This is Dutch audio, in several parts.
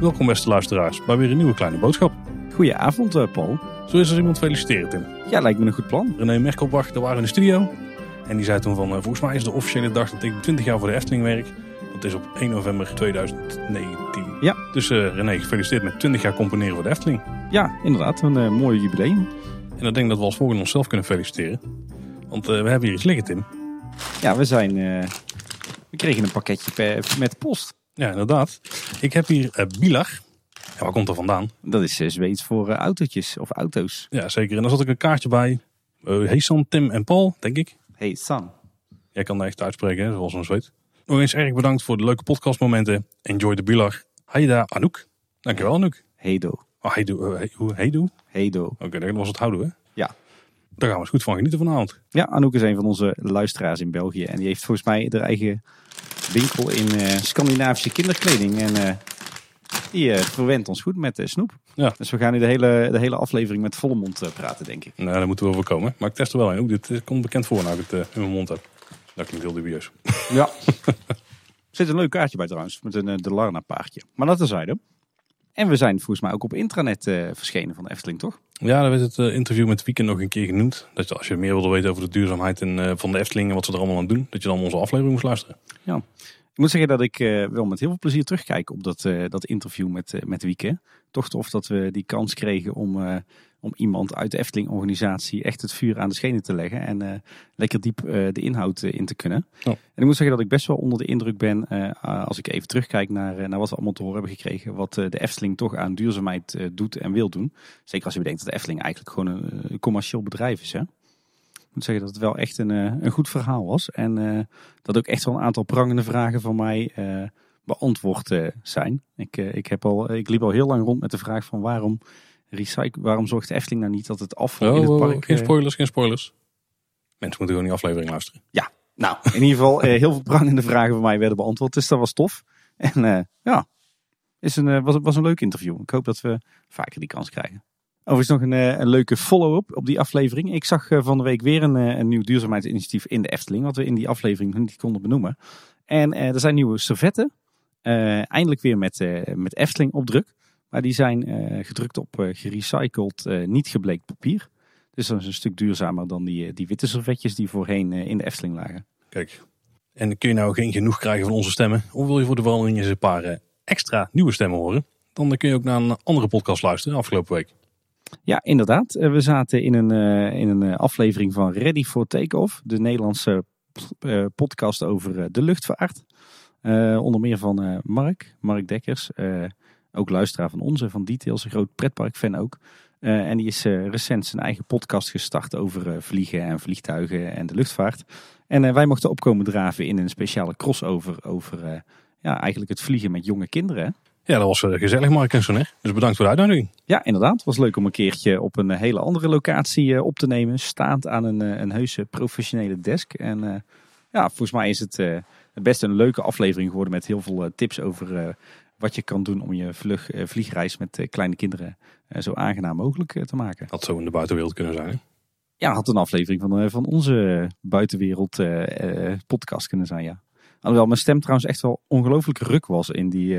Welkom beste luisteraars bij weer een nieuwe kleine boodschap. Goedenavond, eh, Paul. Zo is er iemand feliciteren, Tim. Ja, lijkt me een goed plan. René Merkelbach, daar waren in de studio. En die zei toen van, eh, volgens mij is de officiële dag dat ik 20 jaar voor de Efteling werk. Dat is op 1 november 2019. Ja. Dus eh, René, gefeliciteerd met 20 jaar componeren voor de Efteling. Ja, inderdaad, een eh, mooi jubileum. En ik denk dat we als volgende onszelf kunnen feliciteren. Want eh, we hebben hier iets liggen, Tim. Ja, we zijn. eh, we kregen een pakketje per, met post. Ja, inderdaad. Ik heb hier Bilar. Ja, waar komt dat vandaan? Dat is Zweeds voor autootjes of auto's. Ja, zeker. En daar zat ik een kaartje bij. Uh, Heesan, Tim en Paul, denk ik. Hey, San. Jij kan dat echt uitspreken, hè, zoals een zweet. Nog eens erg bedankt voor de leuke podcastmomenten. Enjoy de Bilar. Haida Anouk. Dankjewel Anouk. Hedo. Oh, Heidu, eh, he- hoe Heidu? Oké, Hedo. dat was het houden hè? Daar gaan we eens goed van genieten vanavond. Ja, Anouk is een van onze luisteraars in België. En die heeft volgens mij haar eigen winkel in eh, Scandinavische kinderkleding. En eh, die eh, verwendt ons goed met snoep. Ja. Dus we gaan nu de hele, de hele aflevering met volle mond praten, denk ik. Nou, daar moeten we wel komen. Maar ik test er wel een. Ook dit komt bekend voor nou ik het in mijn mond heb. Dat klinkt heel dubieus. Ja. Er zit een leuk kaartje bij trouwens, met een de Larna paardje. Maar dat terzijde. En we zijn volgens mij ook op intranet eh, verschenen van de Efteling, toch? Ja, daar werd het eh, interview met Weekend nog een keer genoemd. Dat je, als je meer wilde weten over de duurzaamheid en, eh, van de Efteling en wat ze er allemaal aan doen, dat je dan onze aflevering moest luisteren. Ik moet zeggen dat ik wel met heel veel plezier terugkijk op dat, dat interview met, met Wieke. Toch tof dat we die kans kregen om, om iemand uit de Efteling-organisatie echt het vuur aan de schenen te leggen. En eh, lekker diep eh, de inhoud eh, in te kunnen. Ja. En ik moet zeggen dat ik best wel onder de indruk ben als ik even terugkijk naar, naar wat we allemaal te horen hebben gekregen. Wat de Efteling toch aan duurzaamheid doet en wil doen. Zeker als je bedenkt dat de Efteling eigenlijk gewoon een, een commercieel bedrijf is. Hè? Ik moet zeggen dat het wel echt een, een goed verhaal was. En dat ook echt wel een aantal prangende vragen van mij beantwoord zijn. Ik, ik, heb al, ik liep al heel lang rond met de vraag van waarom, recycle, waarom zorgt de Efteling nou niet dat het afval in het Oh, park... geen eh, spoilers, geen spoilers. Mensen moeten gewoon die aflevering luisteren. nou, in ieder geval eh, heel veel prangende vragen van mij werden beantwoord. Dus dat was tof. En eh, ja, is een, was, was een leuk interview. Ik hoop dat we vaker die kans krijgen. Overigens nog een, een leuke follow-up op die aflevering. Ik zag van de week weer een, een nieuw duurzaamheidsinitiatief in de Efteling. Wat we in die aflevering nog niet konden benoemen. En er zijn nieuwe servetten. Eindelijk weer met, met Efteling opdruk. Maar die zijn eh, gedrukt op eh, gerecycled, eh, niet gebleekt papier. Dus dat is een stuk duurzamer dan die, die witte servetjes die voorheen in de Efteling lagen. Kijk. En kun je nou geen genoeg krijgen van onze stemmen? Of wil je voor de verandering eens een paar extra nieuwe stemmen horen? Dan kun je ook naar een andere podcast luisteren afgelopen week. Ja, inderdaad. We zaten in een, in een aflevering van Ready for Takeoff. De Nederlandse podcast over de luchtvaart. Onder meer van Mark, Mark Dekkers. Ook luisteraar van onze, van Details. Een groot pretparkfan ook. Eh, en die is eh, recent zijn eigen podcast gestart over eh, vliegen en vliegtuigen en de luchtvaart. En wij mochten opkomen draven in een speciale crossover over ja, eigenlijk het vliegen met jonge kinderen. Ja, dat was gezellig, Mark en. Dus bedankt voor de uitnodiging. Ja, inderdaad. Het was leuk om een keertje op een hele andere locatie op te nemen. Staand aan een, een heuse professionele desk. En ja, volgens mij is het best een leuke aflevering geworden met heel veel tips over wat je kan doen om je vlug, eh, vliegreis met eh, kleine kinderen eh, zo aangenaam mogelijk te maken. Had zo in de buitenwereld kunnen zijn. Ja, had een aflevering van, van onze buitenwereld podcast kunnen zijn, ja. Alhoewel mijn stem trouwens echt wel ongelooflijk ruk was in die,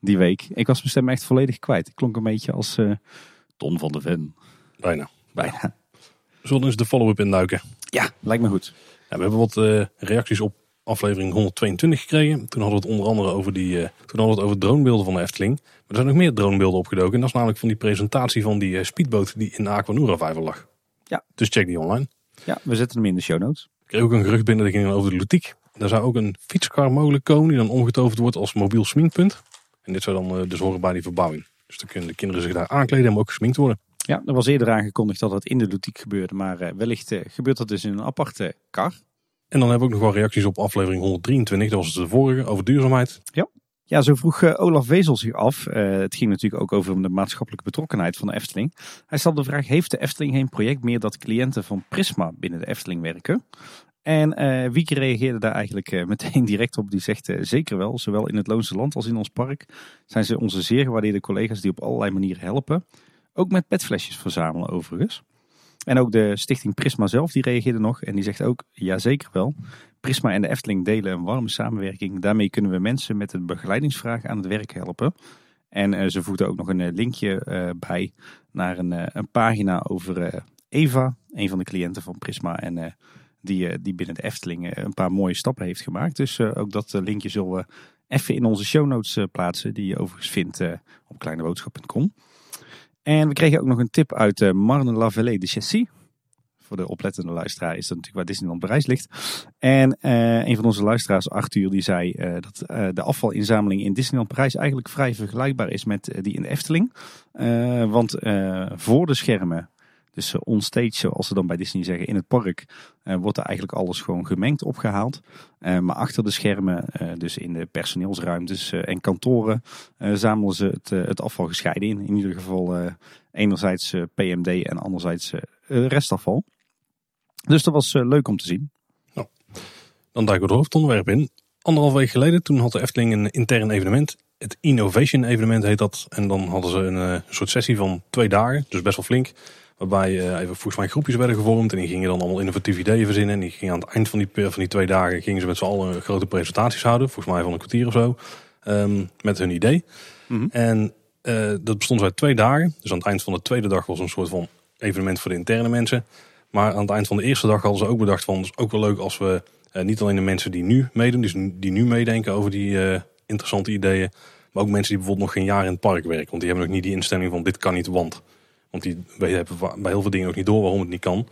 die week. Ik was mijn stem echt volledig kwijt. Ik klonk een beetje als Ton van de Ven. Bijna. Bijna. We zullen eens de follow-up induiken. Ja, lijkt me goed. Ja, we hebben wat reacties op aflevering 122 gekregen. Toen hadden we het onder andere over die, eh, toen hadden we het over dronebeelden van de Efteling. Maar er zijn nog meer dronebeelden opgedoken. En dat is namelijk van die presentatie van die eh, speedboot die in de Aquanura vijver lag. Ja. Dus check die online. Ja, we zetten hem in de show notes. Ik kreeg ook een gerucht binnen, dat ging over de Lutiek. Daar zou ook een fietskar mogelijk komen die dan omgetoverd wordt als mobiel sminkpunt. En dit zou dan eh, dus horen bij die verbouwing. Dus dan kunnen de kinderen zich daar aankleden en ook gesminkt worden. Ja, er was eerder aangekondigd dat het in de ludiek gebeurde. Maar wellicht gebeurt dat dus in een aparte kar. En dan hebben we ook nog wel reacties op aflevering 123. Dat was de vorige, over duurzaamheid. Ja, zo vroeg eh, Olaf Wezel zich af. Eh, het ging natuurlijk ook over de maatschappelijke betrokkenheid van de Efteling. Hij stelde de vraag, heeft de Efteling geen project meer dat cliënten van Prisma binnen de Efteling werken? En eh Wieke reageerde daar eigenlijk meteen direct op. Die zegt zeker wel, zowel in het Loonse Land als in ons park zijn ze onze zeer gewaardeerde collega's die op allerlei manieren helpen. Ook met petflesjes verzamelen overigens. En ook de stichting Prisma zelf, die reageerde nog. En die zegt ook, ja zeker wel. Prisma en de Efteling delen een warme samenwerking. Daarmee kunnen we mensen met een begeleidingsvraag aan het werk helpen. En uh, ze voegden ook nog een linkje uh, bij naar een, een pagina over Eva, een van de cliënten van Prisma. En die, die binnen de Efteling een paar mooie stappen heeft gemaakt. Dus ook dat linkje zullen we even in onze show notes plaatsen. Die je overigens vindt op kleineboodschap.com. En we kregen ook nog een tip uit uh, Marne la Vallée de Chessy. Voor de oplettende luisteraar is dat natuurlijk waar Disneyland Parijs ligt. En uh, een van onze luisteraars, Arthur, die zei uh, dat de afvalinzameling in Disneyland Parijs eigenlijk vrij vergelijkbaar is met die in de Efteling. want voor de schermen dus uh, onstage, zoals ze dan bij Disney zeggen, in het park, uh, wordt er eigenlijk alles gewoon gemengd opgehaald. Uh, maar achter de schermen, dus in de personeelsruimtes en kantoren, zamelen ze het, het, afval gescheiden in. In ieder geval enerzijds PMD en anderzijds restafval. Dus dat was leuk om te zien. Nou, dan duiken we het hoofdonderwerp in. Anderhalf week geleden, toen had de Efteling een intern evenement. Het Innovation evenement heet dat. En dan hadden ze een soort sessie van twee dagen, dus best wel flink. Waarbij uh, even volgens mij groepjes werden gevormd. En die gingen dan allemaal innovatieve ideeën verzinnen. En die gingen aan het eind van die, van die twee dagen gingen ze met z'n allen grote presentaties houden. Volgens mij van een kwartier of zo. Um, met hun idee. Mm -hmm. En uh, dat bestond uit twee dagen. Dus aan het eind van de tweede dag was een soort van evenement voor de interne mensen. Maar aan het eind van de eerste dag hadden ze ook bedacht van... het is ook wel leuk als we uh, niet alleen de mensen die nu meedoen... dus die nu meedenken over die interessante ideeën... maar ook mensen die bijvoorbeeld nog geen jaar in het park werken. Want die hebben nog niet die instelling van dit kan niet, want... Want die hebben bij heel veel dingen ook niet door waarom het niet kan.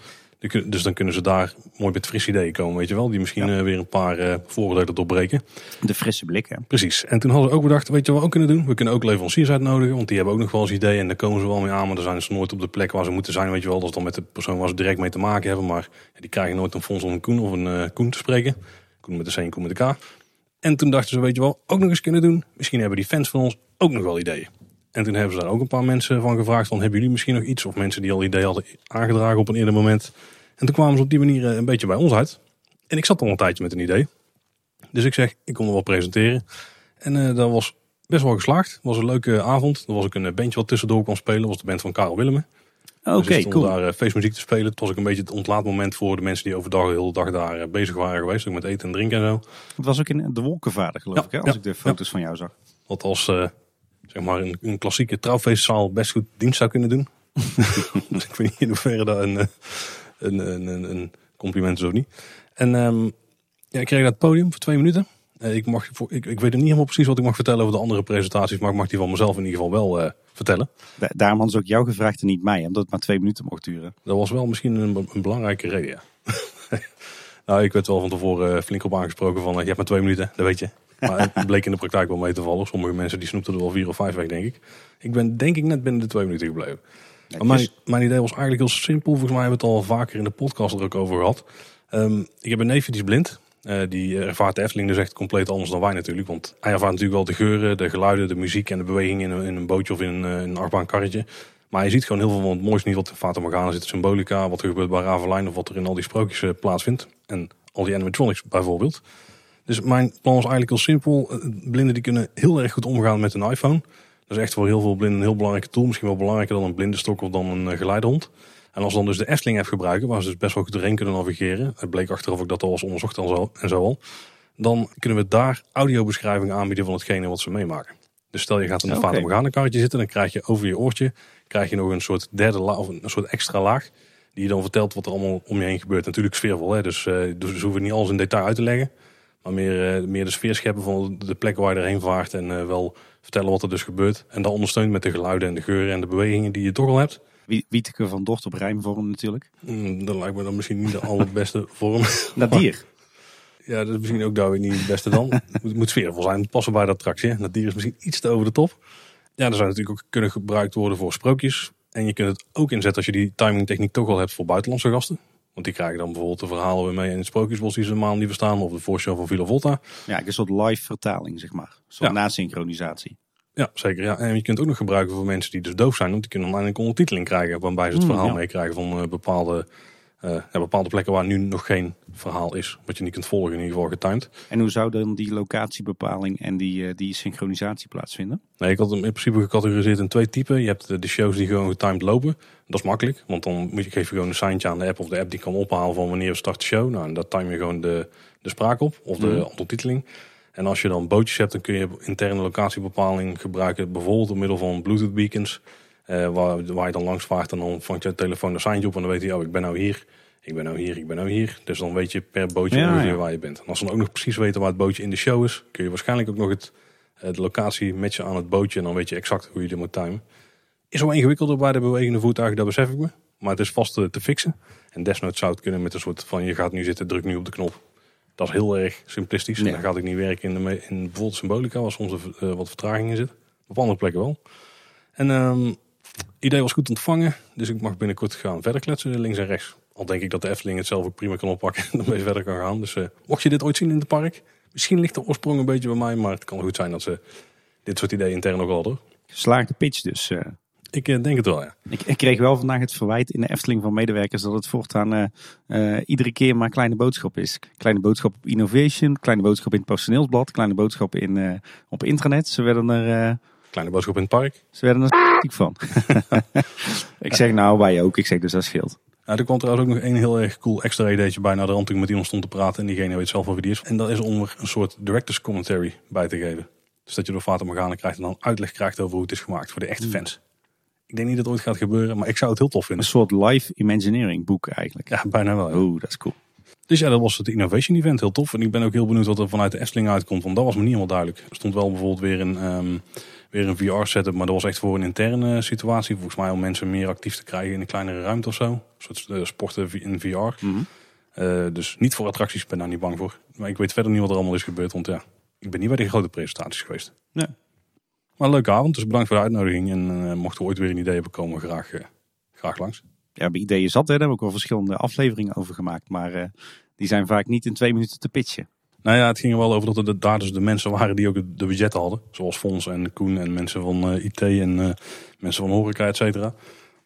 Dus dan kunnen ze daar mooi met frisse ideeën komen, weet je wel. Die misschien ja. weer een paar uh, vooroordelen doorbreken. De frisse blik, hè? Precies. En toen hadden ze ook bedacht, weet je wat we ook kunnen doen? We kunnen ook leveranciers uitnodigen, want die hebben ook nog wel eens ideeën. En daar komen ze wel mee aan, maar dan zijn ze nooit op de plek waar ze moeten zijn, weet je wel. Dat is dan met de persoon waar ze direct mee te maken hebben. Maar ja, die krijgen nooit een Fons of een Koen of een uh, Koen te spreken. Koen met de C en Koen met de K. En toen dachten ze, weet je wel, ook nog eens kunnen doen. Misschien hebben die fans van ons ook nog wel ideeën. En toen hebben ze daar ook een paar mensen van gevraagd van hebben jullie misschien nog iets? Of mensen die al ideeën hadden aangedragen op een eerder moment. En toen kwamen ze op die manier eh, een beetje bij ons uit. En ik zat al een tijdje met een idee. Dus ik zeg, ik kon er wel presenteren. En uh, dat was best wel geslaagd. Het was een leuke avond. Er was ook een bandje wat tussendoor kon spelen. Dat was de band van Karel Willemen. Oké, okay, dus cool. daar uh, feestmuziek te spelen. Het was ook een beetje het ontlaatmoment voor de mensen die overdag de hele dag daar uh, bezig waren geweest. Ook met eten en drinken en zo. Het was ook in de Wolkenvader geloof Ja, ik, hè? als ja, ik de foto's ja. van jou zag. Wat als zeg maar een, een klassieke trouwfeestzaal best goed dienst zou kunnen doen. dus ik weet niet in hoeverre dat een, eh, een, een, een, een compliment is of niet. En um, ja, ik kreeg dat podium voor twee minuten. Uh, ik, mag, voor, ik, ik weet niet helemaal precies wat ik mag vertellen over de andere presentaties, maar ik mag die van mezelf in ieder geval wel uh, vertellen. Da daarom hadden ze ook jou gevraagd en niet mij, omdat het maar twee minuten mocht duren. Dat was wel misschien een, een belangrijke reden, ja. nou, ik werd wel van tevoren flink op aangesproken van, je hebt maar twee minuten, dat weet je. Maar het bleek in de praktijk wel mee te vallen. Sommige mensen die snoepten er wel vier of vijf weg, denk ik. Ik ben denk ik net binnen de twee minuten gebleven. Maar mijn, mijn, idee was eigenlijk heel simpel. Volgens mij hebben we het al vaker in de podcast er ook over gehad. Um, ik heb een neefje die is blind. Uh, die ervaart de Efteling dus echt compleet anders dan wij natuurlijk. Want hij ervaart natuurlijk wel de geuren, de geluiden, de muziek en de beweging in een, in een bootje of in een, een achtbaankarretje. Maar je ziet gewoon heel veel van het mooiste niet wat in Fata Morgana zit. Symbolica, wat er gebeurt bij Ravelijn of wat er in al die sprookjes uh, plaatsvindt. En al die animatronics bijvoorbeeld. Dus mijn plan was eigenlijk heel simpel. Blinden die kunnen heel erg goed omgaan met een iPhone. Dat is echt voor heel veel blinden een heel belangrijke tool. Misschien wel belangrijker dan een blindenstok of dan een geleidehond. En als we dan dus de Efteling app gebruiken, waar ze dus best wel goed doorheen kunnen navigeren. Het bleek achteraf ook dat al was onderzocht en zo, en zo al. Dan kunnen we daar audiobeschrijvingen aanbieden van hetgene wat ze meemaken. Dus stel je gaat in een okay. Fata karretje zitten, dan krijg je over je oortje krijg je nog een soort derde laag, of een soort extra laag. Die je dan vertelt wat er allemaal om je heen gebeurt. Natuurlijk sfeervol, hè? Dus, uh, dus we hoeven niet alles in detail uit te leggen. Maar meer, uh, meer de sfeer scheppen van de plekken waar je erheen vaart. En uh, wel vertellen wat er dus gebeurt. En dan ondersteunt met de geluiden en de geuren en de bewegingen die je toch al hebt. Wieteke van Dort op rijmvorm natuurlijk. Mm, dat lijkt me dan misschien niet de allerbeste vorm. Nadir. ja, dat is misschien ook daar weer niet het beste dan. Het moet, moet sfeervol zijn. Passen bij de attractie. Hè? Nadir is misschien iets te over de top. Ja, dat zou natuurlijk ook kunnen gebruikt worden voor sprookjes. En je kunt het ook inzetten als je die timingtechniek toch al hebt voor buitenlandse gasten. Want die krijgen dan bijvoorbeeld de verhalen weer mee in het Sprookjesbos die ze maand niet verstaan. Of de voorshow van Villa Volta. Ja, een soort live vertaling zeg maar. Soort ja. nasynchronisatie. Ja, zeker. Ja. En je kunt het ook nog gebruiken voor mensen die dus doof zijn. Want die kunnen dan een ondertiteling krijgen. Waarbij ze het verhaal mm, ja. meekrijgen van uh, bepaalde Uh, bepaalde plekken waar nu nog geen verhaal is, wat je niet kunt volgen, in ieder geval getimed. En hoe zou dan die locatiebepaling en die, die synchronisatie plaatsvinden? Nee, ik had hem in principe gecategoriseerd in twee typen. Je hebt de shows die gewoon getimed lopen. Dat is makkelijk, want dan moet je, geef je gewoon een seintje aan de app of de app die kan ophalen van wanneer start de show. Nou, en dat time je gewoon de, de spraak op of de mm. ondertiteling. En als je dan bootjes hebt, dan kun je interne locatiebepaling gebruiken. Bijvoorbeeld door middel van Bluetooth beacons. Uh, waar, waar je dan langs vaart en dan vangt je telefoon een seintje op. En dan weet hij, oh ik ben nou hier, ik ben nou hier, ik ben nou hier. Dus dan weet je per bootje ja, waar je bent. En als we dan ook nog precies weten waar het bootje in de show is, kun je waarschijnlijk ook nog het, eh, de locatie matchen aan het bootje. En dan weet je exact hoe je er moet timen. Is wel ingewikkelder bij de bewegende voertuigen, dat besef ik me. Maar het is vast te, te fixen. En desnoods zou het kunnen met een soort van je gaat nu zitten, druk nu op de knop. Dat is heel erg simplistisch. En dan gaat ik niet werken in, de, in bijvoorbeeld Symbolica, waar soms uh, wat vertraging in zit. Op andere plekken wel. En um, idee was goed ontvangen, dus ik mag binnenkort gaan verder kletsen links en rechts. Al denk ik dat de Efteling het zelf ook prima kan oppakken en ermee verder kan gaan. Dus uh, mocht je dit ooit zien in het park, misschien ligt de oorsprong een beetje bij mij, maar het kan goed zijn dat ze dit soort ideeën intern ook hadden. Geslaagde pitch dus. Uh. Ik uh, denk het wel, ja. Ik, ik, kreeg wel vandaag het verwijt in de Efteling van medewerkers dat het voortaan iedere keer maar kleine boodschap is. Kleine boodschap op innovation, kleine boodschap in het personeelsblad, kleine boodschap in, op intranet. Ze werden er Kleine boodschap in het park. Ze werden er ziek van. ik zeg nou, wij ook. Ik zeg dus dat scheelt. er kwam trouwens ook nog een heel erg cool extra ideetje bij naar de rand toen met iemand stond te praten. En diegene weet zelf wel wie die is. En dat is om er een soort director's commentary bij te geven. Dus dat je door Fata Morgana krijgt en dan uitleg krijgt over hoe het is gemaakt voor de echte hmm. fans. Ik denk niet dat het ooit gaat gebeuren, maar ik zou het heel tof vinden. Een soort live imagineering boek eigenlijk. Ja, bijna wel. Oeh, dat is cool. Dus ja, dat was het Innovation Event. Heel tof. En ik ben ook heel benieuwd wat er vanuit de Efteling uitkomt. Want dat was me niet helemaal duidelijk. Er stond wel bijvoorbeeld weer een, um, weer een VR-setup. Maar dat was echt voor een interne situatie. Volgens mij om mensen meer actief te krijgen in een kleinere ruimte of zo. Een soort uh, sporten in VR. Mm uh, dus niet voor attracties. Ik ben daar niet bang voor. Maar ik weet verder niet wat er allemaal is gebeurd. Want ja, ik ben niet bij de grote presentaties geweest. Nee. Maar leuke avond. Dus bedankt voor de uitnodiging. En uh, mochten we ooit weer een idee hebben komen, graag, graag langs. Ja, bij ideeën zat. Hè. Daar hebben we ook wel verschillende afleveringen over gemaakt. Maar die zijn vaak niet in twee minuten te pitchen. Nou ja, het ging er wel over dat er daar dus de mensen waren die ook de budget hadden. Zoals Fons en Koen en mensen van uh, IT en uh, mensen van horeca, et cetera.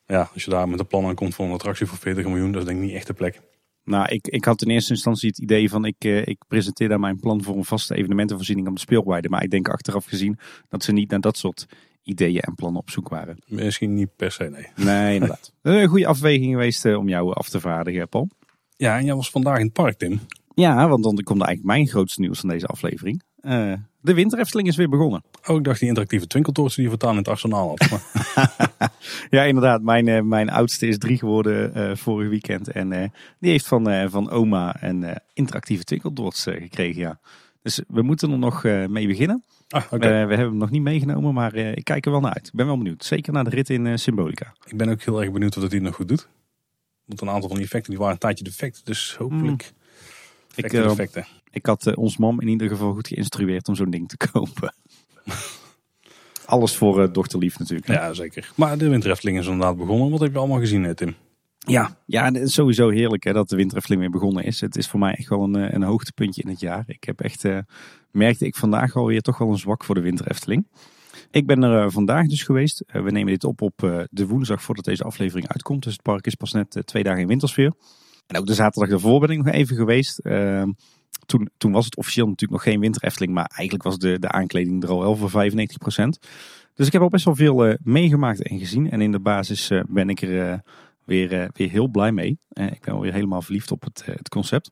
Ja, als je daar met een plan aan komt voor een attractie voor 40 miljoen, dat is denk ik niet echt de plek. Nou, ik, ik had in eerste instantie het idee van ik, ik presenteer daar mijn plan voor een vaste evenementenvoorziening op de speelweide. Maar ik denk achteraf gezien dat ze niet naar dat soort ideeën en plannen op zoek waren. Misschien niet per se, nee. Nee, inderdaad. een goede afweging geweest om jou af te vaardigen, Paul. Ja, en jij was vandaag in het park, Tim. Ja, want dan komt eigenlijk mijn grootste nieuws van deze aflevering. Uh, de winterefteling is weer begonnen. Oh, ik dacht die interactieve twinkeltoren die je voortaan in het arsenaal had. ja, inderdaad. Mijn, mijn oudste is drie geworden uh, vorig weekend. En die heeft van, van oma een interactieve twinkeltoorts gekregen, ja. Dus we moeten er nog mee beginnen. Ah, okay. we hebben hem nog niet meegenomen, maar ik kijk er wel naar uit. Ik ben wel benieuwd. Zeker naar de rit in Symbolica. Ik ben ook heel erg benieuwd of hij het nog goed doet. Want een aantal van die effecten die waren een tijdje defect. Dus hopelijk... Mm. Ik, ik had ons mam in ieder geval goed geïnstrueerd om zo'n ding te kopen. Alles voor dochterlief natuurlijk. Hè? Ja, zeker. Maar de winterefteling is inderdaad begonnen. Wat heb je allemaal gezien, Tim? Ja, ja, het is sowieso heerlijk hè, dat de winterefteling weer begonnen is. Het is voor mij echt wel een, een hoogtepuntje in het jaar. Ik heb echt, merkte ik vandaag alweer toch wel een zwak voor de winterefteling. Ik ben er vandaag dus geweest. we nemen dit op op de woensdag voordat deze aflevering uitkomt. Dus het park is pas net twee dagen in wintersfeer. En ook de zaterdag daarvoor ben ik nog even geweest. Ehm, toen, toen was het officieel natuurlijk nog geen winter maar eigenlijk was de, de aankleding er al wel voor 95%. Dus ik heb al best wel veel meegemaakt en gezien. En in de basis ben ik er weer, weer heel blij mee. ik ben weer helemaal verliefd op het, het concept.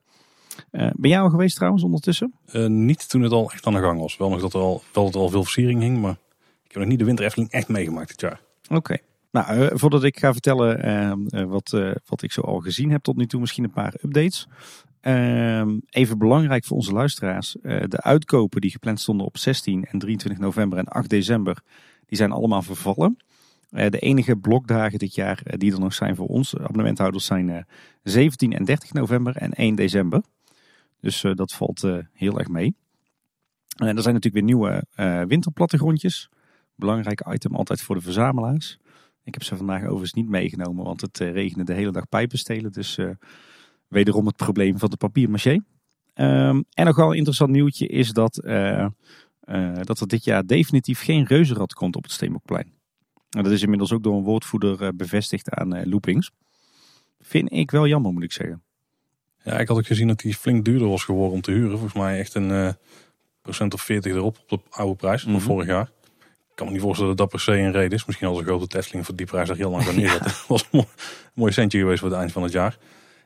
ben jij al geweest trouwens ondertussen? niet toen het al echt aan de gang was. Wel nog dat er al, wel dat er al veel versiering hing, maar ik heb nog niet de winter echt meegemaakt dit jaar. Oké. Nou, eh, voordat ik ga vertellen ehm, eh, wat, wat ik zo al gezien heb tot nu toe, misschien een paar updates. Ehm, even belangrijk voor onze luisteraars. de uitkopen die gepland stonden op 16 en 23 november en 8 december, die zijn allemaal vervallen. De enige blokdagen dit jaar die er nog zijn voor ons abonnementhouders zijn 17 en 30 november en 1 december. Dus dat valt heel erg mee. En er zijn natuurlijk weer nieuwe winterplattegrondjes. Belangrijk item altijd voor de verzamelaars. Ik heb ze vandaag overigens niet meegenomen, want het regende de hele dag pijpen stelen. Dus wederom het probleem van de papiermaché. Um, en nog wel een interessant nieuwtje is dat, dat er dit jaar definitief geen reuzenrad komt op het Steenbokplein. Dat is inmiddels ook door een woordvoerder bevestigd aan Loopings. vind ik wel jammer, moet ik zeggen. Ja, ik had ook gezien dat die flink duurder was geworden om te huren. Volgens mij echt een eh, procent of 40 erop op de oude prijs van Mhm. vorig jaar. Ik kan me niet voorstellen dat dat per se een reden is. Misschien als een grote Tesla voor die prijs er heel lang kan neerzetten. Dat was een mooi, een mooi centje geweest voor het eind van het jaar.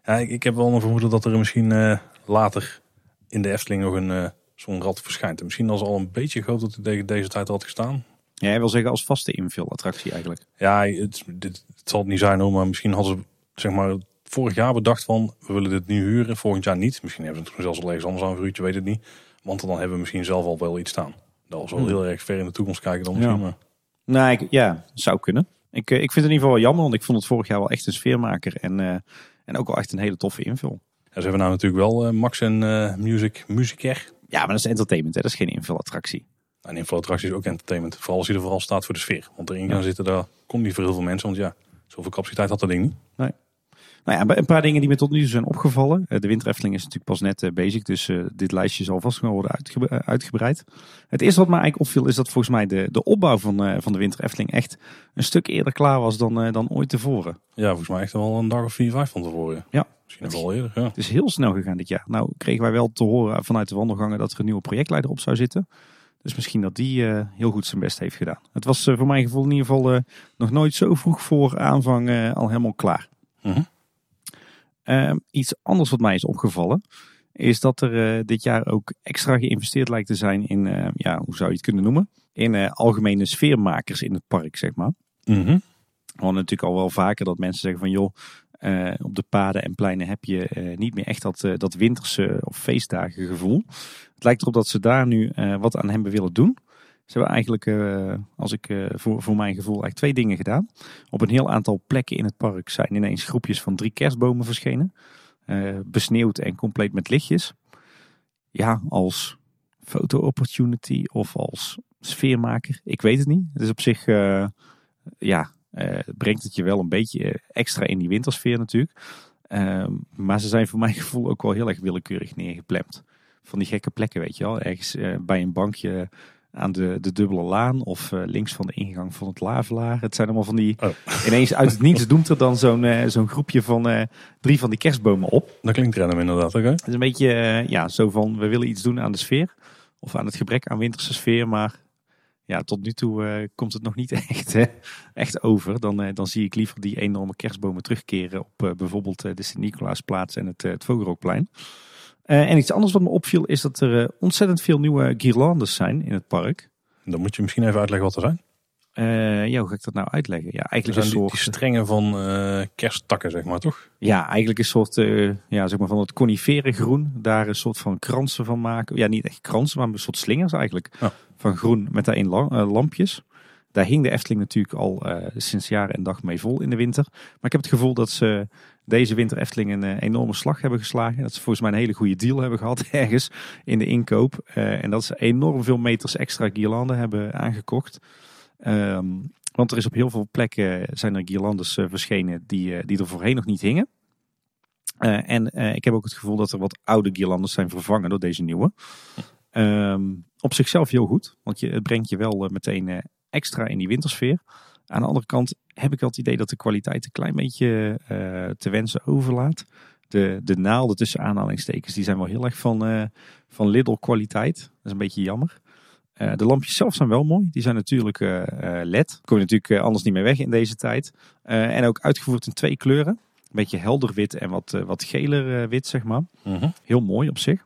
Ja, ik, ik heb wel een vermoeden dat er misschien eh, later in de Efteling nog een eh, zo'n rad verschijnt. En misschien als al een beetje groot dat tegen deze tijd had gestaan. Ja, jij wil zeggen als vaste invullattractie eigenlijk. Ja, het, dit, het zal het niet zijn hoor, maar misschien hadden ze zeg maar vorig jaar bedacht van we willen dit nu huren, volgend jaar niet. Misschien hebben ze het zelfs al ergens anders aan verhuurd, je weet het niet. Want dan hebben we misschien zelf al wel iets staan. Dat was wel Hmm. heel erg ver in de toekomst kijken dan misschien. Ja. Maar Nou, ik, ja, zou kunnen. Ik, eh, ik vind het in ieder geval wel jammer, want ik vond het vorig jaar wel echt een sfeermaker. En, eh, en ook wel echt een hele toffe invul. ja, ze hebben nou natuurlijk wel eh, Max en Music, Musicair. Ja, maar dat is entertainment, hè? dat is geen invullattractie. En info-attractie is ook entertainment. Vooral als hij er vooral staat voor de sfeer. Want erin gaan zitten, daar komt niet voor heel veel mensen. Want ja, zoveel capaciteit had dat ding niet. Nou ja, een paar dingen die me tot nu toe zijn opgevallen. Eh, De Winter Efteling is natuurlijk pas net eh, bezig, dus eh, dit lijstje zal vast wel worden uitge- uitgebreid. Het eerste wat mij eigenlijk opviel is dat volgens mij de, de opbouw van, van de Winter Efteling echt een stuk eerder klaar was dan, dan ooit tevoren. Ja, volgens mij echt wel een dag of vier, vijf van tevoren. Ja. Misschien nog wel eerder, ja. Het is heel snel gegaan dit jaar. Nou kregen wij wel te horen vanuit de wandelgangen dat er een nieuwe projectleider op zou zitten. Dus misschien dat die eh, heel goed zijn best heeft gedaan. Het was eh, voor mijn gevoel in ieder geval eh, nog nooit zo vroeg voor aanvang al helemaal klaar. Mhm. Ehm, iets anders wat mij is opgevallen, is dat er dit jaar ook extra geïnvesteerd lijkt te zijn in, ja, hoe zou je het kunnen noemen? In algemene sfeermakers in het park, zeg maar. Mhm. We hadden natuurlijk al wel vaker dat mensen zeggen van joh, op de paden en pleinen heb je niet meer echt dat, dat winterse of feestdagen gevoel. Het lijkt erop dat ze daar nu eh, wat aan hebben willen doen. Ze hebben eigenlijk, eh, als ik eh, voor, voor mijn gevoel, eigenlijk twee dingen gedaan. Op een heel aantal plekken in het park zijn ineens groepjes van drie kerstbomen verschenen. Besneeuwd en compleet met lichtjes. Ja, als foto opportunity of als sfeermaker. Ik weet het niet. Het is op zich, eh, ja, brengt het je wel een beetje extra in die wintersfeer natuurlijk. Ehm, maar ze zijn voor mijn gevoel ook wel heel erg willekeurig neergeplemd. Van die gekke plekken, weet je wel. Ergens eh, bij een bankje aan de, de dubbele laan of eh, links van de ingang van het Lavelaar. Het zijn allemaal van die... Oh. Ineens uit het niets doemt er dan zo'n eh, zo'n groepje van drie van die kerstbomen op. Dat klinkt random inderdaad, oké. Het is een beetje ja, zo van, we willen iets doen aan de sfeer. Of aan het gebrek aan winterse sfeer. Maar ja, tot nu toe komt het nog niet echt, echt over. Dan, dan zie ik liever die enorme kerstbomen terugkeren op bijvoorbeeld de Sint-Nicolaasplaats en het, het Vogelrokplein. Uh, en iets anders wat me opviel is dat er uh, ontzettend veel nieuwe guirlandes zijn in het park. Dan moet je misschien even uitleggen wat er zijn. Uh, ja, hoe ga ik dat nou uitleggen? Ja, eigenlijk een soort... die, die strengen van uh, kersttakken, zeg maar, toch? Ja, eigenlijk een soort, uh, ja, zeg maar van het conifere groen. Daar een soort van kransen van maken. Ja, niet echt kransen, maar een soort slingers eigenlijk. Ja. Van groen met daarin lampjes. Daar hing de Efteling natuurlijk al uh, sinds jaren en dag mee vol in de winter. Maar ik heb het gevoel dat ze deze winter Efteling een uh, enorme slag hebben geslagen. Dat ze volgens mij een hele goede deal hebben gehad ergens in de inkoop. Uh, en dat ze enorm veel meters extra guirlanden hebben aangekocht. Um, want er is op heel veel plekken zijn er guirlandes verschenen die, die er voorheen nog niet hingen. Uh, en uh, ik heb ook het gevoel dat er wat oude guirlandes zijn vervangen door deze nieuwe. Um, op zichzelf heel goed, want je, het brengt je wel meteen extra in die wintersfeer. Aan de andere kant heb ik wel het idee dat de kwaliteit een klein beetje uh, te wensen overlaat. De, de naalden tussen aanhalingstekens die zijn wel heel erg van, uh, van Lidl kwaliteit. Dat is een beetje jammer. Uh, de lampjes zelf zijn wel mooi. Die zijn natuurlijk LED. Kom je natuurlijk anders niet meer weg in deze tijd. en ook uitgevoerd in twee kleuren. Een beetje helder wit en wat, wat geler wit, zeg maar. -hmm. Heel mooi op zich.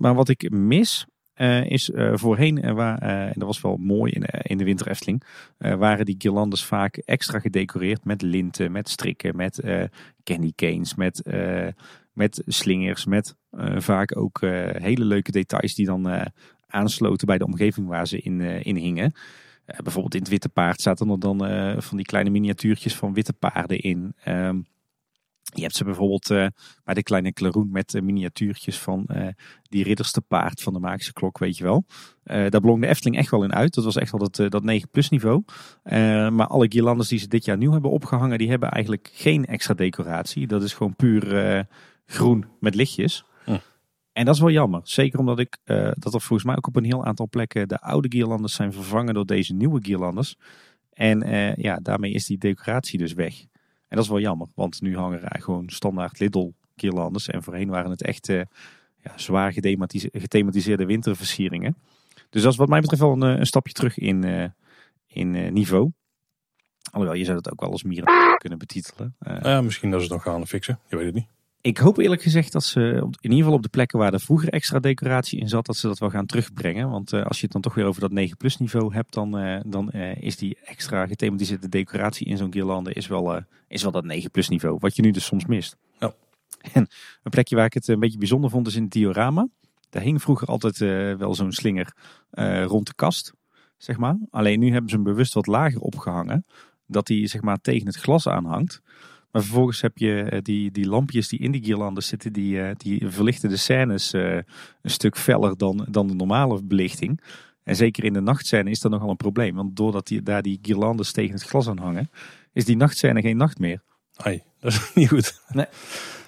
maar wat ik mis, uh, is uh, voorheen, uh, waar, en dat was wel mooi in, in de winter Efteling, waren die guirlandes vaak extra gedecoreerd met linten, met strikken, met candy canes, met, met slingers, met vaak ook hele leuke details die dan aansloten bij de omgeving waar ze in, in hingen. bijvoorbeeld in het Witte Paard zaten er dan van die kleine miniatuurtjes van witte paarden in. Um, je hebt ze bijvoorbeeld uh, bij de kleine klaroen met uh, miniatuurtjes van uh, die ridders te paard van de magische klok, weet je wel. daar blonk de Efteling echt wel in uit. Dat was echt wel dat, dat 9 plus niveau. maar alle guirlandes die ze dit jaar nieuw hebben opgehangen, die hebben eigenlijk geen extra decoratie. Dat is gewoon puur groen met lichtjes. Hm. En dat is wel jammer. Zeker omdat ik dat er volgens mij ook op een heel aantal plekken de oude guirlandes zijn vervangen door deze nieuwe guirlandes. En ja, daarmee is die decoratie dus weg. En dat is wel jammer, want nu hangen er gewoon standaard Lidl guirlandes. En voorheen waren het echt eh, ja, zwaar gethematiseerde, winterversieringen. Dus dat is wat mij betreft wel een, eh, een stapje terug in, eh, in niveau. Alhoewel, je zou dat ook wel als mieren kunnen betitelen. Misschien dat ze het nog gaan fixen. Je weet het niet. Ik hoop eerlijk gezegd dat ze in ieder geval op de plekken waar er vroeger extra decoratie in zat, dat ze dat wel gaan terugbrengen. Want eh, als je het dan toch weer over dat 9 plus niveau hebt, dan, eh, dan eh, is die extra gethematiseerde decoratie in zo'n guirlande is wel, is wel dat 9 plus niveau. Wat je nu dus soms mist. Ja. En een plekje waar ik het een beetje bijzonder vond is in het diorama. Daar hing vroeger altijd wel zo'n slinger rond de kast, zeg maar. Alleen nu hebben ze hem bewust wat lager opgehangen, dat hij zeg maar tegen het glas aanhangt. Maar vervolgens heb je eh, die, die lampjes die in die guirlandes zitten, die, eh, die verlichten de scènes eh, een stuk feller dan, dan de normale belichting. En zeker in de nachtscène is dat nogal een probleem. Want doordat die, daar die guirlandes tegen het glas aan hangen, is die nachtscène geen nacht meer. Ai, dat is niet goed. Nee.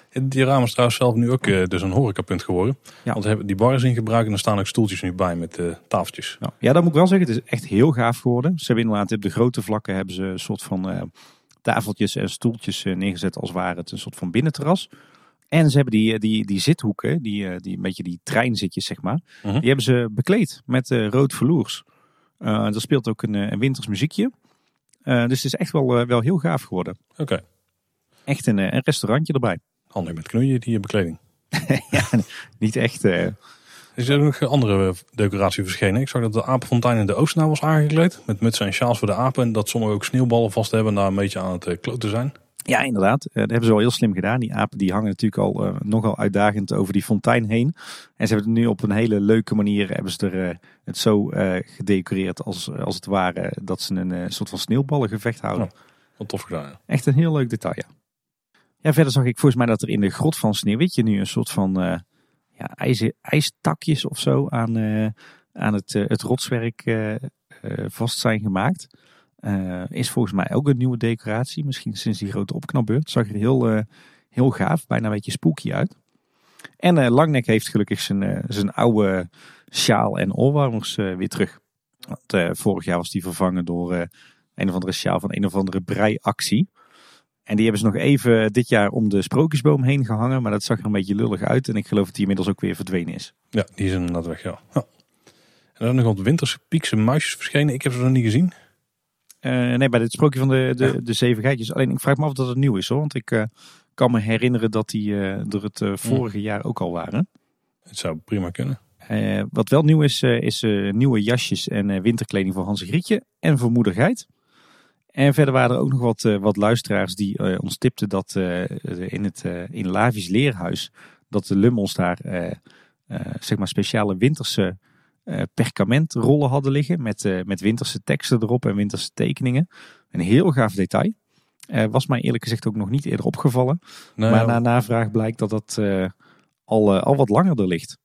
Het diorama is trouwens zelf nu ook dus een horecapunt geworden. Ja. Want hebben die bar is in gebruik en er staan ook stoeltjes nu bij met tafeltjes. Ja, dat moet ik wel zeggen. Het is echt heel gaaf geworden. Ze hebben inderdaad op de grote vlakken hebben ze een soort van tafeltjes en stoeltjes eh, neergezet als ware het een soort van binnenterras. En ze hebben die, eh, die, die zithoeken, die, eh, die een beetje die treinzitjes zeg maar, Mhm. die hebben ze bekleed met rood verloers. Er speelt ook een, een winters muziekje. Dus het is echt wel, wel heel gaaf geworden. Oké, Echt een, een restaurantje erbij. handig met knoeien, die bekleding. ja, niet echt. Is er nog andere decoratie verschenen? Ik zag dat de apenfontein in de Oostnaar was aangekleed. Met mutsen en sjaals voor de apen. En dat sommigen ook sneeuwballen vast hebben en daar een beetje aan het eh, kloten zijn. Ja, inderdaad. Eh, dat hebben ze wel heel slim gedaan. Die apen die hangen natuurlijk al eh, nogal uitdagend over die fontein heen. En ze hebben het nu op een hele leuke manier hebben ze er, eh, het zo eh, gedecoreerd als, als het ware dat ze een eh, soort van sneeuwballengevecht houden. Wat tof gedaan. ja. Echt een heel leuk detail, ja. Ja, verder zag ik volgens mij dat er in de grot van Sneeuwwitje nu een soort van eh, ja, ijs, ijstakjes of zo aan, eh, aan het, eh, het rotswerk eh, vast zijn gemaakt. Is volgens mij ook een nieuwe decoratie. Misschien sinds die grote opknapbeurt. Zag er heel, heel gaaf, bijna een beetje spooky uit. En Langnek heeft gelukkig zijn, zijn oude sjaal en oorwarmers weer terug. Want, vorig jaar was die vervangen door een of andere sjaal van een of andere breiactie. En die hebben ze nog even dit jaar om de sprookjesboom heen gehangen. Maar dat zag er een beetje lullig uit. En ik geloof dat die inmiddels ook weer verdwenen is. Ja, die is inderdaad weg, ja. ja. En dan nog wat winterse piekse muisjes verschenen. Ik heb ze nog niet gezien. Eh, nee, bij dit sprookje van de, de, Ja. de zeven geitjes. Alleen ik vraag me af dat het nieuw is hoor. Want ik eh, kan me herinneren dat die eh, er het vorige jaar ook al waren. Het zou prima kunnen. Wat wel nieuw is, is nieuwe jasjes en winterkleding voor Hans en Grietje. En voor moeder Geit. En verder waren er ook nog wat, eh, wat luisteraars die eh, ons tipten dat eh, in het in Lavi's Leerhuis. dat de Lummels daar zeg maar speciale winterse perkamentrollen hadden liggen. Met, met winterse teksten erop en winterse tekeningen. Een heel gaaf detail. Was mij eerlijk gezegd ook nog niet eerder opgevallen. Nee, maar na navraag blijkt dat dat al, al wat langer er ligt.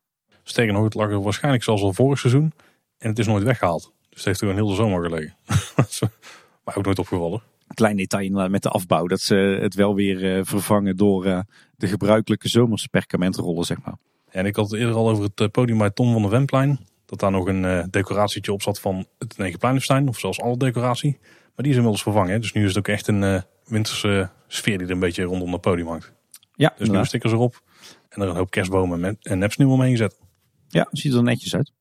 Sterker nog, het lag er waarschijnlijk zoals al vorig seizoen. En het is nooit weggehaald. Dus het heeft er een hele zomer gelegen. maar ook nooit opgevallen. klein detail met de afbouw. Dat ze het wel weer eh, vervangen door eh, de gebruikelijke zomerse perkamentrollen, zeg maar. En ik had het eerder al over het eh, podium bij Tom van de Wemplein. Dat daar nog een decoratietje op zat van het Negenpleinenstein. Of zelfs alle decoratie. Maar die is inmiddels vervangen. Hè? Dus nu is het ook echt een winterse sfeer die er een beetje rondom het podium hangt. Ja, Dus nieuwe stickers erop. En er een hoop kerstbomen en, en nepsneeuw omheen gezet. ja, ziet er netjes uit.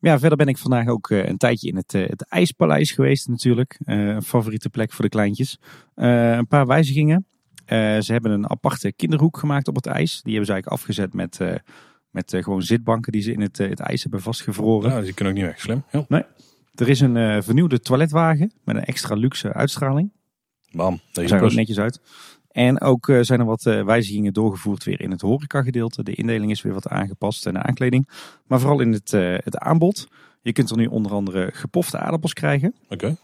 Ja, verder ben ik vandaag ook eh, een tijdje in het, eh, het IJspaleis geweest natuurlijk. Eh, een favoriete plek voor de kleintjes. Een paar wijzigingen. Ze hebben een aparte kinderhoek gemaakt op het ijs. Die hebben ze eigenlijk afgezet met, met gewoon zitbanken die ze in het, het ijs hebben vastgevroren. Ja, die kunnen ook niet weg. Slim. Ja. Er is een vernieuwde toiletwagen met een extra luxe uitstraling. Bam. Daar Deze zijn er netjes uit. En ook eh, zijn er wat eh, wijzigingen doorgevoerd weer in het horecagedeelte. De indeling is weer wat aangepast en de aankleding. Maar vooral in het, eh, het aanbod. Je kunt er nu onder andere gepofte aardappels krijgen. Oké.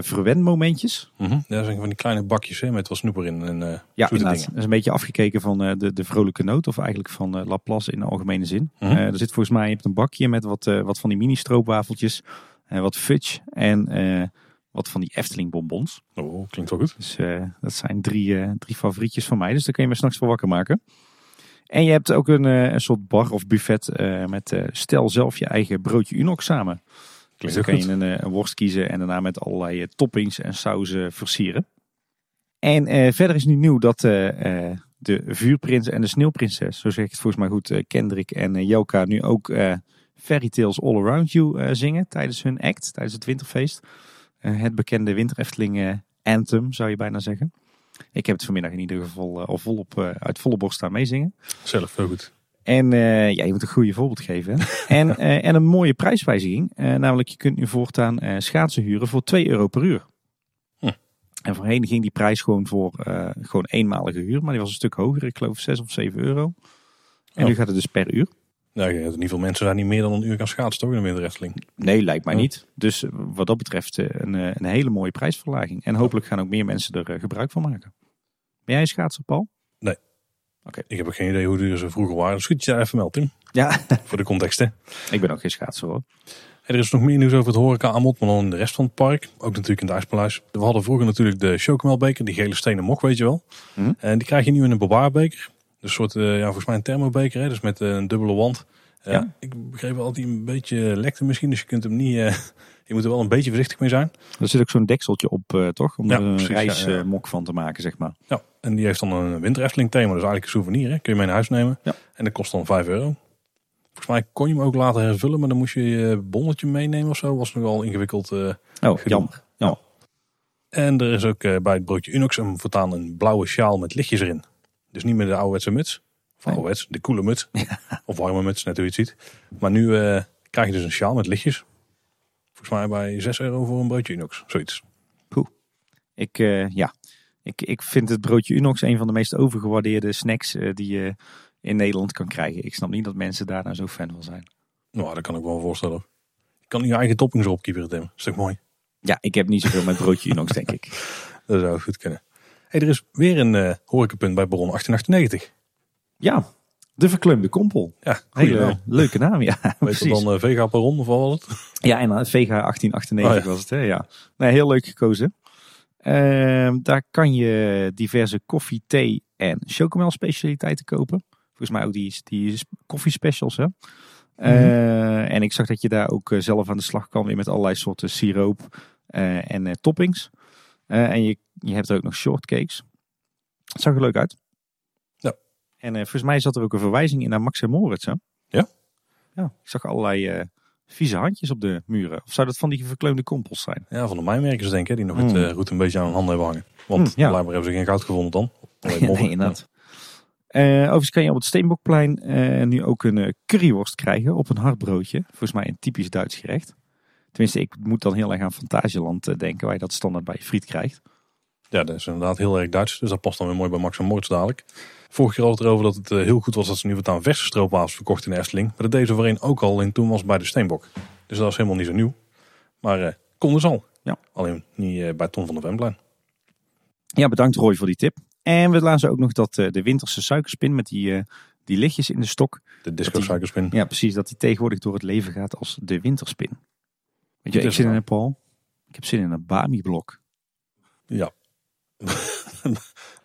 verwenmomentjes. Mhm. Ja, dat zijn van die kleine bakjes hè, met wat snoep erin. En, eh Ja. Dat is een beetje afgekeken van de, de vrolijke noot. Of eigenlijk van Laplace in de algemene zin. Mhm. Er zit volgens mij je hebt een bakje met wat, wat van die mini stroopwafeltjes. en wat fudge en wat van die Efteling bonbons. Oh, klinkt wel goed. Dus eh, dat zijn drie, eh, drie favorietjes van mij. Dus daar kun je me s'nachts voor wakker maken. En je hebt ook een, eh, een soort bar of buffet met stel zelf je eigen broodje Unox samen. Dus Klinkt dan ook kan je een, een worst kiezen en daarna met allerlei toppings en sauzen versieren. En verder is nu nieuw dat de vuurprins en de sneeuwprinses, zo zeg ik het volgens mij goed, Kendrick en Joka nu ook Fairy Tales All Around You zingen tijdens hun act, tijdens het winterfeest. Eh, het bekende Winter Efteling eh, anthem, zou je bijna zeggen. Ik heb het vanmiddag in ieder geval al volop, eh, uit volle borst staan meezingen. Zelf heel goed. En eh, ja, je moet een goede voorbeeld geven. en, eh, en een mooie prijswijziging. Eh, namelijk, je kunt nu voortaan eh, schaatsen huren voor 2 euro per uur. Hm. En voorheen ging die prijs gewoon voor eh, gewoon eenmalige huur. Maar die was een stuk hoger. Ik geloof 6 of 7 euro. En Oh. nu gaat het dus per uur. Nou, in ieder geval mensen zijn niet meer dan een uur gaan schaatsen toch in de winterwrestling. Nee, lijkt mij Ja. niet. Dus eh, wat dat betreft eh, een, eh, een hele mooie prijsverlaging. En hopelijk gaan ook meer mensen er gebruik van maken. Ben jij een schaatser, Paul? Ik heb ook geen idee hoe duur ze vroeger waren. Dus goed, je daar even meldt in. Ja. Voor de context hè. ik ben ook geen schaatser hoor. En er is nog meer nieuws over het horeca aanbod, maar dan in de rest van het park. Ook natuurlijk in het IJspaleis. We hadden vroeger natuurlijk de chocomelbeker, die gele stenen mok, weet je wel. Mhm. En die krijg je nu in een bewaarbeker. Dus een soort, eh, ja, volgens mij een thermobeker, hè, dus met eh, een dubbele wand. Eh, Ja. Ik begreep wel dat hij een beetje lekte misschien, dus je kunt hem niet... je moet er wel een beetje voorzichtig mee zijn. Er zit ook zo'n dekseltje op, toch? Om er een reismok van te maken, zeg maar. Ja, en die heeft dan een winterefteling thema, dus eigenlijk een souvenir. Hè. Kun je mee naar huis nemen. Ja. En dat kost dan 5 euro. Volgens mij kon je hem ook later hervullen, maar dan moest je je bonnetje meenemen of zo. Was nogal ingewikkeld. eh. Oh, jammer. Ja. En er is ook bij het broodje Unox een voortaan een blauwe sjaal met lichtjes erin. Dus niet meer de ouderwetse muts. Of ouderwets, de coole muts. Of warme muts, net hoe je het ziet. Maar nu eh, krijg je dus een sjaal met lichtjes. Volgens mij bij 6 euro voor een broodje Unox. Zoiets. Ik, eh, ja. ik, ik vind het broodje Unox een van de meest overgewaardeerde snacks eh, die je in Nederland kan krijgen. Ik snap niet dat mensen daar nou zo fan van zijn. Nou, dat kan ik wel voorstellen. Je kan je eigen toppings erop Tim. Is toch mooi? Ja, ik heb niet zoveel met broodje Unox, denk ik. Dat zou goed kunnen. Hey, er is weer een eh horecapunt bij Baron 1898. Ja, de verkleumde kompel. Ja, Hele leuke naam, ja. Weet je dan eh, Vega Baron of wat was het? Ja, en uh, Vega 1898 Oh, ja. was het, hè? Ja. Nee, heel leuk gekozen. Ehm, daar kan je diverse koffie, thee en chocomel specialiteiten kopen. Volgens mij ook die, die koffie specials, hè? Eh, en ik zag dat je daar ook eh, zelf aan de slag kan weer met allerlei soorten siroop eh, en eh, toppings. Eh, en je, je hebt er ook nog shortcakes. Het zag er leuk uit. Ja. En eh, volgens mij zat er ook een verwijzing in naar Max en Moritz, hè? Ja? Ja, ik zag allerlei eh, vieze handjes op de muren. Of zou dat van die verkleumde kompels zijn? Ja, van de mijnmerkers denk ik, die nog het Mm. eh, roet een beetje aan hun handen hebben hangen. Want Mm, ja. blijkbaar hebben ze geen goud gevonden dan. Nee, inderdaad. Eh, overigens kan je op het Steenbokplein nu ook een curryworst krijgen op een hardbroodje. Volgens mij een typisch Duits gerecht. Tenminste, ik moet dan heel erg aan Fantasieland eh, denken, waar je dat standaard bij je friet krijgt. Ja, dat is inderdaad heel erg Duits. Dus dat past dan weer mooi bij Max en Moritz dadelijk. Vorige keer hadden we het erover dat het eh, heel goed was dat ze nu wat aan verse stroopwafels verkocht in de Efteling. Maar dat deden voorheen ook al en toen was bij de Steenbok. Dus dat is helemaal niet zo nieuw. Maar eh kon dus al. Ja. Alleen niet eh, bij Ton van de Vemplein. Ja, bedankt Roy voor die tip. En we lazen ook nog dat de winterse suikerspin met die, die lichtjes in de stok. De disco die- suikerspin. Ja, precies, dat die tegenwoordig door het leven gaat als de winterspin. Weet je, ik zin in een Paul. Ik heb zin in een Bami-blok. Ja.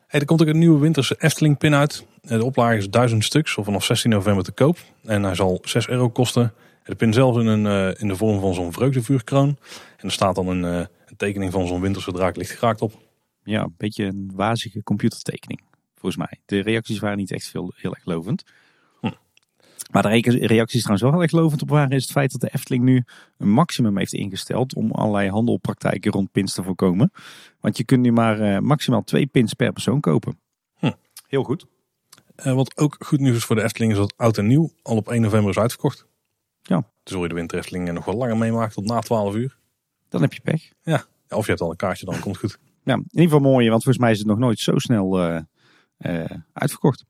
hey, er komt ook een nieuwe winterse Efteling pin uit. Eh, De oplage is 1000 stuks of vanaf 16 november te koop. En hij zal 6 euro kosten. De pin zelf in, een, eh, in de vorm van zo'n vreugdevuurkroon. En er staat dan een, eh, een tekening van zo'n winterse draak licht geraakt op. Ja, een beetje een wazige computertekening, volgens mij. De reacties waren niet echt veel, heel erg lovend. Maar de re- reacties trouwens wel heel erg lovend op waren, is het feit dat de Efteling nu een maximum heeft ingesteld om allerlei handelpraktijken rond pins te voorkomen. Want je kunt nu maar eh, maximaal twee pins per persoon kopen. Hm. Heel goed. Eh, wat ook goed nieuws is voor de Efteling is dat oud en nieuw al op 1 november is uitverkocht. Ja. Dus wil je de winter Efteling nog wel langer meemaken tot na 12 uur. Dan heb je pech. Ja, of je hebt al een kaartje, dan komt het goed. Ja, in ieder geval mooi, want volgens mij is het nog nooit zo snel eh, uitverkocht.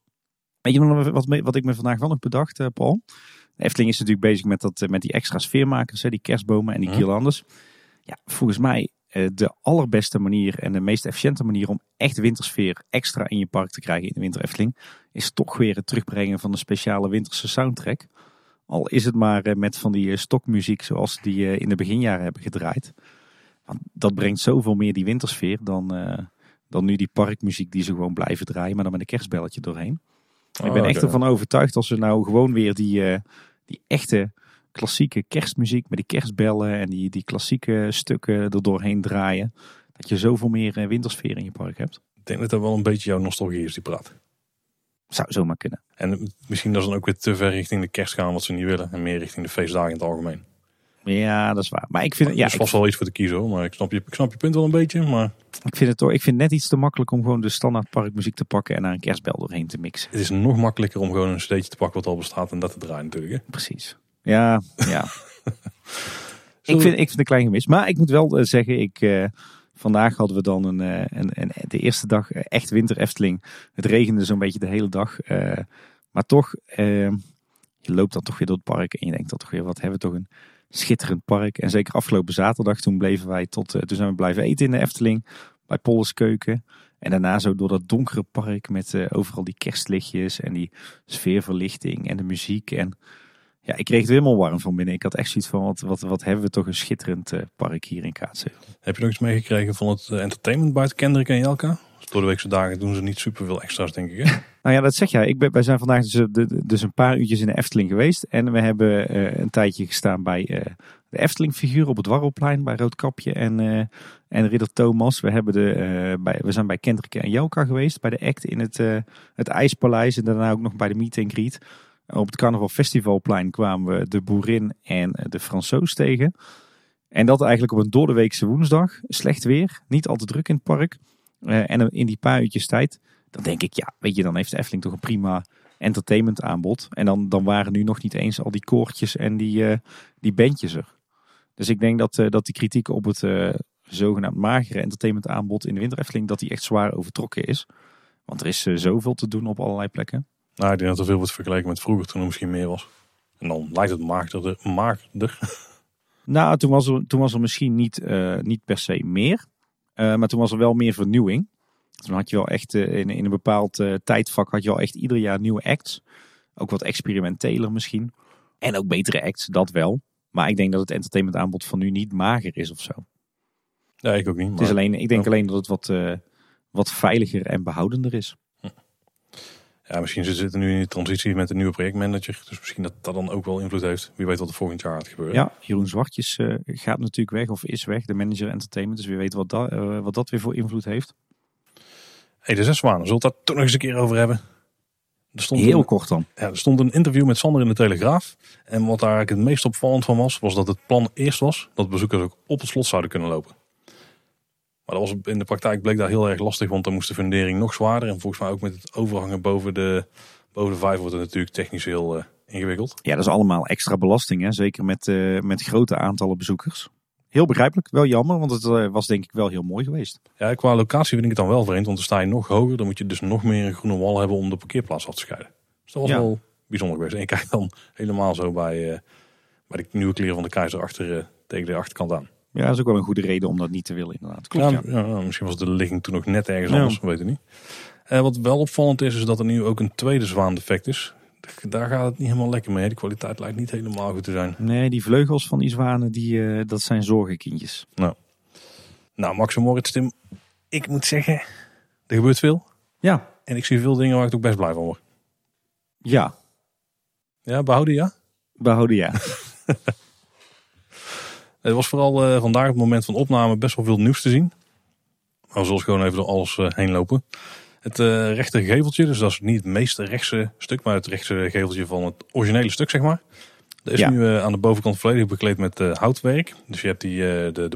Weet je wat, wat ik me vandaag wel nog bedacht, eh, Paul? De Efteling is natuurlijk bezig met, dat, eh, met die extra sfeermakers, hè, die kerstbomen en die Mhm. guirlandes. Ja, volgens mij eh, de allerbeste manier en de meest efficiënte manier om echt wintersfeer extra in je park te krijgen in de winter Efteling, is toch weer het terugbrengen van een speciale winterse soundtrack. Al is het maar met van die stokmuziek zoals die in de beginjaren hebben gedraaid. Want dat brengt zoveel meer die wintersfeer dan, dan nu die parkmuziek die ze gewoon blijven draaien, maar dan met een kerstbelletje doorheen. Ik ben Oh, echt ervan overtuigd als ze nou gewoon weer die, eh, die echte klassieke kerstmuziek met die kerstbellen en die, die klassieke stukken er doorheen draaien. Dat je zoveel meer eh, wintersfeer in je park hebt. Ik denk dat dat wel een beetje jouw nostalgie is die praat. Zou zomaar kunnen. En misschien dat ze dan ook weer te ver richting de kerst gaan wat ze niet willen. En meer richting de feestdagen in het algemeen. Ja, dat is waar. Maar ik vind, Ja, ja, dat is vast wel iets voor te kiezen hoor. Maar ik snap, je, ik snap je punt wel een beetje. Maar ik vind het toch, ik vind het net iets te makkelijk om gewoon de standaard parkmuziek te pakken en daar een kerstbel doorheen te mixen. het is nog makkelijker om gewoon een cd'tje te pakken wat al bestaat en dat te draaien natuurlijk. Hè? Precies. Ja, ja. Ik, vind, ik vind het een klein gemis. Maar ik moet wel eh, zeggen, ik, eh, vandaag hadden we dan een, eh, een, een, de eerste dag echt winter Efteling. Het regende zo'n beetje de hele dag. maar toch, je loopt dan toch weer door het park en je denkt dan toch weer, wat hebben we toch een schitterend park. En zeker afgelopen zaterdag, toen bleven wij tot, eh, toen zijn we blijven eten in de Efteling. Bij Polles Keuken. En daarna zo door dat donkere park met eh, overal die kerstlichtjes en die sfeerverlichting en de muziek. En ja, ik kreeg het helemaal warm van binnen. Ik had echt zoiets van, wat, wat, wat hebben we toch een schitterend eh, park hier in Kaatsheuvel. Heb je nog iets meegekregen van het eh, entertainment buiten Kendrick en Jelka? Door de weekse dagen doen ze niet super veel extra's denk ik. Hè? Nou ja, dat zeg jij. Ik ben, wij zijn vandaag dus, eh, dus een paar uurtjes in de Efteling geweest. En we hebben een tijdje gestaan bij de Efteling-figuur op het Warrelplein. Bij Roodkapje en, en Ridder Thomas. We, hebben de, bij, we zijn bij Kendrick en Jelka geweest. Bij de act in het, het IJspaleis. En daarna ook nog bij de meet and greet. Op het Carnaval Festivalplein kwamen we de Boerin en de Fransoos tegen. En dat eigenlijk op een doordeweekse woensdag. Slecht weer, niet al te druk in het park. Eh, en in die paar uurtjes tijd, dan denk ik, ja, weet je, dan heeft de Efteling toch een prima entertainment aanbod. En dan, dan waren nu nog niet eens al die koortjes en die, eh, die bandjes er. Dus ik denk dat, eh, dat die kritiek op het zogenaamd magere entertainment aanbod in de Winter Efteling, dat die echt zwaar overtrokken is. Want er is zoveel te doen op allerlei plekken. Nou, ik denk dat er veel wordt vergeleken met vroeger toen er misschien meer was. En dan lijkt het magerder. magerder. Nou, toen was er, toen was er misschien niet, eh, niet per se meer. Eh, maar toen was er wel meer vernieuwing. Toen had je wel echt eh, in, in een bepaald tijdvak had je al echt ieder jaar nieuwe acts. Ook wat experimenteler misschien. En ook betere acts, dat wel. Maar ik denk dat het entertainment aanbod van nu niet mager is of zo. Ja, ik ook niet. Het is maar- alleen, ik denk alleen dat het wat, wat veiliger en behoudender is. Ja, misschien ze zitten nu in die transitie met de nieuwe projectmanager. Dus misschien dat dat dan ook wel invloed heeft. Wie weet wat er volgend jaar gaat gebeuren. Ja, Jeroen Zwartjes eh, gaat natuurlijk weg of is weg. De manager entertainment. Dus wie weet wat, dat eh, wat dat weer voor invloed heeft. Hey, de zes zwanen. Zullen we het daar toch nog eens een keer over hebben? Er stond, Heel een, kort dan. ja, er stond een interview met Sander in de Telegraaf. En wat daar eigenlijk het meest opvallend van was, was dat het plan eerst was dat bezoekers ook op het slot zouden kunnen lopen. Maar dat was in de praktijk bleek daar heel erg lastig, want dan moest de fundering nog zwaarder. En volgens mij ook met het overhangen boven de, boven de vijf wordt het natuurlijk technisch heel eh, ingewikkeld. Ja, dat is allemaal extra belasting. Hè? Zeker met, eh, met grote aantallen bezoekers. Heel begrijpelijk. Wel jammer, want het eh, was denk ik wel heel mooi geweest. Ja, qua locatie vind ik het dan wel vreemd, want dan sta je nog hoger. Dan moet je dus nog meer een groene wal hebben om de parkeerplaats af te scheiden. Dus dat was Ja. wel bijzonder geweest. En je kijkt dan helemaal zo bij, bij de nieuwe kleren van de keizer achter, tegen de achterkant aan. Ja, dat is ook wel een goede reden om dat niet te willen inderdaad. Klopt, ja, ja. ja, misschien was de ligging toen ook net ergens anders, we weten niet. Eh, wat wel opvallend is, is dat er nu ook een tweede zwaandefect is. Daar gaat het niet helemaal lekker mee. De kwaliteit lijkt niet helemaal goed te zijn. Nee, die vleugels van die zwanen, die, eh, dat zijn zorgenkindjes. Nou, Max en Moritz, Tim, ik moet zeggen, er gebeurt veel. Ja. En ik zie veel dingen waar ik ook best blij van word. Ja, Ja, behouden ja? behouden ja. Het was vooral eh, vandaag op het moment van opname best wel veel nieuws te zien. Maar we zullen gewoon even door alles eh, heen lopen. Het eh rechter geveltje, dus dat is niet het meest rechtse stuk, maar het rechtse geveltje van het originele stuk, zeg maar. Dat is Ja. nu aan de bovenkant volledig bekleed met houtwerk. Dus je hebt die, de, de,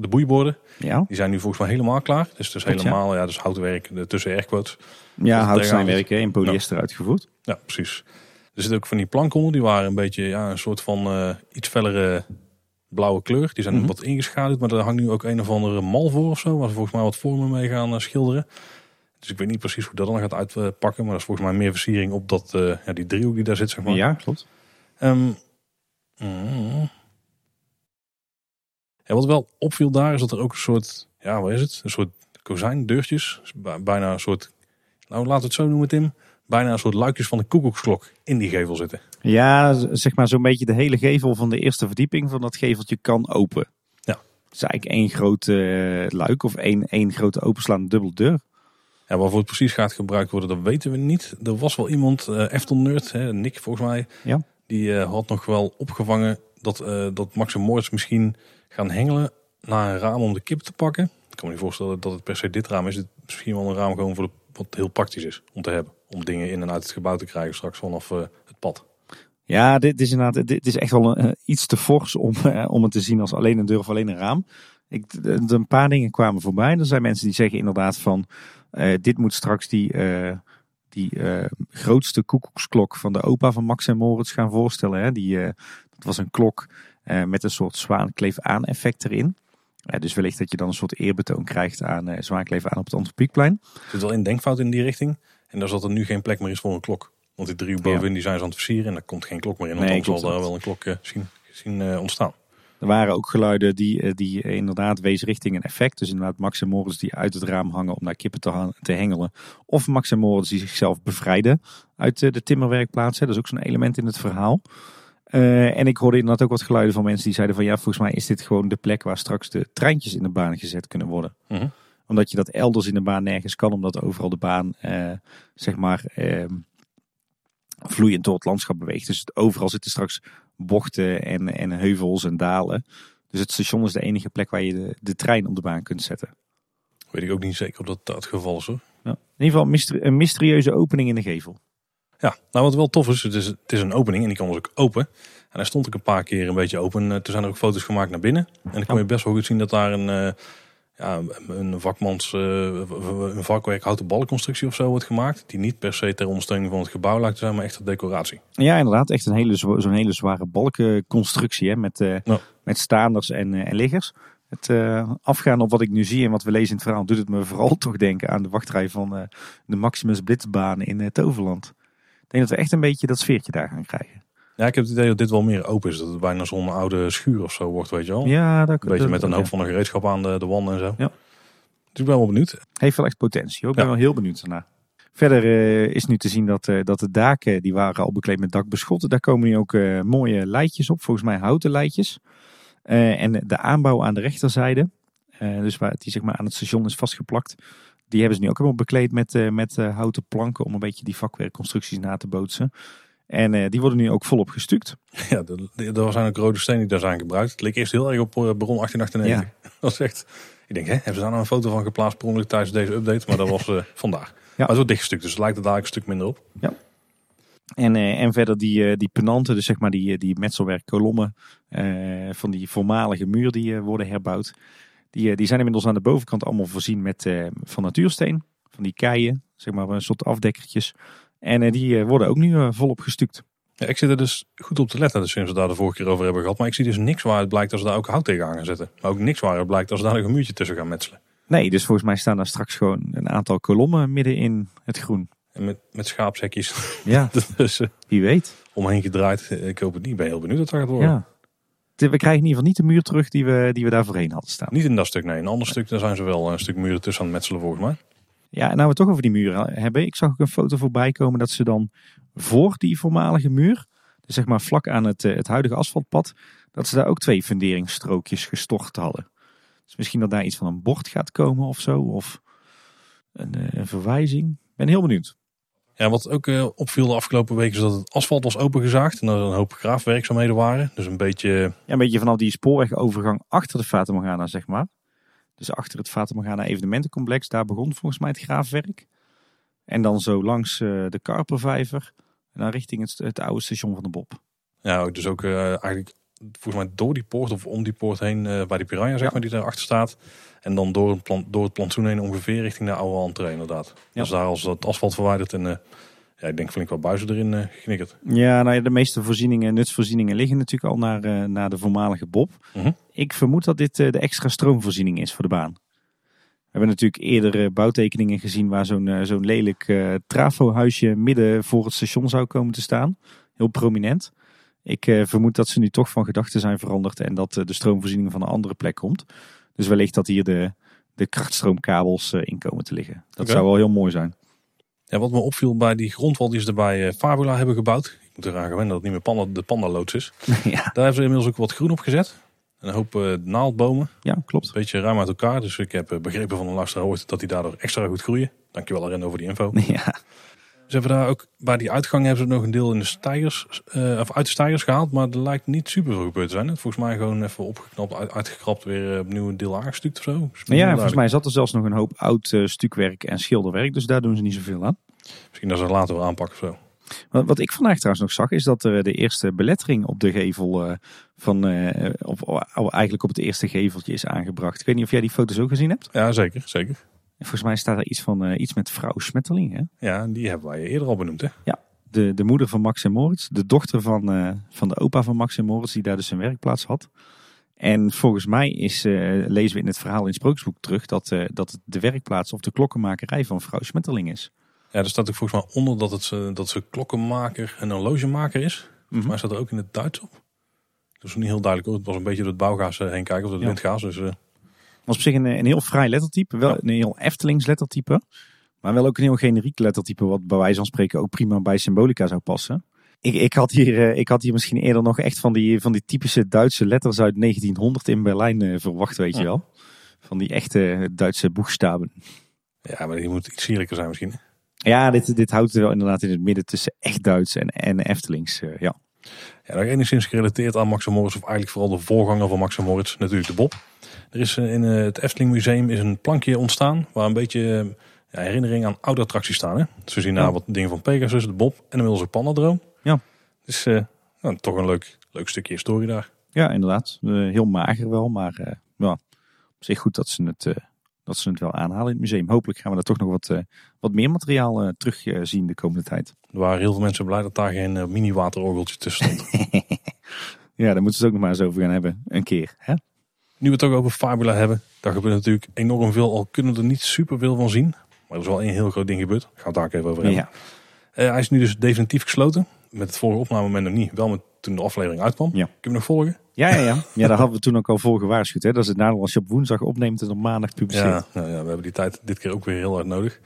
de boeiborden, Ja, die zijn nu volgens mij helemaal klaar. Dus het is Klopt, ja. helemaal, ja, dus houtwerk tussen airquotes. ja houtsnijwerk hè, in polyester uitgevoerd. Ja, precies. Er zitten ook van die planken onder, die waren een beetje ja, een soort van iets fellere blauwe kleur. Die zijn Mhm. wat ingeschaduwd, maar er hangt nu ook een of andere mal voor of zo, waar ze volgens mij wat vormen mee gaan eh, schilderen. Dus ik weet niet precies hoe dat dan gaat uitpakken, maar dat is volgens mij meer versiering op dat, eh, ja, die driehoek die daar zit, zeg maar. Ja, klopt. Ehm, mm. ja, wat wel opviel daar is dat er ook een soort, ja, wat is het? Een soort kozijndeurtjes, bij- bijna een soort, nou laten we het zo noemen Tim, bijna een soort luikjes van de koekoeksklok in die gevel zitten. Ja, zeg maar zo'n beetje de hele gevel van de eerste verdieping van dat geveltje kan open. Ja. Het is eigenlijk één grote eh, luik of één, één grote openslaande dubbele deur. Ja, waarvoor het precies gaat gebruikt worden, dat weten we niet. Er was wel iemand, eh Efton Nerd, hè, Nick volgens mij, Ja. die eh, had nog wel opgevangen dat, dat Max en Moritz misschien gaan hengelen naar een raam om de kip te pakken. Ik kan me niet voorstellen dat het per se dit raam is. Het misschien wel een raam gewoon voor de, wat heel praktisch is om te hebben. Om dingen in en uit het gebouw te krijgen straks vanaf uh, het pad. Ja, dit is inderdaad dit is echt wel een, iets te fors om, uh, om het te zien als alleen een deur of alleen een raam. Ik, een paar dingen kwamen voorbij. Er zijn mensen die zeggen inderdaad van uh, dit moet straks die, die grootste koekoeksklok van de opa van Max en Moritz gaan voorstellen. Hè? Die, dat was een klok met een soort zwaankleef aan effect erin. Ja, dus wellicht dat je dan een soort eerbetoon krijgt aan uh, Zwaankleef aan op het Antropiekplein. Er zit wel een denkfout in die richting. En daar zat er nu geen plek meer is voor een klok. Want die drie bovenin die zijn ze aan het versieren en daar komt geen klok meer in. Want nee, dan zal er wel een klok uh, zien, zien uh, ontstaan. Er waren ook geluiden die, die inderdaad wezen richting een effect. Dus inderdaad Max en Moritz die uit het raam hangen om naar kippen te, te hengelen. Of Max en Moritz die zichzelf bevrijden uit de timmerwerkplaats. Dat is ook zo'n element in het verhaal. Uh, en ik hoorde inderdaad ook wat geluiden van mensen die zeiden van ja, volgens mij is dit gewoon de plek waar straks de treintjes in de baan gezet kunnen worden. Uh Omdat je dat elders in de baan nergens kan, omdat overal de baan uh, zeg maar uh, vloeiend door het landschap beweegt. Dus overal zitten straks bochten en, en heuvels en dalen. Dus het station is de enige plek waar je de, de trein op de baan kunt zetten. Weet ik ook niet zeker of dat, dat het geval is hoor. Ja. In ieder geval een mysterieuze opening in de gevel. Ja, nou wat wel tof is, het is, het is een opening en die kan dus ook open. En daar stond ik een paar keer een beetje open. Toen zijn er ook foto's gemaakt naar binnen. En dan kon je best wel goed zien dat daar een, uh, ja, een vakmans, uh, een vakwerk houten ballenconstructie of zo wordt gemaakt. Die niet per se ter ondersteuning van het gebouw lijkt te zijn, maar echt ter decoratie. Ja, inderdaad. Echt een hele, zo'n hele zware balkenconstructie hè, met, uh, met staanders en, en liggers. Het uh, afgaan op wat ik nu zie en wat we lezen in het verhaal doet het me vooral toch denken aan de wachtrij van uh, de Maximus Blitzbaan in uh, Toverland. Ik denk dat we echt een beetje dat sfeertje daar gaan krijgen. Ja, ik heb het idee dat dit wel meer open is. Dat het bijna zo'n oude schuur of zo wordt, weet je wel. Ja, dat Een beetje met een hoop van een gereedschap aan de, de wanden en zo. Ja. Dus ik ben wel benieuwd. Heeft wel echt potentie. Hoor. Ik ben wel heel benieuwd daarna. Verder uh, is nu te zien dat, uh, dat de daken, die waren al bekleed met dakbeschotten. Daar komen nu ook uh, mooie leidjes op. Volgens mij houten leidjes. en de aanbouw aan de rechterzijde. dus waar die zeg maar aan het station is vastgeplakt. Die hebben ze nu ook helemaal bekleed met, met houten planken om een beetje die vakwerkconstructies na te bootsen. En uh, die worden nu ook volop gestuukt. Ja, er zijn ook rode stenen die daar zijn gebruikt. Het leek eerst heel erg op Bron 1898. Ja. Dat is echt... Ik denk, hè, hebben ze daar nou een foto van geplaatst per ongeluk tijdens deze update? Maar dat was vandaag. Ja. Maar het wordt dichtgestukt, dus het lijkt er daar een stuk minder op. Ja. En, en verder die, die penanten, dus zeg maar die, die metselwerkkolommen van die voormalige muur die worden herbouwd. Die, die zijn inmiddels aan de bovenkant allemaal voorzien met van natuursteen. Van die keien, zeg maar een soort afdekkertjes. En uh, die uh, worden ook nu volop gestuukt. Ja, ik zit er dus goed op te letten, dus sinds we daar de vorige keer over hebben gehad. Maar ik zie dus niks waar het blijkt als ze daar ook hout tegen gaan zetten. Maar ook niks waar het blijkt als ze daar nog een muurtje tussen gaan metselen. Nee, dus volgens mij staan daar straks gewoon een aantal kolommen midden in het groen. En met, met schaapshekjes. Ja, dus, wie weet. Omheen gedraaid. Ik hoop het niet. Ik ben heel benieuwd wat dat gaat worden. Ja we krijgen in ieder geval niet de muur terug die we, die we daar voorheen hadden staan. Niet in dat stuk, nee. Een ander stuk, daar zijn ze wel een stuk muren tussen aan het metselen volgens mij. Ja, en nou we het toch over die muren hebben. Ik zag ook een foto voorbij komen dat ze dan voor die voormalige muur, dus zeg maar vlak aan het, eh, het huidige asfaltpad, dat ze daar ook twee funderingsstrookjes gestort hadden. Dus misschien dat daar iets van een bord gaat komen of zo, of een, eh, een verwijzing. Ik ben heel benieuwd. Ja, wat ook uh, opviel de afgelopen weken is dat het asfalt was opengezaagd en er een hoop graafwerkzaamheden waren. Dus een beetje... Ja, een beetje vanaf die spoorwegovergang achter de Fata Morgana, zeg maar. Dus achter het Fata Morgana evenementencomplex, daar begon volgens mij het graafwerk. En dan zo langs uh, de Karpervijver en dan richting het, het, oude station van de Bob. Ja, dus ook uh, eigenlijk volgens mij door die poort of om die poort heen uh, bij die Piranha, zeg maar, die daarachter staat. En dan door het, plan, door het plantsoen heen ongeveer richting de oude entree inderdaad. Ja. Dus daar als het asfalt verwijderd en ja, ik denk flink wat buizen erin uh, geknikkerd. Ja, nou ja, de meeste voorzieningen, nutsvoorzieningen liggen natuurlijk al naar, uh, naar de voormalige Bob. Uh -huh. Ik vermoed dat dit de extra stroomvoorziening is voor de baan. We hebben natuurlijk eerder bouwtekeningen gezien waar zo'n zo'n lelijk trafohuisje midden voor het station zou komen te staan. Heel prominent. Ik vermoed dat ze nu toch van gedachten zijn veranderd en dat de stroomvoorziening van een andere plek komt. Dus wellicht dat hier de, de krachtstroomkabels in komen te liggen. Dat okay. zou wel heel mooi zijn. Ja, wat me opviel bij die grondwal die ze er bij Fabula hebben gebouwd. Ik moet eraan gewennen dat het niet meer panda, de pandaloods is. ja. Daar hebben ze inmiddels ook wat groen op gezet. Een hoop uh, naaldbomen. Ja, klopt. Een beetje ruim uit elkaar. Dus ik heb begrepen van een luisteraar ooit dat die daardoor extra goed groeien. Dankjewel Arendo voor die info. Ja. Ze hebben daar ook bij die uitgang hebben ze nog een deel in de stijgers, eh, of uit de stijgers gehaald, maar er lijkt niet super veel gebeurd te zijn. Volgens mij gewoon even opgeknapt, uit, uitgekrapt, weer eh, opnieuw een deel aangestuukt of zo. Ja, volgens mij zat er zelfs nog een hoop oud eh, stukwerk en schilderwerk. Dus daar doen ze niet zoveel aan. Misschien dat ze het later wel aanpakken of zo. Wat, wat ik vandaag trouwens nog zag, is dat er de eerste belettering op de gevel van, of eigenlijk op het eerste geveltje is aangebracht. Ik weet niet of jij die foto's ook gezien hebt. Ja, zeker, zeker. En volgens mij staat er iets van eh, iets met vrouw Smetterling. Hè? Ja, die hebben wij eerder al benoemd, hè? De, de moeder van Max en Moritz, de dochter van, eh, van de opa van Max en Moritz, die daar dus zijn werkplaats had. En volgens mij is, eh, lezen we in het verhaal in het sprookjesboek terug dat, dat het de werkplaats of de klokkenmakerij van vrouw Smetterling is. Ja, er staat ook volgens mij onder dat, het, ze- dat ze klokkenmaker en horlogemaker is. Volgens mij staat er ook in het Duits op. Dat is niet heel duidelijk hoor. Het was een beetje door het bouwgaas heen kijken, of door het Ja. windgaas. Dus was op zich een, een heel fraai lettertype. Wel een heel Eftelings lettertype. Maar wel ook een heel generiek lettertype. Wat bij wijze van spreken ook prima bij Symbolica zou passen. Ik, ik, had hier, eh, ik had hier misschien eerder nog echt van die, van die typische Duitse letters uit 1900 in Berlijn eh, verwacht, weet je wel. Van die echte Duitse boegstaben. ja, maar die moet iets sierlijker zijn misschien. Ja, dit, dit houdt er wel inderdaad in het midden tussen echt Duits en, en Eftelings. eh, ja. Ja, enigszins gerelateerd aan Max Moritz, of eigenlijk vooral de voorganger van Max Moritz, natuurlijk de Bob. Er is eh, in eh, het Efteling Museum is een plankje ontstaan waar een beetje eh, ja, herinnering aan oude attracties staan. Hè? Dus we zien daar Ja. wat dingen van Pegasus, de Bob en inmiddels ook Pandadroom. Ja. Dus nou, toch een leuk, leuk stukje historie daar. ja, inderdaad. Heel mager wel, maar ja, op zich goed dat ze, het, dat ze het wel aanhalen in het museum. Hopelijk gaan we daar toch nog wat, eh, wat meer materiaal eh, terug eh, zien de komende tijd. Er waren heel veel mensen blij dat daar geen mini-waterorgeltje tussen stond. Ja, daar moeten ze het ook nog maar eens over gaan hebben. Een keer. Hè? nu we het ook over Fabula hebben, daar gebeurt natuurlijk enorm veel. Al kunnen we er niet super veel van zien. Maar er is wel één heel groot ding gebeurd. Het daar even over hebben. Ja. Hij is nu dus definitief gesloten. Met het vorige opnamemoment nog niet. Wel met toen de aflevering uitkwam. Ja. Kun je me nog volgen? Ja, ja, ja. ja, daar hadden we toen ook al voor gewaarschuwd. Hè? Dat is het nadeel als je op woensdag opneemt en op maandag publiceert. Ja, nou ja, we hebben die tijd dit keer ook weer heel hard nodig.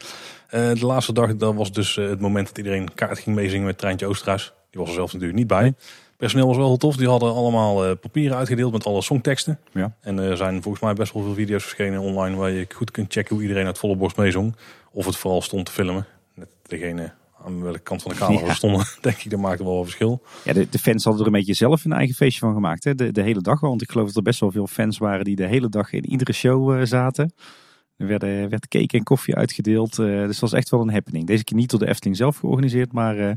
Eh, de laatste dag dat was dus eh, het moment dat iedereen kaart ging meezingen met Treintje Oosterhuis. Die was er zelf natuurlijk niet bij. Personeel was wel heel tof. Die hadden allemaal eh, papieren uitgedeeld met alle songteksten. Ja. En er zijn volgens mij best wel veel video's verschenen online waar je goed kunt checken hoe iedereen uit volle borst meezong. Of het vooral stond te filmen. Net degene aan welke kant van de camera we Ja. stonden, denk ik, dat maakte wel een verschil. Ja, de, de fans hadden er een beetje zelf een eigen feestje van gemaakt. Hè? De, de hele dag. Want ik geloof dat er best wel veel fans waren die de hele dag in iedere show eh, zaten. Er werden, werd cake en koffie uitgedeeld. eh, dus het was echt wel een happening. Deze keer niet door de Efteling zelf georganiseerd. Maar eh,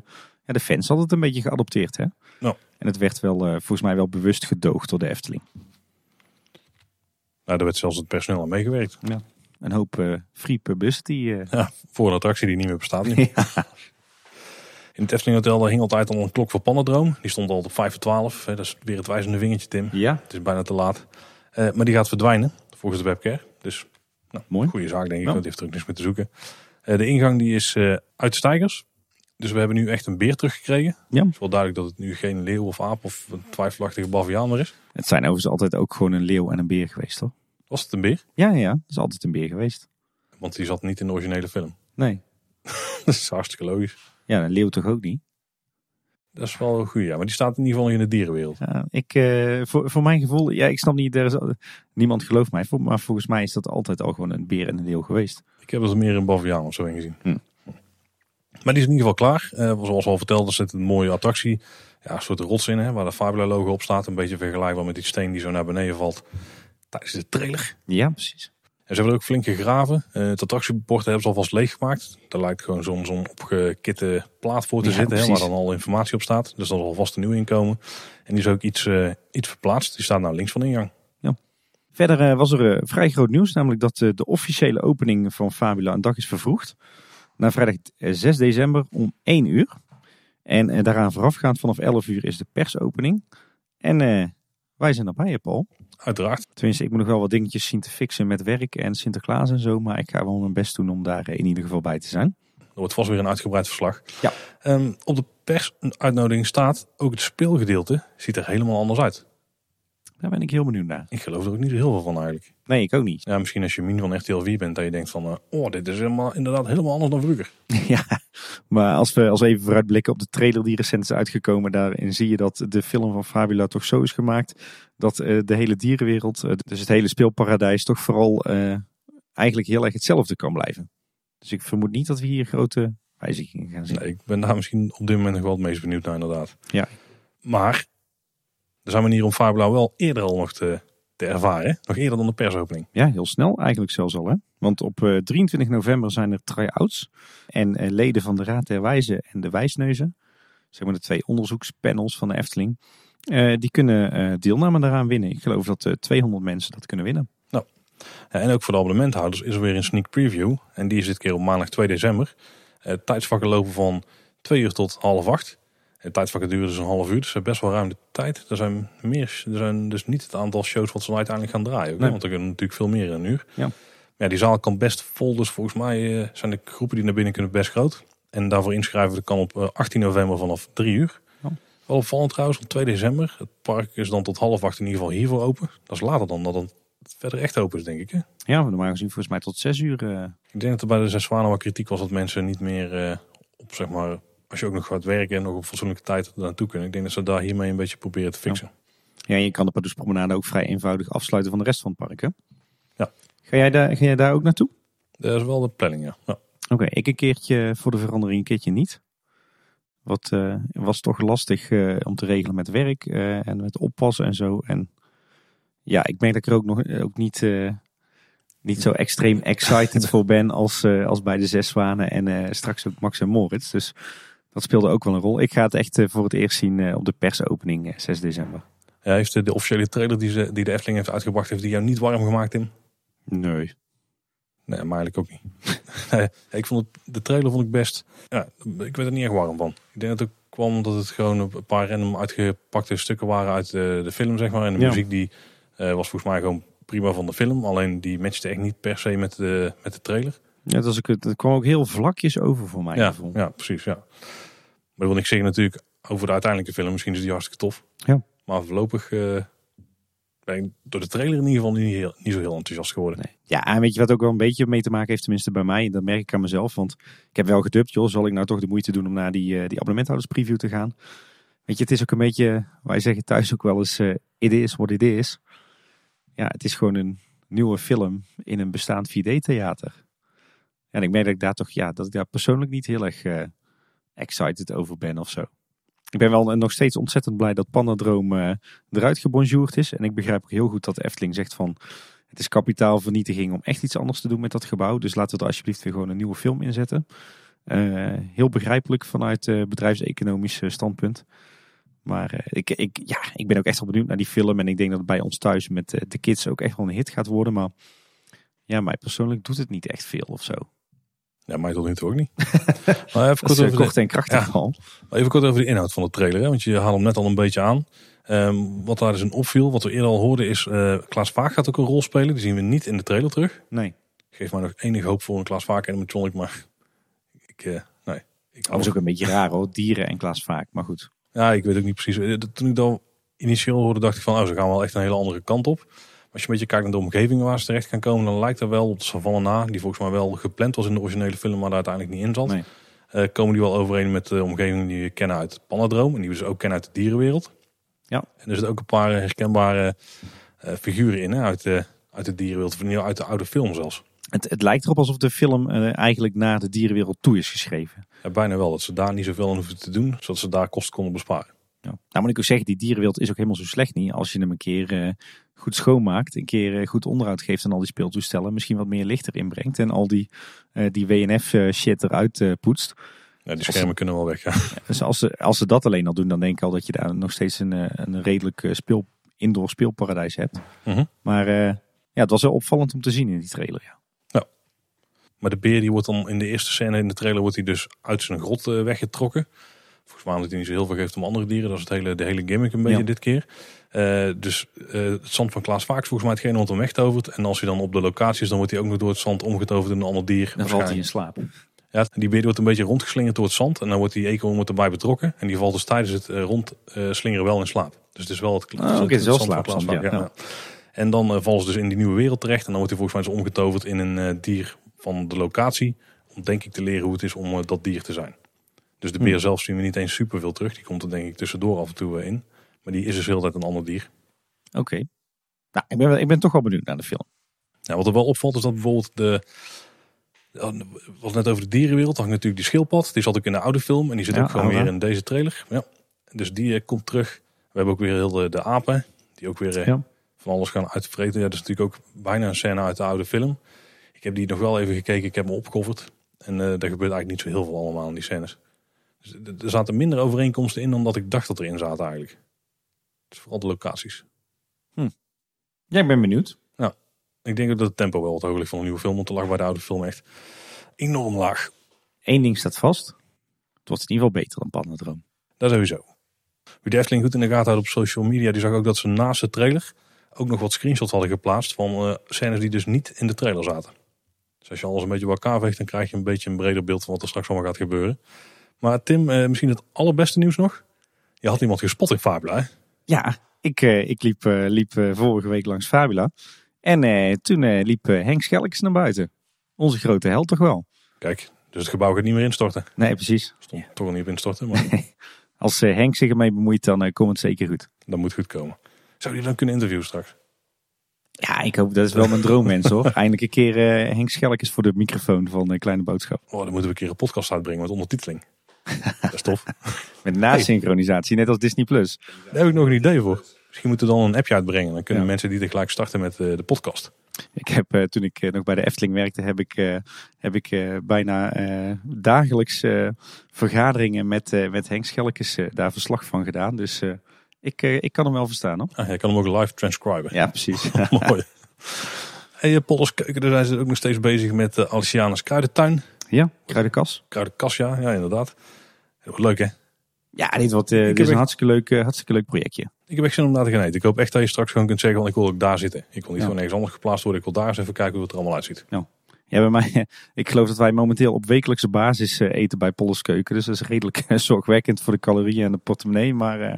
ja, de fans hadden het een beetje geadopteerd. Hè? Ja. En het werd wel, volgens mij wel bewust gedoogd door de Efteling. Nou, daar werd zelfs het personeel aan meegewerkt. Een hoop free publicity. Ja, voor een attractie die niet meer bestaat. nu. In het Efteling Hotel daar hing altijd al een klok voor Pannendroom. Die stond al op 5 voor 12. Hè, Dat is weer het wijzende vingertje, Tim. ja, Het is bijna te laat. Eh, maar die gaat verdwijnen, volgens de webcare. Dus nou, Mooi. goede zaak, denk ik. Ja. Want die heeft er ook niks meer te zoeken. Eh, de ingang die is eh, uit stijgers. Dus we hebben nu echt een beer teruggekregen. Ja. Het is wel duidelijk dat het nu geen leeuw of aap of een twijfelachtige baviaan meer is. het zijn overigens altijd ook gewoon een leeuw en een beer geweest hoor. Was het een beer? Ja, ja, het is altijd een beer geweest. Want die zat niet in de originele film. Nee. Dat is hartstikke logisch. Ja, een leeuw toch ook niet? Dat is wel goed, ja. Maar die staat in ieder geval in de dierenwereld. Ja, ik, eh, voor, voor mijn gevoel, ja, ik snap niet, er is, niemand gelooft mij, maar volgens mij is dat altijd al gewoon een beer en een leeuw geweest. Ik heb er meer een baviaan of zo in gezien. Hm. Maar die is in ieder geval klaar. Eh, zoals al verteld, er zit een mooie attractie. Ja, een soort rots in, hè, waar de Fabula logo op staat. Een beetje vergelijkbaar met die steen die zo naar beneden valt tijdens de trailer. Ja, precies. En ze hebben er ook flink gegraven. Eh, het attractiebord hebben ze alvast leeggemaakt. Daar lijkt gewoon zo'n zo'n opgekitte plaat voor te Ja, zitten, hè, waar dan al informatie op staat. Dus dat zal alvast een nieuw inkomen. En die is ook iets, eh, iets verplaatst. Die staat nou links van de ingang. Verder eh, was er vrij groot nieuws, namelijk dat de officiële opening van Fabula een dag is vervroegd. Naar vrijdag eh, 6 december om 1 uur. En daaraan voorafgaand vanaf 11 uur is de persopening. En wij zijn erbij, Paul. Uiteraard. Tenminste, ik moet nog wel wat dingetjes zien te fixen met werk en Sinterklaas en zo. Maar ik ga wel mijn best doen om daar eh, in ieder geval bij te zijn. Er wordt vast weer een uitgebreid verslag. Ja. Ehm, op de persuitnodiging staat ook het speelgedeelte ziet er helemaal anders uit. Daar ben ik heel benieuwd naar. Ik geloof er ook niet heel veel van eigenlijk. Nee, ik ook niet. Ja, misschien als je min van RTL 4 bent, dat je denkt van, eh, oh, dit is helemaal, inderdaad helemaal anders dan vroeger. ja, maar als we, als we even vooruitblikken op de trailer die recent is uitgekomen, daarin zie je dat de film van Fabula toch zo is gemaakt dat eh, de hele dierenwereld, eh, dus het hele speelparadijs, toch vooral eigenlijk heel erg hetzelfde kan blijven. Dus ik vermoed niet dat we hier grote wijzigingen gaan zien. Nee, ik ben daar misschien op dit moment nog wel het meest benieuwd naar inderdaad. Ja. Maar er zijn manieren om Fireblauw wel eerder al nog te, te ervaren. hè? Nog eerder dan de persopening. Ja, heel snel eigenlijk zelfs al. Hè? Want op eh, 23 november zijn er try-outs. En eh, leden van de Raad der Wijzen en de Wijsneuzen, zeg maar de twee onderzoekspanels van de Efteling, eh, die kunnen eh, deelname daaraan winnen. Ik geloof dat eh, 200 mensen dat kunnen winnen. Ja, en ook voor de abonnementhouders is er weer een sneak preview. En die is dit keer op maandag 2 december. Eh, tijdsvakken lopen van 2 uur tot half 8. Het tijdvakken duren dus een half uur, dus best wel ruim de tijd. Er zijn, meer, er zijn dus niet het aantal shows wat ze uiteindelijk gaan draaien. ook, hè? Nee. Want er kunnen natuurlijk veel meer in een uur. Ja. Ja, die zaal kan best vol, dus volgens mij eh, zijn de groepen die naar binnen kunnen best groot. En daarvoor inschrijven dat kan op eh, 18 november vanaf 3 uur. Ja. Wel opvallend trouwens, op 2 december. Het park is dan tot half 8 in ieder geval hiervoor open. Dat is later dan dat het verder echt open is, denk ik. Hè? Ja, normaal gezien volgens mij tot 6 uur. eh, Ik denk dat er bij de Zes Zwanen wel kritiek was dat mensen niet meer eh, op, zeg maar, als je ook nog gaat werken en nog op fatsoenlijke tijd er naartoe kunnen. Ik denk dat ze daar hiermee een beetje proberen te fixen. Ja, je kan de Pardoespromenade ook vrij eenvoudig afsluiten van de rest van het park. Hè? Ja. Ga, jij daar, ga jij daar ook naartoe? Dat is wel de planning, ja. ja. Oké, ik een keertje voor de verandering, een keertje niet. Wat eh, was toch lastig eh, om te regelen met werk eh, en met oppassen en zo. En ja, ik merk dat ik er ook nog ook niet, niet zo extreem excited voor ben als, als bij de Zes Zwanen en straks ook Max en Moritz. Dus dat speelde ook wel een rol. Ik ga het echt eh, voor het eerst zien eh, op de persopening eh, 6 december. Ja, heeft de, officiële trailer die, ze, die de Efteling heeft uitgebracht, heeft die jou niet warm gemaakt, Tim? Nee. Nee, maar eigenlijk ook niet. Nee, ik vond het, de trailer vond ik best. Ja, ik werd er niet echt warm van. Ik denk dat het ook kwam omdat het gewoon een paar random uitgepakte stukken waren uit de, de film, zeg maar. En de Ja. muziek die eh, was volgens mij gewoon prima van de film. Alleen die matchte echt niet per se met de, met de trailer. Ja, dat, was ook, het het kwam ook heel vlakjes over voor mijn Ja, gevoel. ja, precies. Ja. Maar dat wil ik zeggen natuurlijk over de uiteindelijke film. Misschien is die hartstikke tof. Ja. Maar voorlopig eh, ben ik door de trailer in ieder geval niet, heel, niet zo heel enthousiast geworden. Nee. Ja, en weet je wat ook wel een beetje mee te maken heeft, tenminste bij mij, dat merk ik aan mezelf. Want ik heb wel gedubt, joh, zal ik nou toch de moeite doen om naar die, eh, die abonnementhouderspreview te gaan? Weet je, het is ook een beetje, wij zeggen thuis ook wel eens, eh it is what it is. Ja, het is gewoon een nieuwe film in een bestaand 4D-theater. En ik merk dat ik daar toch, ja, dat ik daar persoonlijk niet heel erg excited over ben of zo. Ik ben wel nog steeds ontzettend blij dat Panadroom eh, eruit gebonjourd is. En ik begrijp ook heel goed dat Efteling zegt van... Het is kapitaalvernietiging om echt iets anders te doen met dat gebouw. Dus laten we er alsjeblieft weer gewoon een nieuwe film inzetten. Eh, heel begrijpelijk vanuit eh bedrijfseconomisch standpunt. Maar ik, ik, ja, ik ben ook echt wel benieuwd naar die film. En ik denk dat het bij ons thuis met de kids ook echt wel een hit gaat worden. Maar ja, mij persoonlijk doet het niet echt veel of zo. Ja, mij tot nu toe ook niet. maar even kort, eh, over de, en krachtig Ja. even kort over de inhoud van de trailer. Hè? Want je haalt hem net al een beetje aan. Ehm, wat daar dus in opviel, wat we eerder al hoorden, is eh Klaas Vaak gaat ook een rol spelen. Die zien we niet in de trailer terug. Nee, Geeft mij nog enige hoop voor een Klaas Vaak animatronic, maar ik, eh, nee. Ik dat was ook een beetje raar hoor. Dieren en Klaas Vaak, maar goed. Ja, ik weet ook niet precies. Eh, Toen ik dat initieel hoorde, dacht ik van, oh, ze gaan wel echt een hele andere kant op. Als je een beetje kijkt naar de omgevingen waar ze terecht gaan komen, dan lijkt er wel op de Savanne na, die volgens mij wel gepland was in de originele film, maar daar uiteindelijk niet in zat. Nee. Eh, komen die wel overeen met de omgeving die we kennen uit Panadroom en die we dus ook kennen uit de dierenwereld. Ja. En er zitten ook een paar eh, herkenbare eh, figuren in hè, uit, de, uit de dierenwereld, of geval uit de oude film zelfs. Het, het lijkt erop alsof de film eigenlijk naar de dierenwereld toe is geschreven. Ja, bijna wel, dat ze daar niet zoveel aan hoeven te doen, zodat ze daar kosten konden besparen. Ja. Nou moet ik ook zeggen, die dierenwereld is ook helemaal zo slecht niet. Als je hem een keer eh, goed schoonmaakt, een keer eh, goed onderhoud geeft aan al die speeltoestellen. Misschien wat meer licht erin brengt en al die, eh, die WNF shit eruit poetst. Ja, die schermen kunnen wel weg. Ja. Dus als ze, als ze dat alleen al doen, dan denk ik al dat je daar nog steeds een, een redelijk speel, indoor speelparadijs hebt. Mhm. Maar ja, het was wel opvallend om te zien in die trailer. Ja. Maar de beer die wordt dan in de eerste scène in de trailer wordt hij dus uit zijn grot weggetrokken. Volgens mij hij niet zo heel veel geeft om andere dieren. Dat is het hele, de hele gimmick een beetje Ja. dit keer. Eh, dus eh, het zand van Klaas Vaak is volgens mij hetgene wat hem wegtovert. En als hij dan op de locatie is, dan wordt hij ook nog door het zand omgetoverd in een ander dier. Dan valt hij in slaap. Ja, die beer wordt een beetje rondgeslingerd door het zand. En dan wordt die eekhoorn wordt erbij betrokken. En die valt dus tijdens het eh, rondslingeren wel in slaap. Dus het is wel het, Ah, het is wel zand van Klaas ja. ja. En dan eh, vallen ze dus in die nieuwe wereld terecht. En dan wordt hij volgens mij dus omgetoverd in een dier van de locatie. Om denk ik te leren hoe het is om dat dier te zijn. Dus de beer Hmm. zelf zien we niet eens super veel terug. Die komt er denk ik tussendoor af en toe in. Maar die is dus heel tijd een ander dier. Oké. Nou, ik ben, ik ben toch wel benieuwd naar de film. Ja, wat er wel opvalt is dat bijvoorbeeld de, We hadden net over de dierenwereld. Dan hangt natuurlijk die schildpad. Die zat ook in de oude film. En die zit Ja, ook gewoon weer in deze trailer. Ja. Dus die eh, komt terug. We hebben ook weer heel de, de apen. Die ook weer eh, Ja. van alles gaan uitvreten. Ja, dat is natuurlijk ook bijna een scène uit de oude film. Ik heb die nog wel even gekeken. Ik heb me opgekofferd. En daar gebeurt eigenlijk niet zo heel veel allemaal in die scènes. Dus er- zaten minder overeenkomsten in dan dat ik dacht dat erin zaten eigenlijk. Is vooral de locaties. Ja, ik ben benieuwd. Ik denk ook dat het tempo wel wat hoog ligt van een nieuwe film. Want er lag bij de oude film echt enorm laag. Eén ding staat vast. Het wordt in ieder geval beter dan Pandadroom. Dat sowieso. Wie de Efteling goed in de gaten houdt op social media, die zag ook dat ze naast de trailer ook nog wat screenshots hadden geplaatst van eh, scènes die dus niet in de trailer zaten. Dus als je alles een beetje bij elkaar veegt, dan krijg je een beetje een breder beeld van wat er straks allemaal gaat gebeuren. Maar Tim, eh, misschien het allerbeste nieuws nog. Je had iemand gespot in Fabula? Ja, ik, eh, ik liep, eh, liep vorige week langs Fabula. En eh, toen eh, liep Henk Schelkes naar buiten. Onze grote held toch wel? Kijk, dus het gebouw gaat niet meer instorten. Nee, precies. Stond toch wel niet op instorten, maar Als eh, Henk zich ermee bemoeit, dan komt het zeker goed. dat moet goed komen. Zou je dan kunnen interviewen straks? Ja, ik hoop, dat is wel mijn droommens hoor. Eindelijk een keer Henk Schelkes voor de microfoon van Kleine Boodschap. Oh, dan moeten we een keer een podcast uitbrengen met ondertiteling. Dat is tof. Met nasynchronisatie, net als Disney+. Plus. Daar heb ik nog een idee voor. Misschien moeten we dan een appje uitbrengen. Dan kunnen Ja. mensen die tegelijk starten met eh, de podcast. Ik heb, eh, toen ik eh, nog bij de Efteling werkte, heb ik, eh, heb ik eh, bijna eh, dagelijks eh, vergaderingen met, eh, met Henk Schelkes daar verslag van gedaan. Dus eh, ik, ik kan hem wel verstaan hoor. Ah, jij kan hem ook live transcriben. Ja, precies. Mooi. Hey, Polles Keuken, daar zijn ze ook nog steeds bezig met Alicianus Kruidentuin. ja, kruidenkas. Kruidenkas, ja, ja inderdaad. Heel leuk hè? Ja, dit, wordt, eh, dit is een echt- hartstikke leuk, eh, hartstikke leuk projectje. Ik heb echt zin om daar te gaan eten. Ik hoop echt dat je straks gewoon kunt zeggen, van, ik wil ook daar zitten. Ik wil niet Ja. gewoon ergens anders geplaatst worden. Ik wil daar eens even kijken hoe het er allemaal uitziet. Ja, bij mij, ik geloof dat wij momenteel op wekelijkse basis eh, eten bij Polles Keuken. Dus dat is redelijk zorgwekkend voor de calorieën en de portemonnee. Maar eh,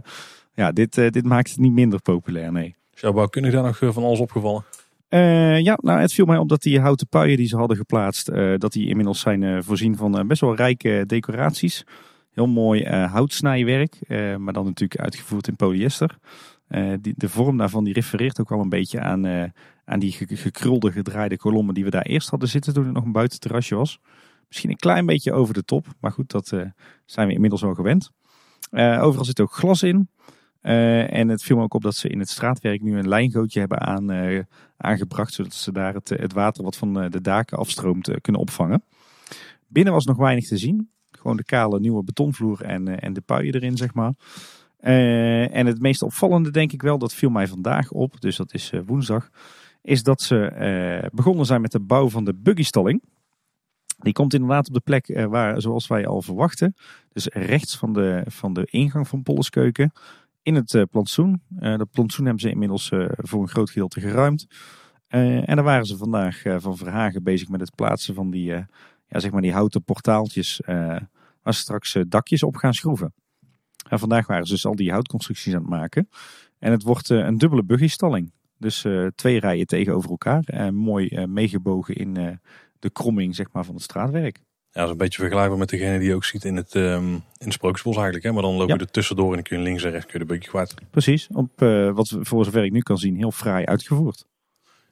ja, dit, dit maakt het niet minder populair, nee. Jouw bouwkundig daar nog van alles opgevallen? Eh, ja, nou, het viel mij op dat die houten puien die ze hadden geplaatst, eh, dat die inmiddels zijn voorzien van best wel rijke decoraties. Heel mooi eh, houtsnijwerk, eh, maar dan natuurlijk uitgevoerd in polyester. Eh, die, de vorm daarvan die refereert ook wel een beetje aan, aan die ge- gekrulde gedraaide kolommen die we daar eerst hadden zitten toen het nog een buitenterrasje was. Misschien een klein beetje over de top, maar goed, dat zijn we inmiddels wel gewend. Overal zit ook glas in. En het viel me ook op dat ze in het straatwerk nu een lijngootje hebben aan, aangebracht, zodat ze daar het, water wat van de daken afstroomt kunnen opvangen. Binnen was nog weinig te zien. Gewoon de kale nieuwe betonvloer en, eh, en de puien erin, zeg maar. Eh, en het meest opvallende, denk ik wel, dat viel mij vandaag op, dus dat is eh, woensdag, is dat ze begonnen zijn met de bouw van de buggystalling. Die komt inderdaad op de plek waar, zoals wij al verwachten, dus rechts van de, van de ingang van Polleskeuken, in het plantsoen. Dat plantsoen hebben ze inmiddels voor een groot gedeelte geruimd. En daar waren ze vandaag van Verhagen bezig met het plaatsen van die, ja, zeg maar die houten portaaltjes eh, waar straks eh, dakjes op gaan schroeven. En vandaag waren ze dus al die houtconstructies aan het maken. En het wordt eh, een dubbele buggystalling. Dus twee rijen tegenover elkaar. En mooi meegebogen in de kromming zeg maar, van het straatwerk. Ja, dat is een beetje vergelijkbaar met degene die je ook ziet in het, ehm, in het Sprookjesbos eigenlijk. Hè? Maar dan loop je Ja. er tussendoor en dan kun je links en rechts kun je de buggy kwijt. Precies, op wat we voor zover ik nu kan zien heel fraai uitgevoerd.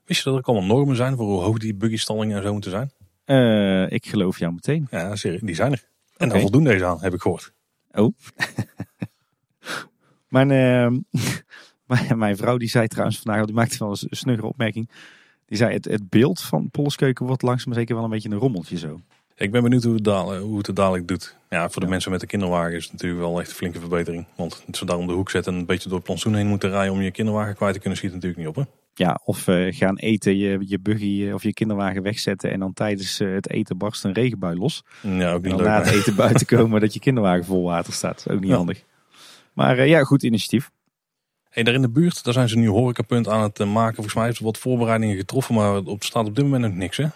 Wist je dat er ook allemaal normen zijn voor hoe hoog die buggystallingen en zo moeten zijn? Eh, ik geloof jou meteen. Ja, die zijn er. En daar voldoen deze aan, heb ik gehoord. Mijn, eh, mijn, mijn vrouw die zei trouwens vandaag, die maakte wel eens een snuggere opmerking. Die zei het, het beeld van Polleskeuken wordt langzaam zeker wel een beetje een rommeltje zo. Ik ben benieuwd hoe het, dadelijk, hoe het dadelijk doet. Ja, voor de Ja. mensen met de kinderwagen is het natuurlijk wel echt een flinke verbetering. Want ze daar om de hoek zetten en een beetje door het plantsoen heen moeten rijden om je kinderwagen kwijt te kunnen, schiet het natuurlijk niet op. Hè? Ja, of eh, gaan eten, je, je buggy eh, of je kinderwagen wegzetten en dan tijdens eh, het eten barst een regenbui los. Ja, ook En niet dan leuk. na het eten buiten komen dat je kinderwagen vol water staat. Ook niet Ja. handig. Maar ja, goed initiatief. Hey, daar in de buurt, daar zijn ze nu horecapunt aan het maken. Volgens mij heeft er wat voorbereidingen getroffen, maar op staat op dit moment nog niks. Hè? Nou,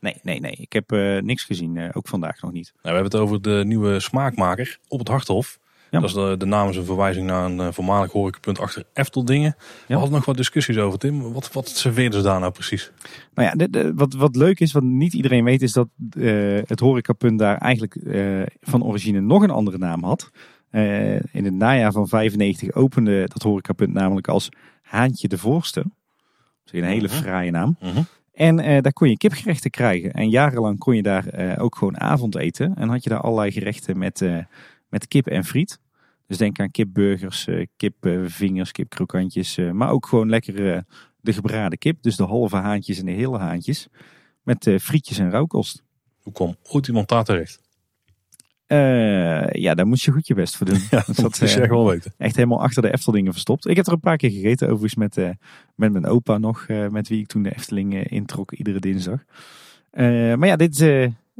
Nee, nee, nee. Ik heb niks gezien. ook vandaag nog niet. we hebben het over de nieuwe smaakmaker op het Harthof. Ja. Dat is de, de naam is een verwijzing naar een eh, voormalig horecapunt achter Efteldingen. We hadden nog wat discussies over, Tim. Wat, wat serveerden ze daar nou precies? Nou ja, de, de- wat, wat leuk is, wat niet iedereen weet, is dat eh, het horecapunt daar eigenlijk eh, van origine nog een andere naam had. In het najaar van 95 opende dat horecapunt namelijk als Haantje de Voorste. Dat is een hele Mhm. fraaie naam. Mhm. En daar kon je kipgerechten krijgen. En jarenlang kon je daar ook gewoon avondeten. En had je daar allerlei gerechten met, met kip en friet. Dus denk aan kipburgers, eh, kipvingers, kipkrokantjes. eh, maar ook gewoon lekker eh, de gebraden kip. Dus de halve haantjes en de hele haantjes. Met frietjes en rauwkost. Hoe kwam ooit iemand daar terecht? Ja, daar moest je goed je best voor doen. Ja, dat is echt wel weten. echt helemaal achter de Eftelingen verstopt. Ik heb er een paar keer gegeten, overigens met, met mijn opa nog. met wie ik toen de Efteling introk, iedere dinsdag. Maar ja, dit,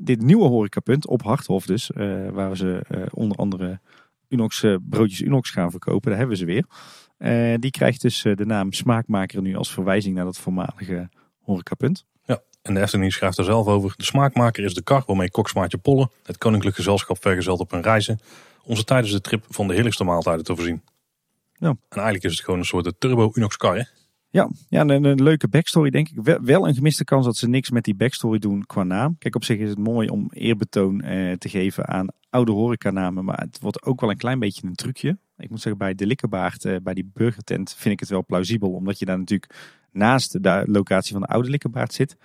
dit nieuwe horecapunt op Harthof dus. eh, waar ze eh, onder andere Unox, eh, broodjes Unox gaan verkopen. Daar hebben we ze weer. Die krijgt dus de naam Smaakmaker nu als verwijzing naar dat voormalige horecapunt. Ja, en de Efteling schrijft er zelf over. De smaakmaker is de kar waarmee koksmaatje Polle het koninklijk gezelschap vergezeld op hun reizen. Onze tijdens de trip van de heerlijkste maaltijden te voorzien. Ja. En eigenlijk is het gewoon een soort turbo Unox kar. Hè? Ja, ja een, leuke backstory denk ik. Wel, wel een gemiste kans dat ze niks met die backstory doen qua naam. Kijk, op zich is het mooi om eerbetoon eh, te geven aan oude horecanamen. Maar het wordt ook wel een klein beetje een trucje. Ik moet zeggen, bij de Likkerbaard, eh, bij die burgertent, vind ik het wel plausibel. Omdat je daar natuurlijk naast de locatie van de oude Likkerbaard zit.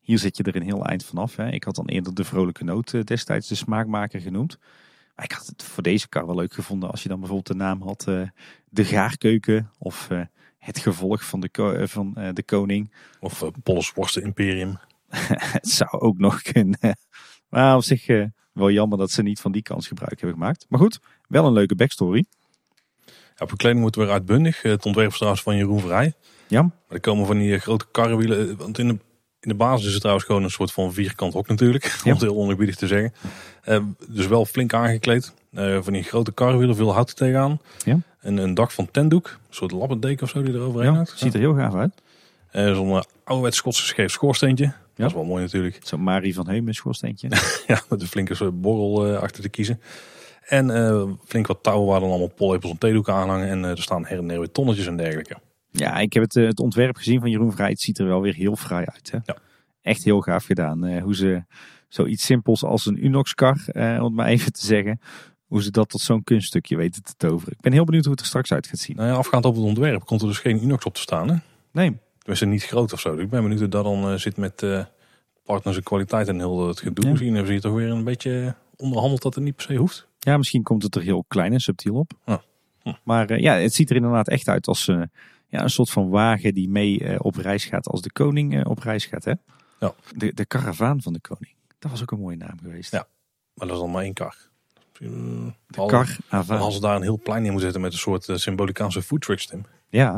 Hier zit je er een heel eind vanaf. Hè. Ik had dan eerder de Vrolijke Noot eh, destijds de smaakmaker genoemd. Maar ik had het voor deze kar wel leuk gevonden als je dan bijvoorbeeld de naam had eh, De Gaarkeuken of... eh, het gevolg van de, ko- eh, van eh, de koning. Of uh, Polles Worsten Imperium. Het zou ook nog kunnen. Maar op zich eh, wel jammer dat ze niet van die kans gebruik hebben gemaakt. Maar goed, wel een leuke backstory. Ja, op de kleding wordt weer uitbundig. Het ontwerp trouwens van Jeroen Vrij. Ja, Maar er komen van die eh, grote karrenwielen. eh, Want in de, in de basis is het trouwens gewoon een soort van vierkant hok natuurlijk. Ja. Om het heel onerbiedig te zeggen. Eh, dus wel flink aangekleed. Eh, van die grote karrenwielen, veel hout tegenaan. Ja. En een dak van tentdoek. Een soort lappendeken of zo die er overheen ja hangt. ziet er heel gaaf uit. Eh, Zo'n uh, ouderwets Schotse scheef schoorsteentje. Dat is wel mooi natuurlijk. Zo'n Marie van Heumen schoorsteentje. Ja, met een flinke soort borrel eh, achter te kiezen. En eh, flink wat touwen waar dan allemaal pollepels en theedoeken aan hangen. En eh, er staan her en der weer tonnetjes en dergelijke. Ja, ik heb het, eh, het ontwerp gezien van Jeroen Vrij. Het ziet er wel weer heel fraai uit. Hè? Ja. Echt heel gaaf gedaan. Eh, hoe ze zoiets simpels als een Unox-kar, eh, om het maar even te zeggen. Hoe ze dat tot zo'n kunststukje weten te toveren. Ik ben heel benieuwd hoe het er straks uit gaat zien. Nou ja, afgaand op het ontwerp komt er dus geen Unox op te staan. Hè? Nee, Tenminste niet groot of zo. Dus ik ben benieuwd hoe dat dan eh, zit met eh, partners en kwaliteit en heel het gedoe. Ja. Misschien hebben ze hier toch weer een beetje onderhandeld dat het niet per se hoeft. Ja, misschien komt het er heel klein en subtiel op. Ja. Hm. Maar eh, ja, het ziet er inderdaad echt uit als ja, een soort van wagen die mee op reis gaat als de koning op reis gaat. Hè? Ja. De, de karavaan van de koning. Dat was ook een mooie naam geweest. Ja. Maar dat is dan maar één kar. Eh, De. Als ze daar een heel plein in moeten zetten met een soort uh, symbolicaanse food trucks, Tim. Ja,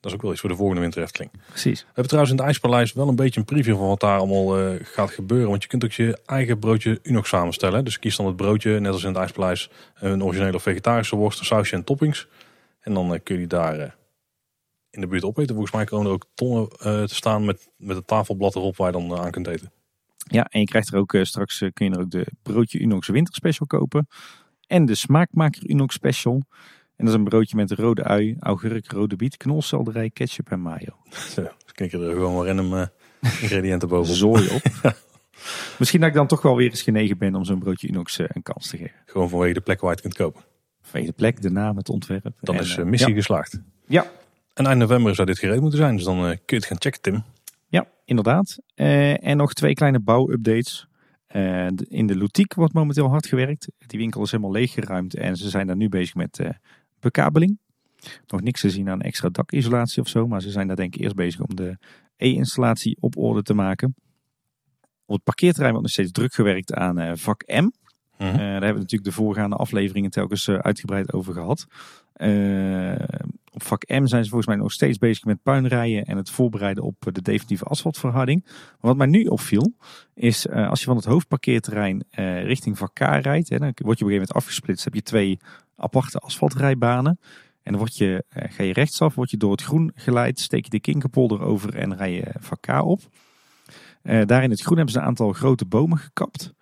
Dat is ook wel iets voor de volgende winter Efteling. precies. We hebben trouwens in het IJspaleis wel een beetje een preview van wat daar allemaal eh, gaat gebeuren. Want je kunt ook je eigen broodje Unox samenstellen. Dus kies dan het broodje, net als in het IJspaleis, een originele of vegetarische worst, een sausje en toppings. En dan eh, kun je die daar eh, in de buurt opeten. Volgens mij komen er ook tonnen eh, te staan met, met het tafelblad erop waar je dan eh, aan kunt eten. Ja, en je krijgt er ook eh, straks eh, kun je er ook de broodje Unox Winterspecial kopen. En de smaakmaker Unox Special. En dat is een broodje met rode ui, augurk, rode biet, knolselderij, ketchup en mayo. Zo, dus knikken er gewoon maar random eh, ingrediënten bovenop. Zooi op. Misschien dat ik dan toch wel weer eens genegen ben om zo'n broodje Unox eh, een kans te geven. Gewoon vanwege de plek waar je het kunt kopen. Vanwege de plek, de naam, het ontwerp. Dan En, is eh, missie ja. geslaagd. Ja, En eind november zou dit gereed moeten zijn. Dus dan kun je het gaan checken, Tim. Ja, inderdaad. Eh, en nog twee kleine bouwupdates. De- in de Loutiek wordt momenteel hard gewerkt. Die winkel is helemaal leeggeruimd en ze zijn daar nu bezig met eh, bekabeling. Nog niks te zien aan extra dakisolatie of zo, maar ze zijn daar denk ik eerst bezig om de E-installatie op orde te maken. Op het parkeerterrein wordt nog steeds druk gewerkt aan vak M. Mhm. Daar hebben we natuurlijk de voorgaande afleveringen telkens uitgebreid over gehad. Eh, op vak M zijn ze volgens mij nog steeds bezig met puinrijden en het voorbereiden op eh, de definitieve asfaltverharding. Maar wat mij nu opviel, is eh, als je van het hoofdparkeerterrein eh, richting vak K rijdt, hè, dan word je op een gegeven moment afgesplitst. heb je twee aparte asfaltrijbanen. En dan word je, ga je rechtsaf, word je door het groen geleid, steek je de Kinkerpolder over en rij je vak K op. Daar in het groen hebben ze een aantal grote bomen gekapt.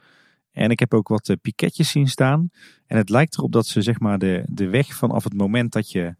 En ik heb ook wat piketjes zien staan. En het lijkt erop dat ze zeg maar de, de weg vanaf het moment dat je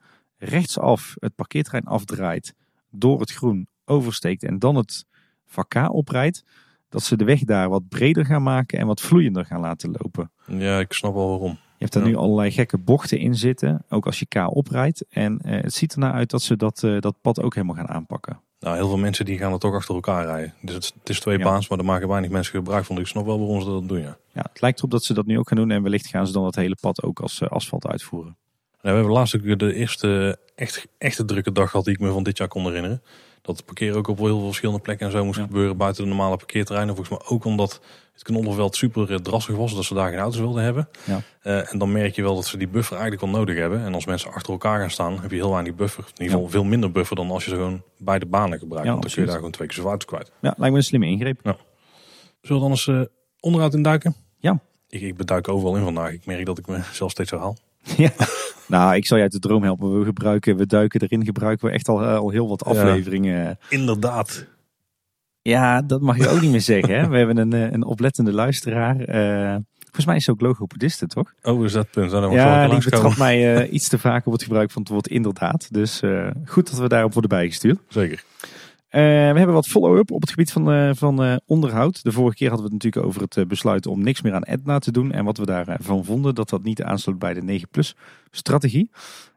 rechtsaf het parkeerterrein afdraait, door het groen oversteekt en dan het vak K oprijdt, dat ze de weg daar wat breder gaan maken en wat vloeiender gaan laten lopen. Ja, ik snap wel waarom. Je hebt daar Ja. nu allerlei gekke bochten in zitten, ook als je K oprijdt. En eh, het ziet ernaar uit dat ze dat, eh, dat pad ook helemaal gaan aanpakken. Nou, heel veel mensen die gaan er toch achter elkaar rijden. Dus het, het is twee Ja. baans, maar daar maken weinig mensen gebruik van. Dus ik snap wel waarom ze dat doen, ja. Ja, het lijkt erop dat ze dat nu ook gaan doen. En wellicht gaan ze dan dat hele pad ook als eh, asfalt uitvoeren. We hebben laatst ook de eerste echt, echte drukke dag gehad die ik me van dit jaar kon herinneren. Dat het parkeren ook op heel veel verschillende plekken en zo moest Ja. gebeuren buiten de normale parkeerterreinen. Volgens mij ook omdat het knollenveld super eh, drassig was, dat ze daar geen auto's wilden hebben. Ja. Eh, en dan merk je wel dat ze die buffer eigenlijk wel nodig hebben. En als mensen achter elkaar gaan staan, heb je heel weinig buffer. In ieder geval veel minder buffer dan als je ze gewoon beide banen gebruikt. Ja, want dan kun je daar gewoon twee keer zoveel auto's kwijt. Ja, lijkt me een slimme ingreep. Zullen we dan eens eh, onderhoud induiken? Ja. Ik, ik beduik overal in vandaag. Ik merk dat ik mezelf steeds herhaal. Ja. Nou, ik zal je uit de droom helpen. We gebruiken, we duiken erin, gebruiken we echt al, eh, al heel wat Ja. afleveringen. Inderdaad. Ja, dat mag je ook niet meer zeggen. Hè? We hebben een, eh, een oplettende luisteraar. Eh, volgens mij is ze ook logopediste, toch? Oh, is dat punt. Dan Ja, die mij iets te vaak op het gebruik van het woord inderdaad. Dus goed dat we daarop worden bijgestuurd. Zeker. Eh, we hebben wat follow-up op het gebied van, eh, van eh, onderhoud. De vorige keer hadden we het natuurlijk over het besluit om niks meer aan Edna te doen. En wat we daarvan vonden, dat dat niet aansloot bij de 9-plus strategie.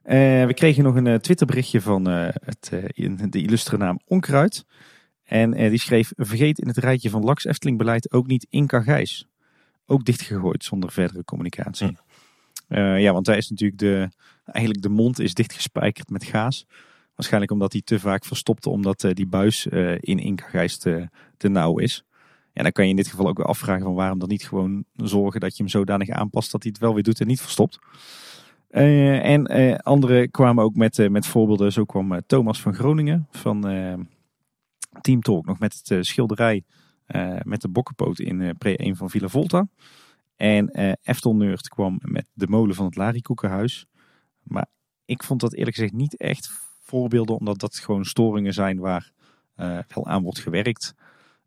We kregen nog een Twitterberichtje van het, in- de illustre naam Onkruid. En die schreef, vergeet in het rijtje van Laks Efteling beleid ook niet Inca Gijs. Ook dichtgegooid zonder verdere communicatie. Hm. Ja, want daar is natuurlijk de, eigenlijk de mond is dichtgespijkerd met gaas. Waarschijnlijk omdat hij te vaak verstopte, omdat eh, die buis eh, in Inca Gijs te, te nauw is. Ja, dan kan je in dit geval ook afvragen van waarom dan niet gewoon zorgen dat je hem zodanig aanpast dat hij het wel weer doet en niet verstopt. Eh, en eh, anderen kwamen ook met, eh, met voorbeelden. Zo kwam eh, Thomas van Groningen van eh, Team Talk nog met het eh, schilderij eh, met de bokkenpoot in eh, pre 1 van Villa Volta. En eh Eftel Neurt kwam met de molen van het Larikoekenhuis. Maar ik vond dat eerlijk gezegd niet echt voorbeelden, omdat dat gewoon storingen zijn waar wel aan wordt gewerkt.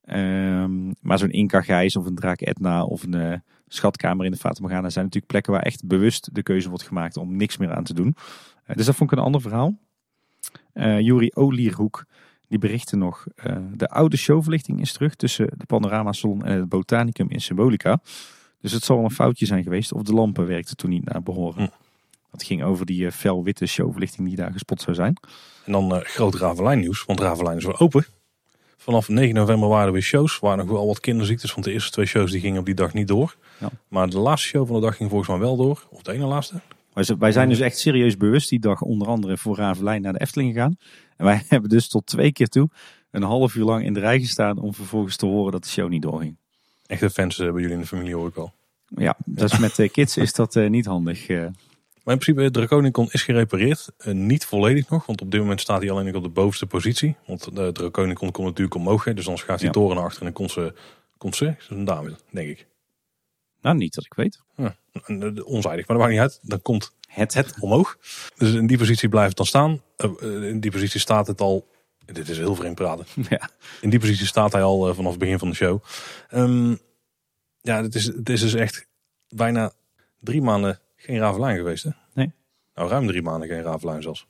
Ehm, maar zo'n Inca Gijs of een Draak Etna of een eh, schatkamer in de Fata Morgana zijn natuurlijk plekken waar echt bewust de keuze wordt gemaakt om niks meer aan te doen. Eh, dus dat vond ik een ander verhaal. Eh Juri Olierhoek die berichtte nog, de oude showverlichting is terug tussen de Panorama Salon en het Botanicum in Symbolica. Dus het zal wel een foutje zijn geweest of de lampen werkten toen niet naar behoren. Hm. Dat ging over die eh, felwitte showverlichting die daar gespot zou zijn. En dan eh, groot Ravelijn nieuws, want Ravelijn is weer open. Vanaf 9 november waren er weer shows. Waren nog wel wat kinderziektes, want de eerste twee shows die gingen op die dag niet door. Ja. Maar de laatste show van de dag ging volgens mij wel door. Of de ene laatste. Wij zijn dus echt serieus bewust die dag onder andere voor Ravelijn naar de Efteling gegaan. En wij hebben dus tot twee keer toe een half uur lang in de rij gestaan om vervolgens te horen dat de show niet doorging. Echte fans hebben jullie in de familie hoor ik al. Ja, dus met eh, kids is dat eh, niet handig. eh. Maar in principe, Draconicon is gerepareerd. Eh, niet volledig nog, want op dit moment staat hij alleen nog op de bovenste positie. Want de Draconicon komt natuurlijk omhoog, hè, dus dan schuift die Ja. toren naar achter en dan komt ze, komt ze, is een dame, denk ik. nou, niet dat ik weet. Ja, eh, onzijdig, maar dat maakt niet uit. Dan komt Het, het omhoog. Dus in die positie blijft het dan staan. Eh, in die positie staat het al, dit is heel vreemd praten. Ja. In die positie staat hij al vanaf het begin van de show. Ehm, ja, het is, het is dus echt bijna drie maanden geen Ravelijn geweest. Hè? Nee. Nou, ruim drie maanden geen Ravelijn zelfs.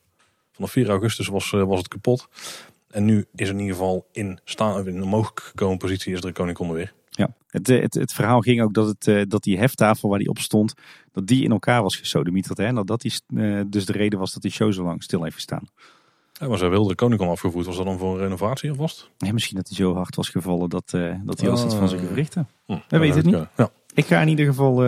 Vanaf 4 augustus was, eh, was het kapot. En nu is het in ieder geval in, staan, in een mogelijk gekomen positie is de Koning weer. Ja, het, eh, het, het verhaal ging ook dat, het, eh, dat die heftafel waar die op stond, dat die in elkaar was gesodemieterd. Hè? En dat dat die, dus de reden was dat die show zo lang stil heeft gestaan. Ja, maar ze wilde de Koning afgevoerd. Was dat dan voor een renovatie of was het? Ja, misschien dat hij zo hard was gevallen dat, dat hij al zit van zijn Ah. gewrichten. Hm, weet het zou niet. Ja. Ik ga in ieder geval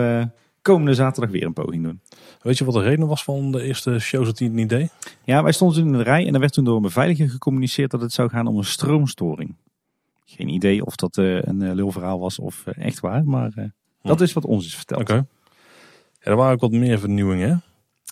komende zaterdag weer een poging doen. Weet je wat de reden was van de eerste shows dat hij het niet deed? Ja, wij stonden in de rij en er werd toen door een beveiliger gecommuniceerd dat het zou gaan om een stroomstoring. Geen idee of dat eh, een eh, lulverhaal was of eh, echt waar, maar dat is wat ons is verteld. Oké. Ja, er waren ook wat meer vernieuwingen. hè?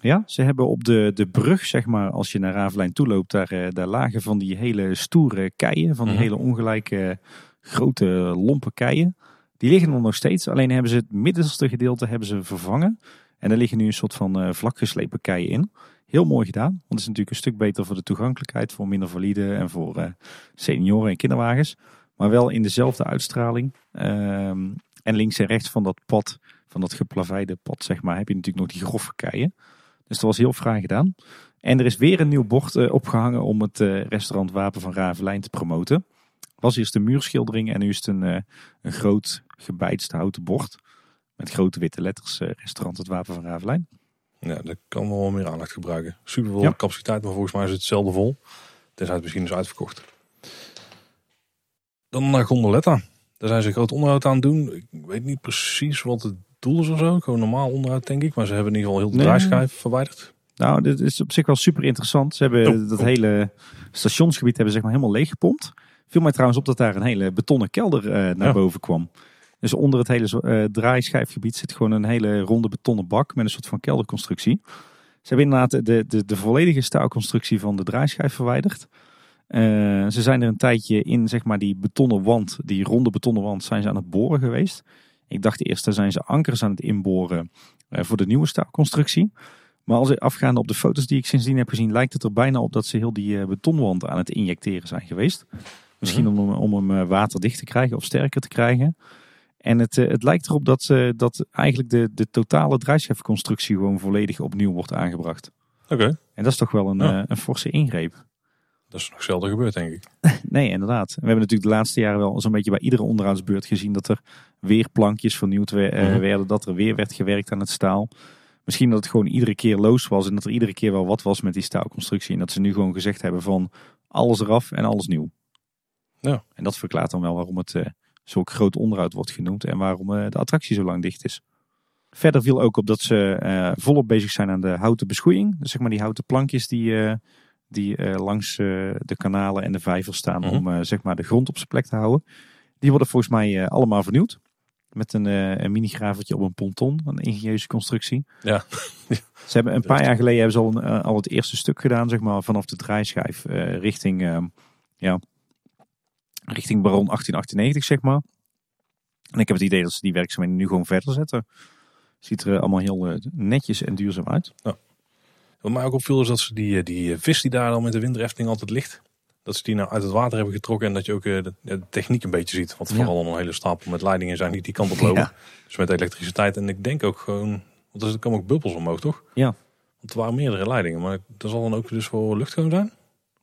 Ja, ze hebben op de, de brug, zeg maar, als je naar Ravelijn toe loopt, daar, daar lagen van die hele stoere keien, van die Mhm. hele ongelijke grote lompe keien. Die liggen er nog steeds, alleen hebben ze het middelste gedeelte hebben ze vervangen. En er liggen nu een soort van eh vlakgeslepen keien in. Heel mooi gedaan, want het is natuurlijk een stuk beter voor de toegankelijkheid, voor minder valide en voor eh, senioren en kinderwagens. Maar wel in dezelfde uitstraling. Ehm, en links en rechts van dat pad, van dat geplaveide pad, zeg maar, heb je natuurlijk nog die grove keien. Dus dat was heel fraai gedaan. En er is weer een nieuw bord eh, opgehangen om het restaurant Wapen van Ravelijn te promoten. Was eerst een muurschildering en nu is het een, eh, een groot gebeitst houten bord. Met grote witte letters, eh, restaurant het Wapen van Ravelijn. Ja, dat kan wel meer aandacht gebruiken. Super veel Ja. capaciteit, maar volgens mij is het hetzelfde vol. Tenzij het misschien is uitverkocht. Dan naar Gondoletta. Daar zijn ze groot onderhoud aan het doen. Ik weet niet precies wat het doel is of zo. Gewoon normaal onderhoud denk ik. Maar ze hebben in ieder geval heel de Nee. draaischijf verwijderd. Nou, dit is op zich wel super interessant. Ze hebben Oh, dat oh. hele stationsgebied hebben ze zeg maar helemaal leeggepompt. Viel mij trouwens op dat daar een hele betonnen kelder eh, naar Ja. boven kwam. Dus onder het hele eh, draaischijfgebied zit gewoon een hele ronde betonnen bak met een soort van kelderconstructie. Ze hebben inderdaad de, de, de volledige staalconstructie van de draaischijf verwijderd. Eh, ze zijn er een tijdje in zeg maar die betonnen wand, die ronde betonnen wand, zijn ze aan het boren geweest. Ik dacht eerst, daar zijn ze ankers aan het inboren voor de nieuwe staalconstructie. Maar als ik afgaande op de foto's die ik sindsdien heb gezien, lijkt het er bijna op dat ze heel die betonwand aan het injecteren zijn geweest. Misschien om, hem- om hem eh, waterdicht te krijgen of sterker te krijgen. En het, eh, het lijkt erop dat, ze dat eigenlijk de, de totale draaischijfconstructie gewoon volledig opnieuw wordt aangebracht. Oké, En dat is toch wel een, Ja. eh, een forse ingreep. dat is nog zelden gebeurd denk ik. Nee, inderdaad. We hebben natuurlijk de laatste jaren wel zo'n beetje bij iedere onderhoudsbeurt gezien dat er weer plankjes vernieuwd we- eh, Mhm. werden, dat er weer werd gewerkt aan het staal. Misschien dat het gewoon iedere keer loos was en dat er iedere keer wel wat was met die staalconstructie. En dat ze nu gewoon gezegd hebben van alles eraf en alles nieuw. Ja. En dat verklaart dan wel waarom het eh zulk groot onderhoud wordt genoemd en waarom eh, de attractie zo lang dicht is. Verder viel ook op dat ze eh, volop bezig zijn aan de houten beschoeiing. Dus zeg maar die houten plankjes die, die langs de kanalen en de vijvers staan Mhm. om zeg maar de grond op zijn plek te houden. Die worden volgens mij allemaal vernieuwd. Met een, een mini-gravertje op een ponton, een ingenieuze constructie. Ja. Ze hebben een paar jaar geleden hebben ze al, een, al het eerste stuk gedaan, zeg maar, vanaf de draaischijf richting, eh, ja, richting Baron 1898, zeg maar. En ik heb het idee dat ze die werkzaamheden nu gewoon verder zetten. Ziet er eh, allemaal heel eh, netjes en duurzaam uit. Wat mij ook opviel is dat ze die, eh, die vis die daar dan met de winter Efteling altijd ligt. Dat ze die nou uit het water hebben getrokken en dat je ook de, techniek een beetje ziet. Want Ja. vooral al een hele stapel met leidingen zijn die die kant op lopen. Ja. Dus met elektriciteit. En ik denk ook gewoon, want er komen ook bubbels omhoog toch? Ja. Want er waren meerdere leidingen. Maar dat zal dan ook dus voor lucht gewoon zijn?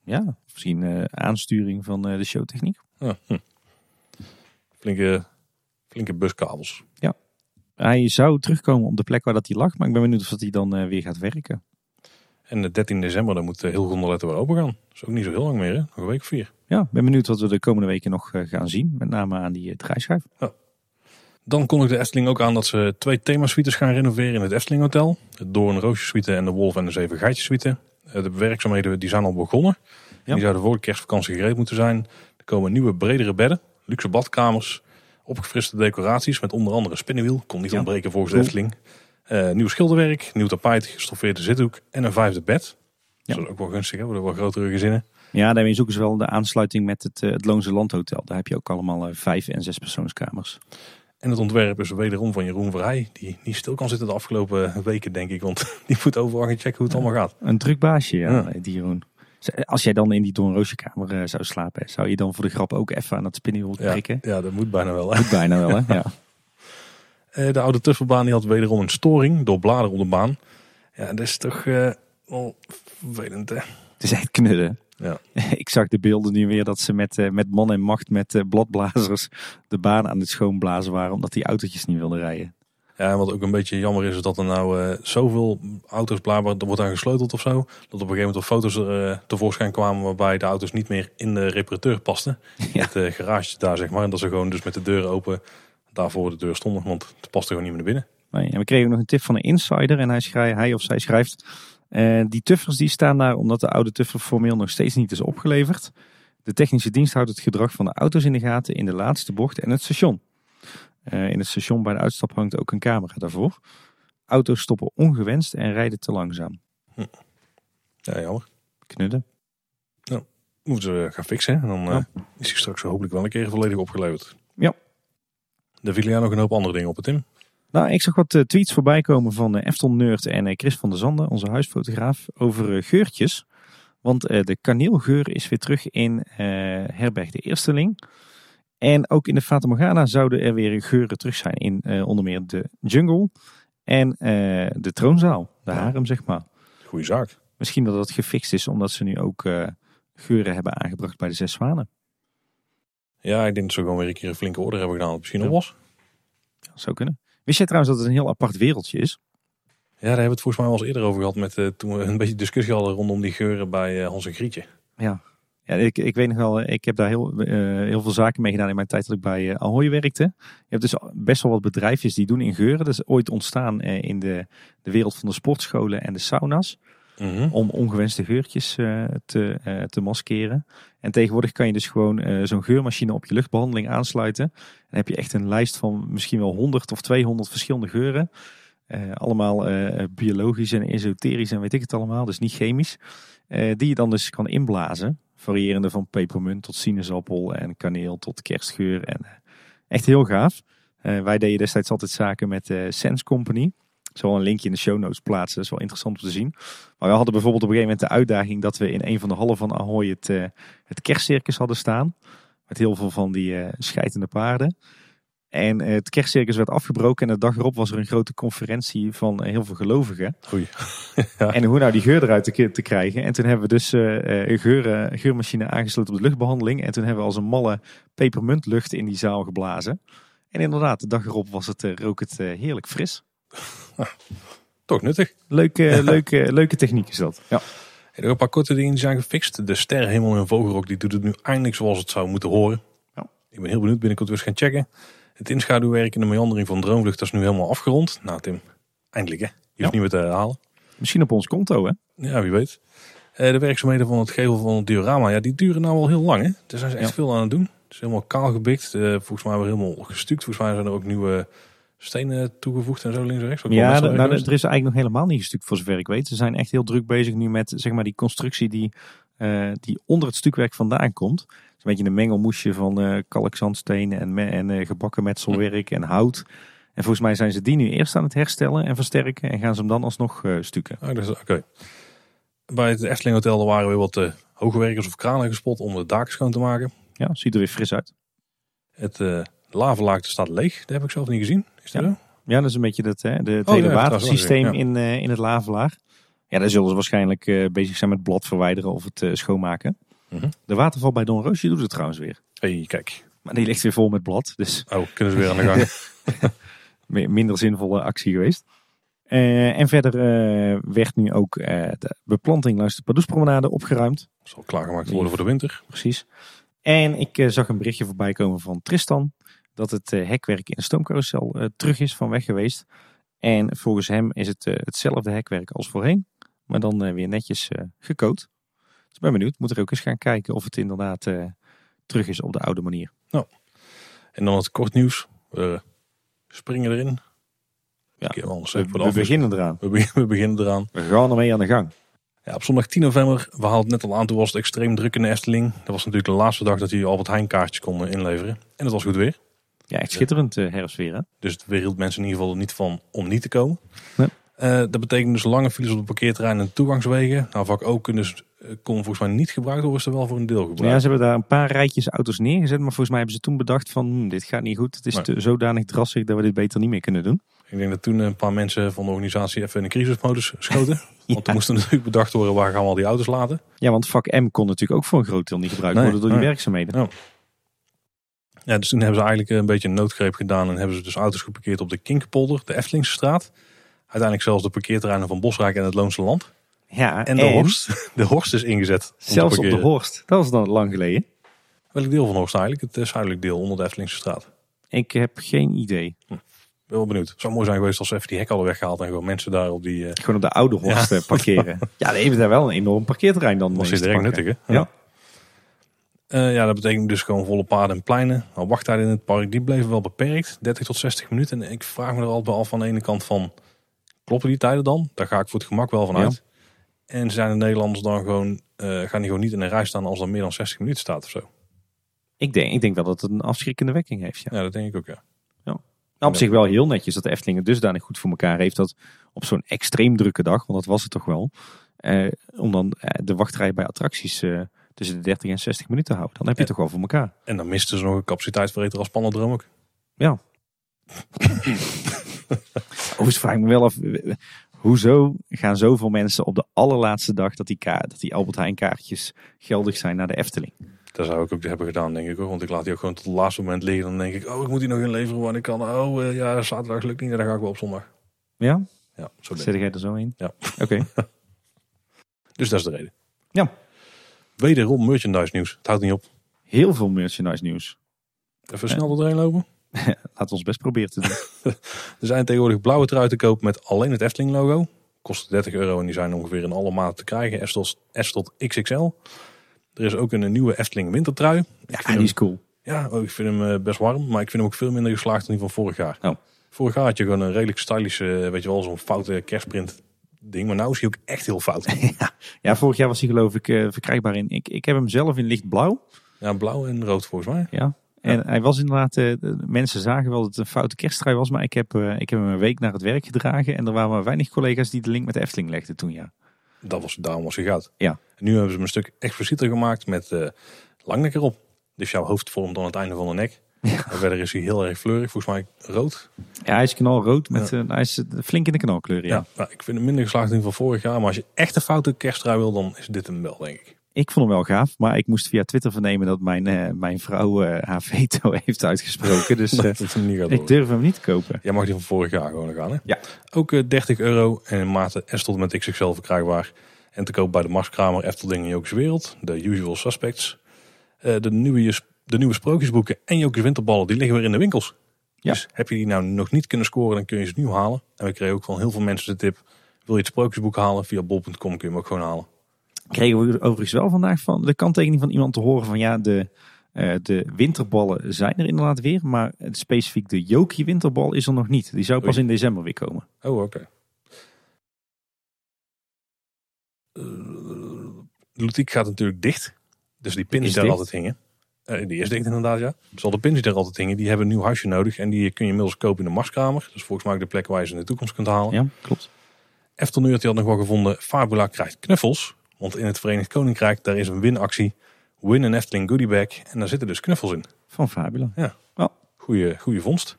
Ja, misschien eh, aansturing van de showtechniek. Ja. Hm. Flinke, flinke buskabels. Hij zou terugkomen op de plek waar dat hij lag, maar ik ben benieuwd of dat hij dan eh, weer gaat werken. En de 13 december dan moet eh, heel Gondoletta weer open gaan. Dat is ook niet zo heel lang meer hè? Nog een week of vier. Ja, ik ben benieuwd wat we de komende weken nog eh, gaan zien. Met name aan die draaischijf. Dan kondigde de Efteling ook aan dat ze twee themasuites gaan renoveren in het Efteling Hotel. De Doorn Roosje Suite en de Wolf en de Zeven Geitjes Suite. De werkzaamheden die zijn al begonnen. Ja. Die zouden voor de kerstvakantie gereed moeten zijn. Er komen nieuwe bredere bedden, luxe badkamers, opgefriste decoraties met onder andere spinnenwiel. Kon niet Ja. ontbreken volgens de. Efteling. Eh, nieuw schilderwerk, nieuw tapijt, gestoffeerde zithoek en een vijfde bed. Ja. Dat is ook wel gunstig hè, voor de wat grotere gezinnen. Ja, daarmee zoeken ze wel de aansluiting met het, eh, het Loonse Landhotel. Daar heb je ook allemaal eh, vijf en zes persoonskamers. En het ontwerp is wederom van Jeroen Verheij. Die niet stil kan zitten de afgelopen weken denk ik. Want die moet overal gaan checken hoe het allemaal gaat. Een druk baasje, ja, Ja. die Jeroen. Als jij dan in die Doornroosjekamer eh zou slapen, zou je dan voor de grap ook even aan het spinnenwiel Ja, prikken? ja, dat moet bijna wel. Hè. Moet bijna wel, hè? Ja. Eh, De oude tuffelbaan die had wederom een storing door bladeren op de baan. Ja, dat is toch eh, wel vervelend hè. Het is echt knudden. Ja. Ik zag de beelden nu weer dat ze met, met man en macht met eh, bladblazers de baan aan het schoonblazen waren. Omdat die autootjes niet wilden rijden. Ja, wat ook een beetje jammer is, is dat er nou eh, zoveel auto's blijkbaar, er wordt aan gesleuteld of zo. Dat op een gegeven moment op foto's er, eh, tevoorschijn kwamen waarbij de auto's niet meer in de reparateur pasten. Ja. Het eh, garage daar zeg maar. En dat ze gewoon dus met de deuren open daarvoor de deur stonden. Want het paste gewoon niet meer naar binnen. Nee, en we kregen nog een tip van een insider en hij, schrij, hij of zij schrijft... die tuffers die staan daar omdat de oude tuffer formeel nog steeds niet is opgeleverd. De technische dienst houdt het gedrag van de auto's in de gaten in de laatste bocht en het station. Eh, in het station bij de uitstap hangt ook een camera daarvoor. Auto's stoppen ongewenst en rijden te langzaam. Ja, jammer. Knudden. Moeten ze gaan fixen. En dan eh, is hij straks hopelijk wel een keer volledig opgeleverd. Ja. Er vielen jou nog een hoop andere dingen op het Tim. Nou, ik zag wat eh, tweets voorbij komen van eh, Eftel Nerd en Chris van der Zanden, onze huisfotograaf, over geurtjes. Want de kaneelgeur is weer terug in Herberg de Eersteling. En ook in de Fata Morgana zouden er weer geuren terug zijn in eh, onder meer de jungle en eh, de troonzaal, de Ja. harem zeg maar. Goeie zaak. Misschien dat het gefixt is omdat ze nu ook eh, geuren hebben aangebracht bij de Zes Zwanen. Ja, ik denk dat ze gewoon weer een keer een flinke order hebben gedaan. Dat het misschien Ja. was. Dat zou kunnen. Wist jij trouwens dat het een heel apart wereldje is? Ja, daar hebben we het volgens mij wel eens eerder over gehad. Met, toen we een beetje discussie hadden rondom die geuren bij eh, Hans en Grietje. Ja. Ja, ik, ik weet nog wel, eh, ik heb daar heel, eh, heel veel zaken mee gedaan in mijn tijd dat ik bij uh, Ahoy werkte. Je hebt dus best wel wat bedrijfjes die doen in geuren. Dat is ooit ontstaan in de, de wereld van de sportscholen en de sauna's. Mhm. Om ongewenste geurtjes te, te maskeren. En tegenwoordig kan je dus gewoon zo'n geurmachine op je luchtbehandeling aansluiten. En dan heb je echt een lijst van misschien wel 100 of 200 verschillende geuren. allemaal biologisch en esoterisch en weet ik het allemaal, dus niet chemisch. die je dan dus kan inblazen variërende van pepermunt tot sinaasappel en kaneel tot kerstgeur. En eh, echt heel gaaf. Uh, wij deden destijds altijd zaken met uh, Sense Company. Ik zal een linkje in de show notes plaatsen. Dat is wel interessant om te zien. Maar we hadden bijvoorbeeld op een gegeven moment de uitdaging dat we in een van de hallen van Ahoy het, het kerstcircus hadden staan. Met heel veel van die scheidende paarden. En het kerstcircus werd afgebroken en de dag erop was er een grote conferentie van heel veel gelovigen. Oei. ja. En hoe nou die geur eruit te, te krijgen. En toen hebben we dus uh, een geur, geurmachine aangesloten op de luchtbehandeling. En toen hebben we als een malle pepermuntlucht in die zaal geblazen. En inderdaad, de dag erop was het, uh, rook het uh, heerlijk fris. Toch nuttig. Leuke, ja. leuke, leuke techniek is dat. Ja. Er zijn een paar korte dingen die zijn gefixt. De sterrenhemel in Vogelrok die doet het nu eindelijk zoals het zou moeten horen. Ja. Ik ben heel benieuwd binnenkort weer eens gaan checken. Het inschaduwwerk in de meandering van Droomvlucht is nu helemaal afgerond. Nou Tim, eindelijk hè. Je hoeft Ja. niet meer te herhalen. Misschien op ons konto, hè? Ja, wie weet. Eh, de werkzaamheden van het gevel van het diorama, ja, die duren nou al heel lang hè. Daar zijn ze echt Ja. veel aan het doen. Het is helemaal kaal gebikt. Eh, volgens mij weer helemaal gestuukt. Volgens mij zijn er ook nieuwe stenen toegevoegd en zo links en rechts. Ja, nou, er is eigenlijk nog helemaal niet gestuukt voor zover ik weet. Ze zijn echt heel druk bezig nu met zeg maar, die constructie die, eh, die onder het stukwerk vandaan komt. Een beetje een mengelmoesje van eh kalkzandsteen en, en eh, gebakken metselwerk en hout. En volgens mij zijn ze die nu eerst aan het herstellen en versterken en gaan ze hem dan alsnog eh, stukken. Ah, dus, Oké. Bij het Efteling Hotel er waren weer wat eh hoogwerkers of kranen gespot om de daken schoon te maken. Ja, ziet er weer fris uit. Het lavalaagte staat leeg. Dat heb ik zelf niet gezien. Is dat Ja. zo? Ja, dat is een beetje dat, hè, de, het Oh, hele ja, watersysteem in, in het lavelaar. Ja, daar zullen ze waarschijnlijk bezig zijn met blad verwijderen of het schoonmaken. Mhm. De waterval bij Don Roosje doet het trouwens weer. hey, kijk. Maar die ligt weer vol met blad, dus Oh, kunnen ze weer aan de gang. mi- minder zinvolle actie geweest. Eh, en verder eh, werd nu ook eh, de beplanting langs de Pardoespromenade opgeruimd. zal klaargemaakt worden voor de winter. Precies. En ik zag een berichtje voorbij komen van Tristan. Dat het hekwerk in de stoomcarousel terug is van weg geweest. En volgens hem is het hetzelfde hekwerk als voorheen. Maar dan weer netjes gecoat. Dus ik ben benieuwd. Moet er ook eens gaan kijken of het inderdaad eh, terug is op de oude manier. En dan het kort nieuws. We springen erin. Ja, anders, We, beginnen eraan. We beginnen, we beginnen eraan. We gaan ermee aan de gang. Ja, op zondag 10 november, we haalden het net al aan, toen was het extreem druk in de Efteling. Dat was natuurlijk de laatste dag dat je Albert Heijn kaartjes kon inleveren. En het was goed weer. Ja, echt schitterend herfstweer hè? Dus het weerhield mensen in ieder geval er niet van om niet te komen. Nee. Eh, dat betekent dus lange files op de parkeerterreinen en toegangswegen. Nou, vak ook dus, eh, kon volgens mij niet gebruikt worden, is er wel voor een deel Ja, gebruikt. ze hebben daar een paar rijtjes auto's neergezet. Maar volgens mij hebben ze toen bedacht van hm, dit gaat niet goed. Het is Nee. te, zodanig drassig dat we dit beter niet meer kunnen doen. Ik denk dat toen een paar mensen van de organisatie even in de crisismodus schoten. Want toen moest er natuurlijk bedacht worden waar gaan we al die auto's laten. Ja, want vak M kon natuurlijk ook voor een groot deel niet gebruikt Nee, worden door die nee. werkzaamheden. Ja, dus toen hebben ze eigenlijk een beetje een noodgreep gedaan en hebben ze dus auto's geparkeerd op de Kinkerpolder, de Eftelingse straat. Uiteindelijk zelfs de parkeerterreinen van Bosrijk en het Loonse Land. Ja, En de Horst, de Horst is ingezet. Zelfs op de. Horst. Dat was dan lang geleden. Welk deel van Horst eigenlijk? Het eh, zuidelijk deel onder de Eftelingse straat. Ik heb geen idee. Ben wel benieuwd. Het zou mooi zijn geweest als ze even die hek hadden weggehaald en gewoon mensen daar op die... eh Gewoon op de oude Horst eh, parkeren. Ja, dan hebben daar wel een enorm parkeerterrein dan. te direct pakken. nuttig hè? Ja. Ja, dat betekent dus gewoon volle paden en pleinen. Nou, wachttijden in het park, die bleven wel beperkt. 30 tot 60 minuten. En ik vraag me er altijd al van de ene kant van... Kloppen die tijden dan? Daar ga ik voor het gemak wel van Ja. En zijn de Nederlanders dan gewoon... eh, gaan die gewoon niet in een rij staan als er meer dan 60 minuten staat of zo? Ik, denk, ik denk wel dat het een afschrikkende wekking heeft. Ja. Ja, dat denk ik ook, ja. Nou, op zich wel heel netjes dat de Efteling het dusdanig goed voor elkaar heeft. Dat op zo'n extreem drukke dag, want dat was het toch wel. eh, om dan eh, de wachtrij bij attracties eh, tussen de 30 en 60 minuten te houden. Dan heb je Ja. het toch wel voor elkaar. En dan misten ze nog een capaciteitsverreter als Pannendroom ook. Ja. Overigens vraag ik me wel af, hoezo gaan zoveel mensen op de allerlaatste dag dat die, ka dat die Albert Heijn kaartjes geldig zijn naar de Efteling? Dat zou ik ook hebben gedaan, denk ik hoor. Want ik laat die ook gewoon tot het laatste moment liggen. Dan denk ik, oh, ik moet die nog inleveren wanneer ik kan. Oh, eh, ja, zaterdag lukt niet. Dan ga ik wel op zondag. Ja? Ja, zo. Zet jij er zo in? Ja. Oké. Dus dat is de reden. Ja. Wederom merchandise nieuws. Het houdt niet op. Heel veel merchandise nieuws. Even snel doorheen lopen. Laten we ons best proberen te doen. Er zijn tegenwoordig blauwe trui te koop met alleen het Efteling logo. Kost 30 euro en die zijn ongeveer in alle maten te krijgen. S tot, S tot XXL. Er is ook een nieuwe Efteling wintertrui. Ja, die is cool. Ja, oh, ik vind hem eh, best warm. Maar ik vind hem ook veel minder geslaagd dan die van vorig jaar. Oh. Vorig jaar had je gewoon een redelijk stylische, eh, weet je wel, zo'n foute kerstprint ding. Maar nou is hij ook echt heel fout. Ja, vorig jaar was hij geloof ik eh, verkrijgbaar in. Ik, ik heb hem zelf in lichtblauw. ja, blauw en rood volgens mij. Ja. En hij was inderdaad, de mensen zagen wel dat het een foute kersttrui was. Maar ik heb, eh, ik heb hem een week naar het werk gedragen. En er waren maar weinig collega's die de link met de Efteling legden toen ja. Dat was, daarom was hij goud. Ja. En nu hebben ze hem een stuk explicieter gemaakt met eh langnek erop. Dus jouw hoofd vormt dan het einde van de nek. En verder is hij heel erg fleurig. Volgens mij rood. Ja, hij is knalrood. Met, eh, hij is flink in de knalkleur, ja. Ja. nou, ik vind hem minder geslaagd dan die van vorig jaar. Maar als je echt een foute kersttrui wil, dan is dit hem wel, denk ik. Ik vond hem wel gaaf. Maar ik moest via Twitter vernemen dat mijn, eh, mijn vrouw eh, haar veto heeft uitgesproken. Dus eh, ik durf hem niet te kopen. Jij mag die van vorig jaar gewoon gaan, hè? Ja. Ook eh, 30 euro en maten S tot en met XXL verkrijgbaar. En te koop bij de Marskramer, Efteling en Jokers Wereld. De usual suspects. De, nieuwe, de nieuwe sprookjesboeken en Jokers Winterballen, die liggen weer in de winkels. Ja. Dus heb je die nou nog niet kunnen scoren, dan kun je ze nu halen. En we kregen ook van heel veel mensen de tip. Wil je het sprookjesboek halen? Via bol.com kun je hem ook gewoon halen. Kregen we overigens wel vandaag van de kanttekening van iemand te horen van ja, de, eh, de winterballen zijn er inderdaad weer. Maar specifiek de Jokie winterbal is er nog niet. Die zou pas Oei. in december weer komen. Oh, oké. Eh, De Ludiek gaat natuurlijk dicht. Dus die pins Is die daar dicht? altijd hingen. eh, die is dicht inderdaad, ja. Dus al de pins die daar altijd hingen, die hebben een nieuw huisje nodig. En die kun je inmiddels kopen in de Marskamer. Dus volgens mij ook de plek waar je ze in de toekomst kunt halen. Ja, klopt. Eftelneur die had nog wel gevonden, Fabula krijgt knuffels. Want in het Verenigd Koninkrijk, daar is een winactie. Win een Efteling goodiebag. En daar zitten dus knuffels in. Van Fabula. Goeie, goeie vondst.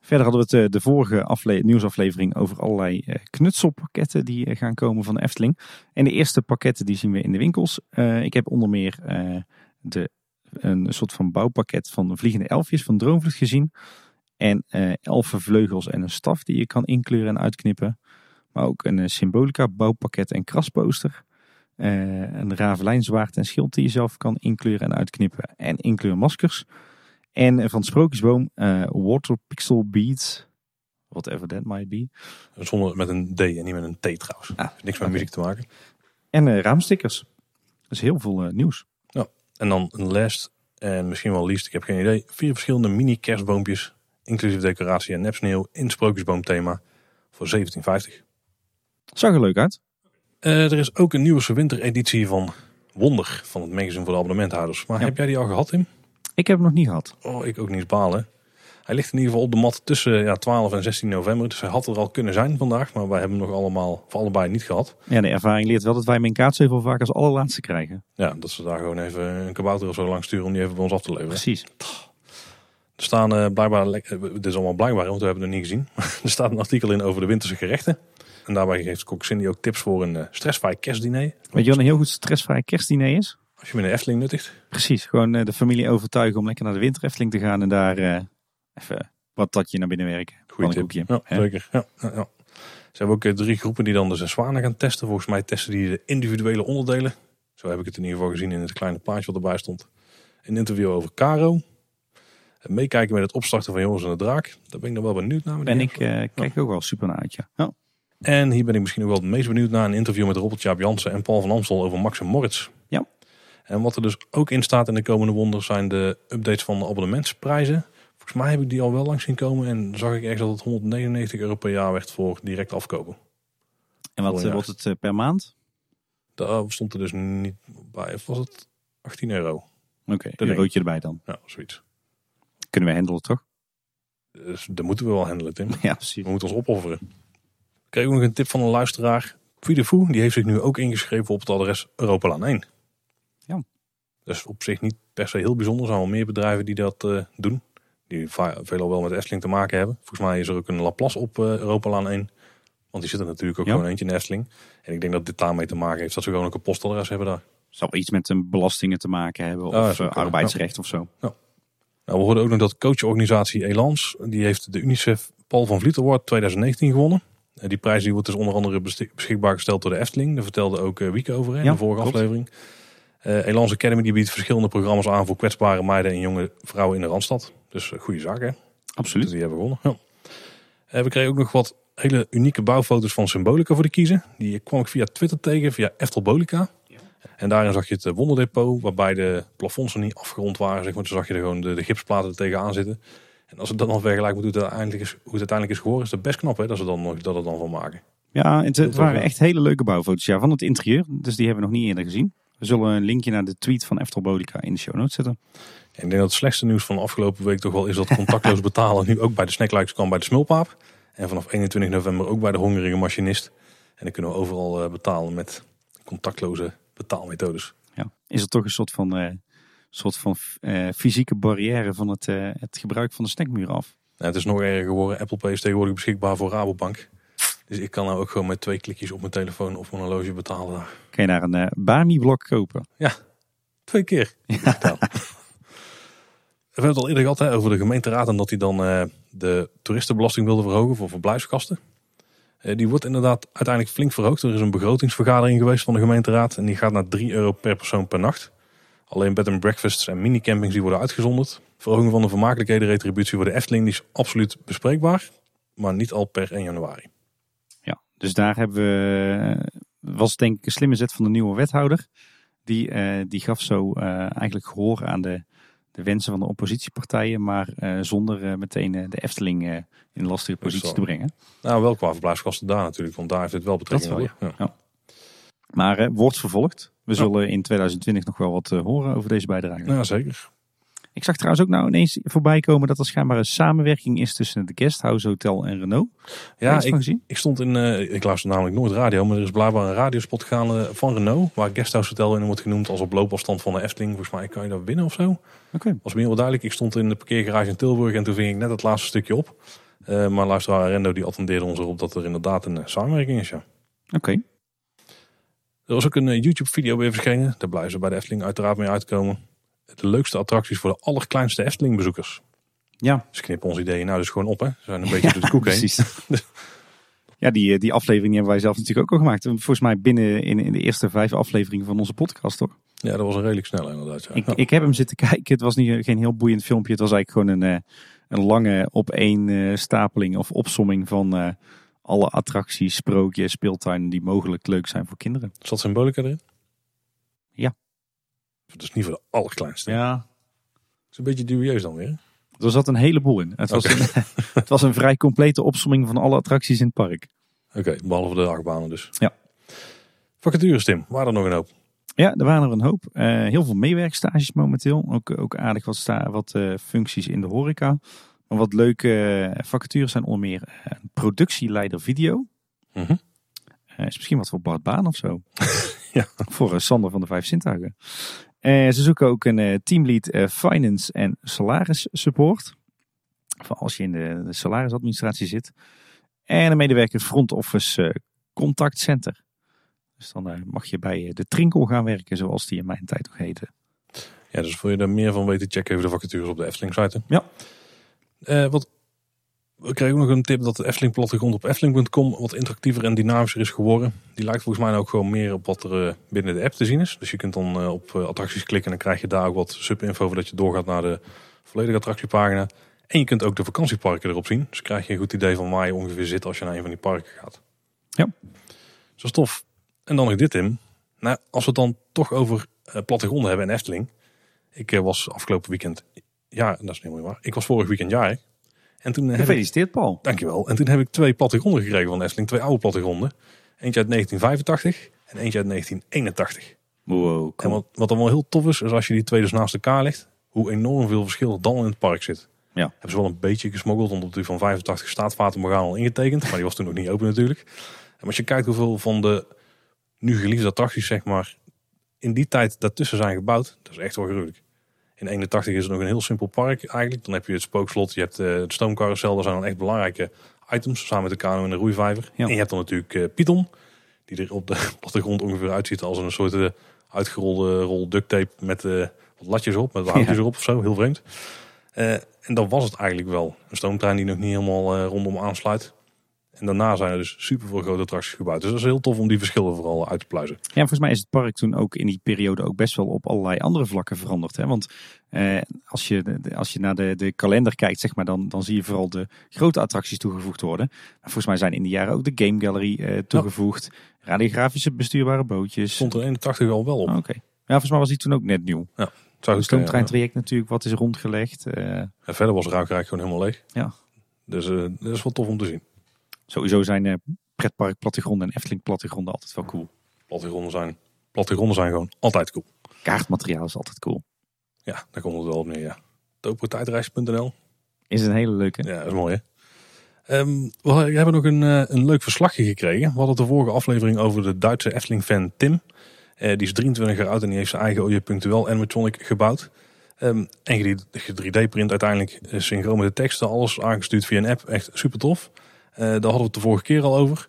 Verder hadden we het, eh, de vorige afle nieuwsaflevering over allerlei eh, knutselpakketten die eh, gaan komen van de Efteling. En de eerste pakketten die zien we in de winkels. Ik heb onder meer de, een soort van bouwpakket van vliegende elfjes van Droomvlucht gezien. En eh elfenvleugels en een staf die je kan inkleuren en uitknippen. Maar ook een eh, symbolica bouwpakket en krasposter. Eh, een ravelijnzwaard en schild die je zelf kan inkleuren en uitknippen. En inkleurmaskers. En van Sprookjesboom eh Water Pixel Beads. Whatever that might be. Zonder met een D en niet met een T trouwens. Ah, niks met muziek te maken. En raamstickers. Dus heel veel nieuws. En dan een last en misschien wel least, ik heb geen idee. Vier verschillende mini kerstboompjes, inclusief decoratie en nepsneeuw in sprookjesboomthema voor 17,50. Zag er leuk uit. Eh, er is ook een nieuwe wintereditie van Wonder van het magazine voor de abonnementhouders. Maar Ja. heb jij die al gehad, Tim? Ik heb hem nog niet gehad. Oh, ik ook niet balen. Hij ligt in ieder geval op de mat tussen ja, 12 en 16 november. Dus hij had er al kunnen zijn vandaag, maar wij hebben hem nog allemaal voor allebei niet gehad. Ja, de ervaring leert wel dat wij mijn kaartzeuvel vaak als allerlaatste krijgen. Ja, dat ze daar gewoon even een kabouter of zo lang sturen om die even bij ons af te leveren. Precies. Er staan eh, blijkbaar, eh, dit is allemaal blijkbaar, want we hebben het nog niet gezien. er staat een artikel in over de winterse gerechten. En daarbij geeft Kok Cindy ook tips voor een eh, stressvrij kerstdiner. Weet je wat een heel goed stressvrij kerstdiner is? Als je in de Efteling nuttigt. Precies. Gewoon eh, de familie overtuigen om lekker naar de winterefteling te gaan. En daar eh, even wat tatje naar binnen werken. Goeie tip. Pannenkoekje. Ja, Hè? zeker. Ja, ja, ja. Ze hebben ook drie groepen die dan de zes zwanen gaan testen. Volgens mij testen die de individuele onderdelen. Zo heb ik het in ieder geval gezien in het kleine plaatje wat erbij stond. Een interview over Caro. En meekijken met het opstarten van Jongens en de Draak. Daar ben ik dan wel benieuwd naar. Ben ik kijk ook wel super naar uit. Ja. En hier ben ik misschien ook wel het meest benieuwd naar een interview met Robert Jaap Jansen en Paul van Amstel over Max en Moritz. Ja. En wat er dus ook in staat in de komende wonders zijn de updates van de abonnementsprijzen. Volgens mij heb ik die al wel langs zien komen en zag ik ergens dat het 199 euro per jaar werd voor direct afkopen. En wat eh, wordt het eh, per maand? Daar stond er dus niet bij. Of was het 18 euro? Oké, denk een roodje erbij dan. Ja, zoiets. Kunnen we handelen toch? Dus dat moeten we wel handelen, Tim. Ja, precies. We moeten ons opofferen. Ik kreeg ook nog een tip van een luisteraar. Fou, die heeft zich nu ook ingeschreven op het adres Europalaan 1. Ja. Dus op zich niet per se heel bijzonder. Er zijn wel meer bedrijven die dat eh, doen. Die veelal wel met Efteling te maken hebben. Volgens mij is er ook een Laplace op eh Europalaan 1. Want die zit er natuurlijk ook Ja. gewoon eentje in Efteling. En ik denk dat dit daarmee te maken heeft. Dat ze gewoon ook een postadres hebben daar. Zal iets met een belastingen te maken hebben. Of Ah, eh, zou kunnen, arbeidsrecht of zo. Nou, we hoorden ook nog dat coachorganisatie Elans, die heeft de UNICEF Paul van Vliet Award 2019 gewonnen. Eh, die prijs die wordt dus onder andere beschikbaar gesteld door de Efteling. Daar vertelde ook eh, Wieke over hè, in Ja, de vorige klopt. aflevering. Eh Elans Academy die biedt verschillende programma's aan voor kwetsbare meiden en jonge vrouwen in de Randstad. Dus goede zaak hè. Dus Absoluut. die hebben gewonnen. Ja. We kregen ook nog wat hele unieke bouwfoto's van Symbolica voor de kiezen. Die kwam ik via Twitter tegen, via Eftelbolica. En daarin zag je het wonderdepot, waarbij de plafonds nog niet afgerond waren. Zeg maar. Toen zag je er gewoon de, de gipsplaten er tegenaan zitten. En als het dan al vergelijkt met hoe het uiteindelijk is, hoe het uiteindelijk is geworden, is het best knap hè, dat ze dan nog dat het dan van maken. Ja, het, het waren echt hele leuke bouwfoto's ja, van het interieur. Dus die hebben we nog niet eerder gezien. We zullen een linkje naar de tweet van Eftelbolica in de show notes zetten. En ik denk dat het slechtste nieuws van de afgelopen week toch wel is dat contactloos betalen nu ook bij de snacklikes kan bij de Smulpaap. En vanaf 21 november ook bij de hongerige machinist. En dan kunnen we overal eh, betalen met contactloze betaalmethodes. Ja. Is er toch een soort van, eh, soort van eh, fysieke barrière van het, eh, het gebruik van de snackmuur af? Nou, het is nog erger geworden. Apple Pay is tegenwoordig beschikbaar voor Rabobank. Dus ik kan nou ook gewoon met twee klikjes op mijn telefoon of mijn horloge betalen. Kun je daar een eh Bami-blok kopen? Twee keer. We hebben het al eerder gehad hè, over de gemeenteraad en dat hij dan de toeristenbelasting wilde verhogen voor verblijfsgasten. Eh, die wordt inderdaad uiteindelijk flink verhoogd. Er is een begrotingsvergadering geweest van de gemeenteraad en die gaat naar 3 euro per persoon per nacht. Alleen bed and breakfasts en minicampings die worden uitgezonderd. Verhoging van de vermakelijkheden retributie voor de Efteling die is absoluut bespreekbaar, maar niet al per 1 januari. Ja, dus daar hebben we. Was denk ik een slimme zet van de nieuwe wethouder. Die, eh, die gaf zo eh, eigenlijk gehoor aan de, de wensen van de oppositiepartijen. Maar eh, zonder meteen de Efteling in een lastige positie te brengen. Nou, wel qua verblijfsgasten daar natuurlijk, want daar heeft het wel betrekking op. Ja. Maar wordt vervolgd. We zullen in 2020 nog wel wat eh, horen over deze bijdrage. Ja, zeker. Ik zag trouwens ook nou ineens voorbij komen dat er schijnbaar een samenwerking is tussen het Guesthouse Hotel en Renault. Ja, ik? Ik stond in, eh, ik luister namelijk nooit radio, maar er is blijkbaar een radiospot gegaan eh, van Renault, waar Guesthouse Hotel in wordt genoemd als op loopafstand van de Efteling. Volgens mij kan je dat winnen of zo. Oké. Was me heel duidelijk. Ik stond in de parkeergarage in Tilburg en toen ving ik net het laatste stukje op. Eh, maar luisteraar Rendo die attendeerde ons erop dat er inderdaad een samenwerking is. Ja. Oké. Er was ook een eh, YouTube video weer verschenen. Daar blijven ze bij de Efteling uiteraard mee uitkomen. De leukste attracties voor de allerkleinste Efteling bezoekers. Ja, Ze knippen ons ideeën nou dus gewoon op hè. Ze zijn een beetje door de koek heen. precies. ja, die, eh, die aflevering die hebben wij zelf natuurlijk ook al gemaakt. Volgens mij binnen in, in de eerste vijf afleveringen van onze podcast, toch? Ja, dat was een redelijk snel inderdaad. Ja. Ik, Ja. ik heb hem zitten kijken. Het was niet, geen heel boeiend filmpje. Het was eigenlijk gewoon een, eh, een lange opeenstapeling of opsomming van eh, alle attracties, sprookjes, speeltuinen die mogelijk leuk zijn voor kinderen. Zat symbolica erin? Ja. Is niet voor de allerkleinste. Ja. Het is een beetje dubieus dan weer. Er zat een heleboel in. Het was, een, het was een vrij complete opsomming van alle attracties in het park. Oké, behalve de achtbanen dus. Ja. Vacatures Tim, waar er nog een hoop. Ja, er waren er een hoop. Eh, heel veel meewerkstages momenteel. Ook, ook aardig wat, sta, wat eh, functies in de horeca. Maar wat leuke eh, vacatures zijn onder meer eh, productieleider video. Mhm. Eh, is misschien wat voor Bart Baan of zo. Ja. Voor Sander van de Vijf Zintuigen. Eh, ze zoeken ook een teamlead finance en salaris support. Voor als je in de, de salarisadministratie zit. En een medewerker front office contact center. Dus dan mag je bij de Trinkel gaan werken, zoals die in mijn tijd nog heette. Ja, dus wil je er meer van weten, check even de vacatures op de Efteling site. Ja. Eh, wat, we kregen ook nog een tip dat de Efteling plattegrond op efteling.com wat interactiever en dynamischer is geworden. Die lijkt volgens mij ook gewoon meer op wat er eh, binnen de app te zien is. Dus je kunt dan eh, op attracties klikken en dan krijg je daar ook wat subinfo voordat je doorgaat naar de volledige attractiepagina. En je kunt ook de vakantieparken erop zien. Dus krijg je een goed idee van waar je ongeveer zit als je naar een van die parken gaat. Ja. Dus dat is tof. En dan nog dit Tim. Nou, als we het dan toch over plattegronden hebben en Efteling. Ik was afgelopen weekend, ja, dat is niet waar. Ik was vorig weekend jarig. En toen heb ik, Gefeliciteerd, Paul. dankjewel. En toen heb ik twee plattegronden gekregen van Efteling. Twee oude plattegronden. Eentje uit 1985 en eentje uit 1981. Wow, En wat, wat dan wel heel tof is, is als je die twee dus naast elkaar legt, hoe enorm veel verschil er dan in het park zit. Ja. Hebben ze wel een beetje gesmoggeld, want op die van 85 staat Morgana al ingetekend, maar die was toen nog niet open natuurlijk. En als je kijkt hoeveel van de nu geliefde attracties, zeg maar, in die tijd daartussen zijn gebouwd, dat is echt wel gruwelijk. In 81 is het nog een heel simpel park eigenlijk. Dan heb je het spookslot, je hebt eh, het stoomcarousel, dat zijn dan echt belangrijke items, samen met de kano en de roeivijver. Ja. En je hebt dan natuurlijk eh, Python, die er op de plattegrond ongeveer uitziet als een soort eh, uitgerolde rol duct tape met wat latjes op, met houtjes Ja. erop of zo, heel vreemd. En dan was het eigenlijk wel. Een stoomtrein die nog niet helemaal rondom aansluit. En daarna zijn er dus super veel grote attracties gebouwd. Dus dat is heel tof om die verschillen vooral uit te pluizen. Ja, volgens mij is het park toen ook in die periode ook best wel op allerlei andere vlakken veranderd. Hè? Want eh, als, je, als je naar de, de kalender kijkt, zeg maar, dan, dan zie je vooral de grote attracties toegevoegd worden. Maar volgens mij zijn in die jaren ook de Game Gallery eh, toegevoegd. Radiografische bestuurbare bootjes. Stond er 81 al wel op. Oh, Oké. Ja, volgens mij was die toen ook net nieuw. Ja, Het zou goed kunnen, stoomtreintraject natuurlijk, wat is rondgelegd. Eh. En verder was Ruikrijk gewoon helemaal leeg. Ja. Dus eh, dat is wel tof om te zien. Sowieso zijn eh, pretpark plattegronden en Efteling plattegronden altijd wel cool. Plattegronden zijn, plattegronden zijn gewoon altijd cool. Kaartmateriaal is altijd cool. Ja, daar komt het wel op neer, ja. Topotijdreis.nl. Is een hele leuke. Ja, dat is mooi hè. Ehm, we hebben nog een, eh, een leuk verslagje gekregen. We hadden de vorige aflevering over de Duitse Efteling-fan Tim. Eh, die is 23 jaar oud en die heeft zijn eigen OJ Punctueel animatronic gebouwd. Ehm en 3D-print uiteindelijk synchroon met de teksten. Alles aangestuurd via een app. Echt super tof. Eh, daar hadden we het de vorige keer al over.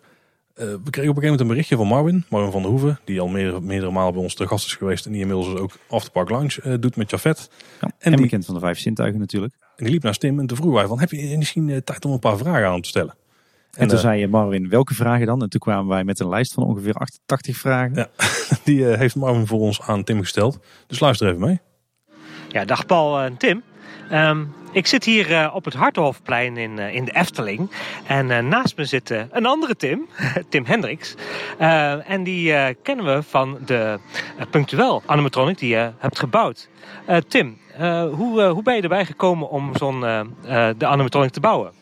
Eh, we kregen op een gegeven moment een berichtje van Marvin. Marvin van der Hoeven. Die al meerdere, meerdere malen bij ons te gast is geweest. En die inmiddels dus ook Afterpark Lounge eh, doet met Jafet. Ja, en En die- bekend van de vijf zintuigen natuurlijk. En die liep naar Tim en toen vroegen wij van... Heb je misschien tijd om een paar vragen aan hem te stellen? En, toen zei je Marvin, welke vragen dan? En toen kwamen wij met een lijst van ongeveer 88 vragen. Ja. Die eh, heeft Marvin voor ons aan Tim gesteld. Dus luister even mee. Ja, dag Paul en Tim. Ehm, ik zit hier eh, op het Hartenhofplein in, eh, in de Efteling. En eh, naast me zit een andere Tim, Tim Hendricks. En die kennen we van de Punctueel animatronic die je hebt gebouwd. Tim, hoe, hoe ben je erbij gekomen om zo'n de animatronic te bouwen?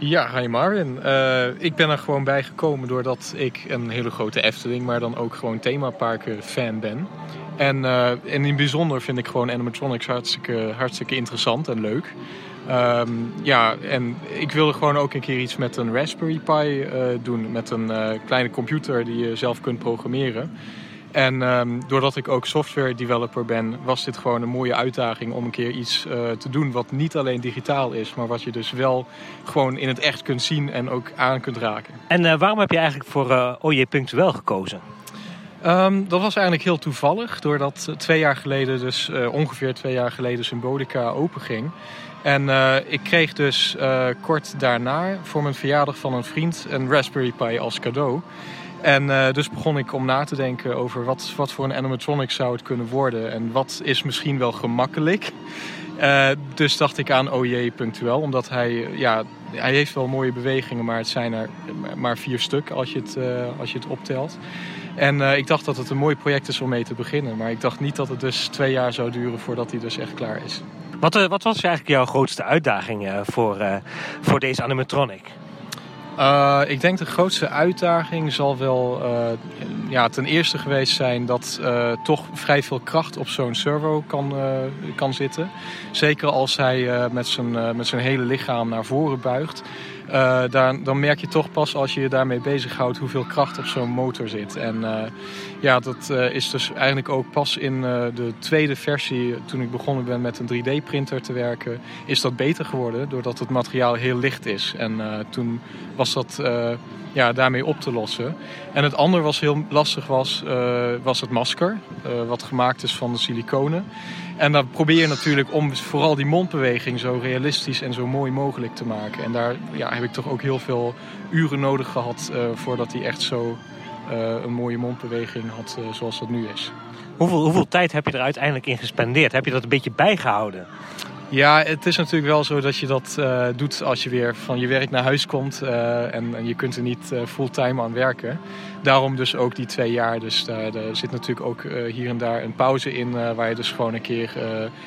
Ja, hi Marvin. Eh, ik ben er gewoon bij gekomen doordat ik een hele grote Efteling, maar dan ook gewoon themaparken fan ben. En, eh, en in het bijzonder vind ik gewoon animatronics hartstikke, hartstikke interessant en leuk. Ehm, ja, en ik wilde gewoon ook een keer iets met een Raspberry Pi eh, doen. Met een kleine computer die je zelf kunt programmeren. En ehm, doordat ik ook software developer ben, was dit gewoon een mooie uitdaging om een keer iets eh, te doen wat niet alleen digitaal is, maar wat je dus wel gewoon in het echt kunt zien en ook aan kunt raken. En eh, waarom heb je eigenlijk voor eh OJ Punctueel gekozen? Ehm, dat was eigenlijk heel toevallig, doordat twee jaar geleden, dus ongeveer twee jaar geleden, Symbolica open ging. En ik kreeg dus kort daarna voor mijn verjaardag van een vriend een Raspberry Pi als cadeau. En eh, dus begon ik om na te denken over wat, wat voor een animatronic zou het kunnen worden. En wat is misschien wel gemakkelijk. Eh, dus dacht ik aan OJ Punctueel, omdat hij, ja, hij heeft wel mooie bewegingen, maar het zijn er maar vier stuk als je het, eh, als je het optelt. En ik dacht dat het een mooi project is om mee te beginnen. Maar ik dacht niet dat het dus twee jaar zou duren voordat hij dus echt klaar is. Wat, wat was eigenlijk jouw grootste uitdaging voor, voor deze animatronic? Uh, ik denk de grootste uitdaging zal wel uh, ja, ten eerste geweest zijn dat uh, toch vrij veel kracht op zo'n servo kan, kan zitten. Zeker als hij met, zijn, met zijn hele lichaam naar voren buigt. Daar, dan merk je toch pas als je je daarmee bezighoudt hoeveel kracht op zo'n motor zit. En uh, ja, dat uh, is dus eigenlijk ook pas in de tweede versie, toen ik begonnen ben met een 3D-printer te werken, is dat beter geworden doordat het materiaal heel licht is. En toen was dat ja, daarmee op te lossen. En het andere wat heel lastig was, was het masker, wat gemaakt is van de siliconen. En dan probeer je natuurlijk om vooral die mondbeweging zo realistisch en zo mooi mogelijk te maken. En daar ja, heb ik toch ook heel veel uren nodig gehad uh, voordat hij echt zo uh, een mooie mondbeweging had uh, zoals dat nu is. Hoeveel, hoeveel tijd heb je er uiteindelijk in gespendeerd? Heb je dat een beetje bijgehouden? Ja, het is natuurlijk wel zo dat je dat uh, doet als je weer van je werk naar huis komt uh, en, je kunt er niet uh, fulltime aan werken. Daarom dus ook die twee jaar. Dus daar zit natuurlijk ook hier en daar een pauze in waar je dus gewoon een keer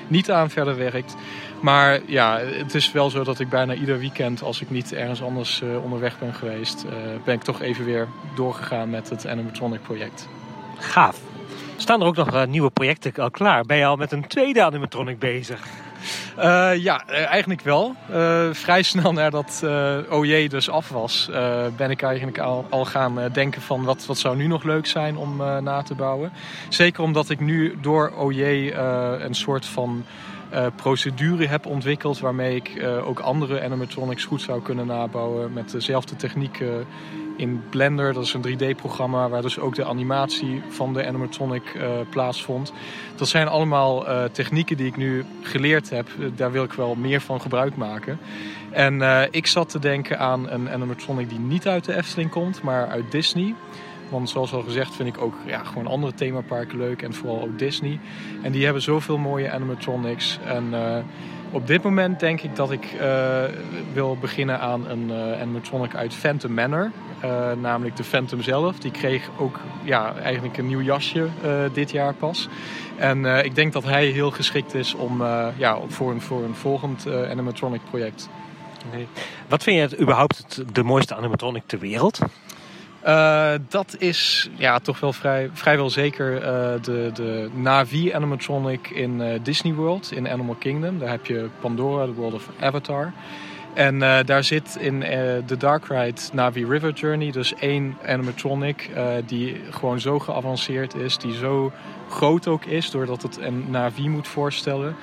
niet aan verder werkt. Maar ja, het is wel zo dat ik bijna ieder weekend, als ik niet ergens anders onderweg ben geweest, ben ik toch even weer doorgegaan met het animatronic project. Gaaf. Staan er ook nog nieuwe projecten al klaar? Ben je al met een tweede animatronic bezig? Uh, ja, eigenlijk wel. Uh, vrij snel nadat uh, OJ dus af was, ben ik eigenlijk al, al gaan denken van wat, wat zou nu nog leuk zijn om na te bouwen. Zeker omdat ik nu door OJ een soort van procedure heb ontwikkeld waarmee ik ook andere animatronics goed zou kunnen nabouwen met dezelfde technieken in Blender. Dat is een 3D-programma waar dus ook de animatie van de animatronic uh, plaatsvond. Dat zijn allemaal uh, technieken die ik nu geleerd heb. daar wil ik wel meer van gebruik maken. En ik zat te denken aan een animatronic die niet uit de Efteling komt, maar uit Disney. Want zoals al gezegd vind ik ook ja, gewoon andere themaparken leuk. En vooral ook Disney. En die hebben zoveel mooie animatronics. En op dit moment denk ik dat ik uh, wil beginnen aan een animatronic uit Phantom Manor. namelijk de Phantom zelf. Die kreeg ook ja, eigenlijk een nieuw jasje dit jaar pas. En ik denk dat hij heel geschikt is om, ja, voor, een, voor een volgend animatronic project. Nee. Wat vind je het, überhaupt de mooiste animatronic ter wereld? Uh, dat is ja, toch wel vrij, vrijwel zeker uh, de, de Navi animatronic in uh, Disney World, in Animal Kingdom. Daar heb je Pandora, the World of Avatar. En daar zit in de Dark Ride Navi River Journey dus één animatronic die gewoon zo geavanceerd is, die zo groot ook is, doordat het een Navi moet voorstellen.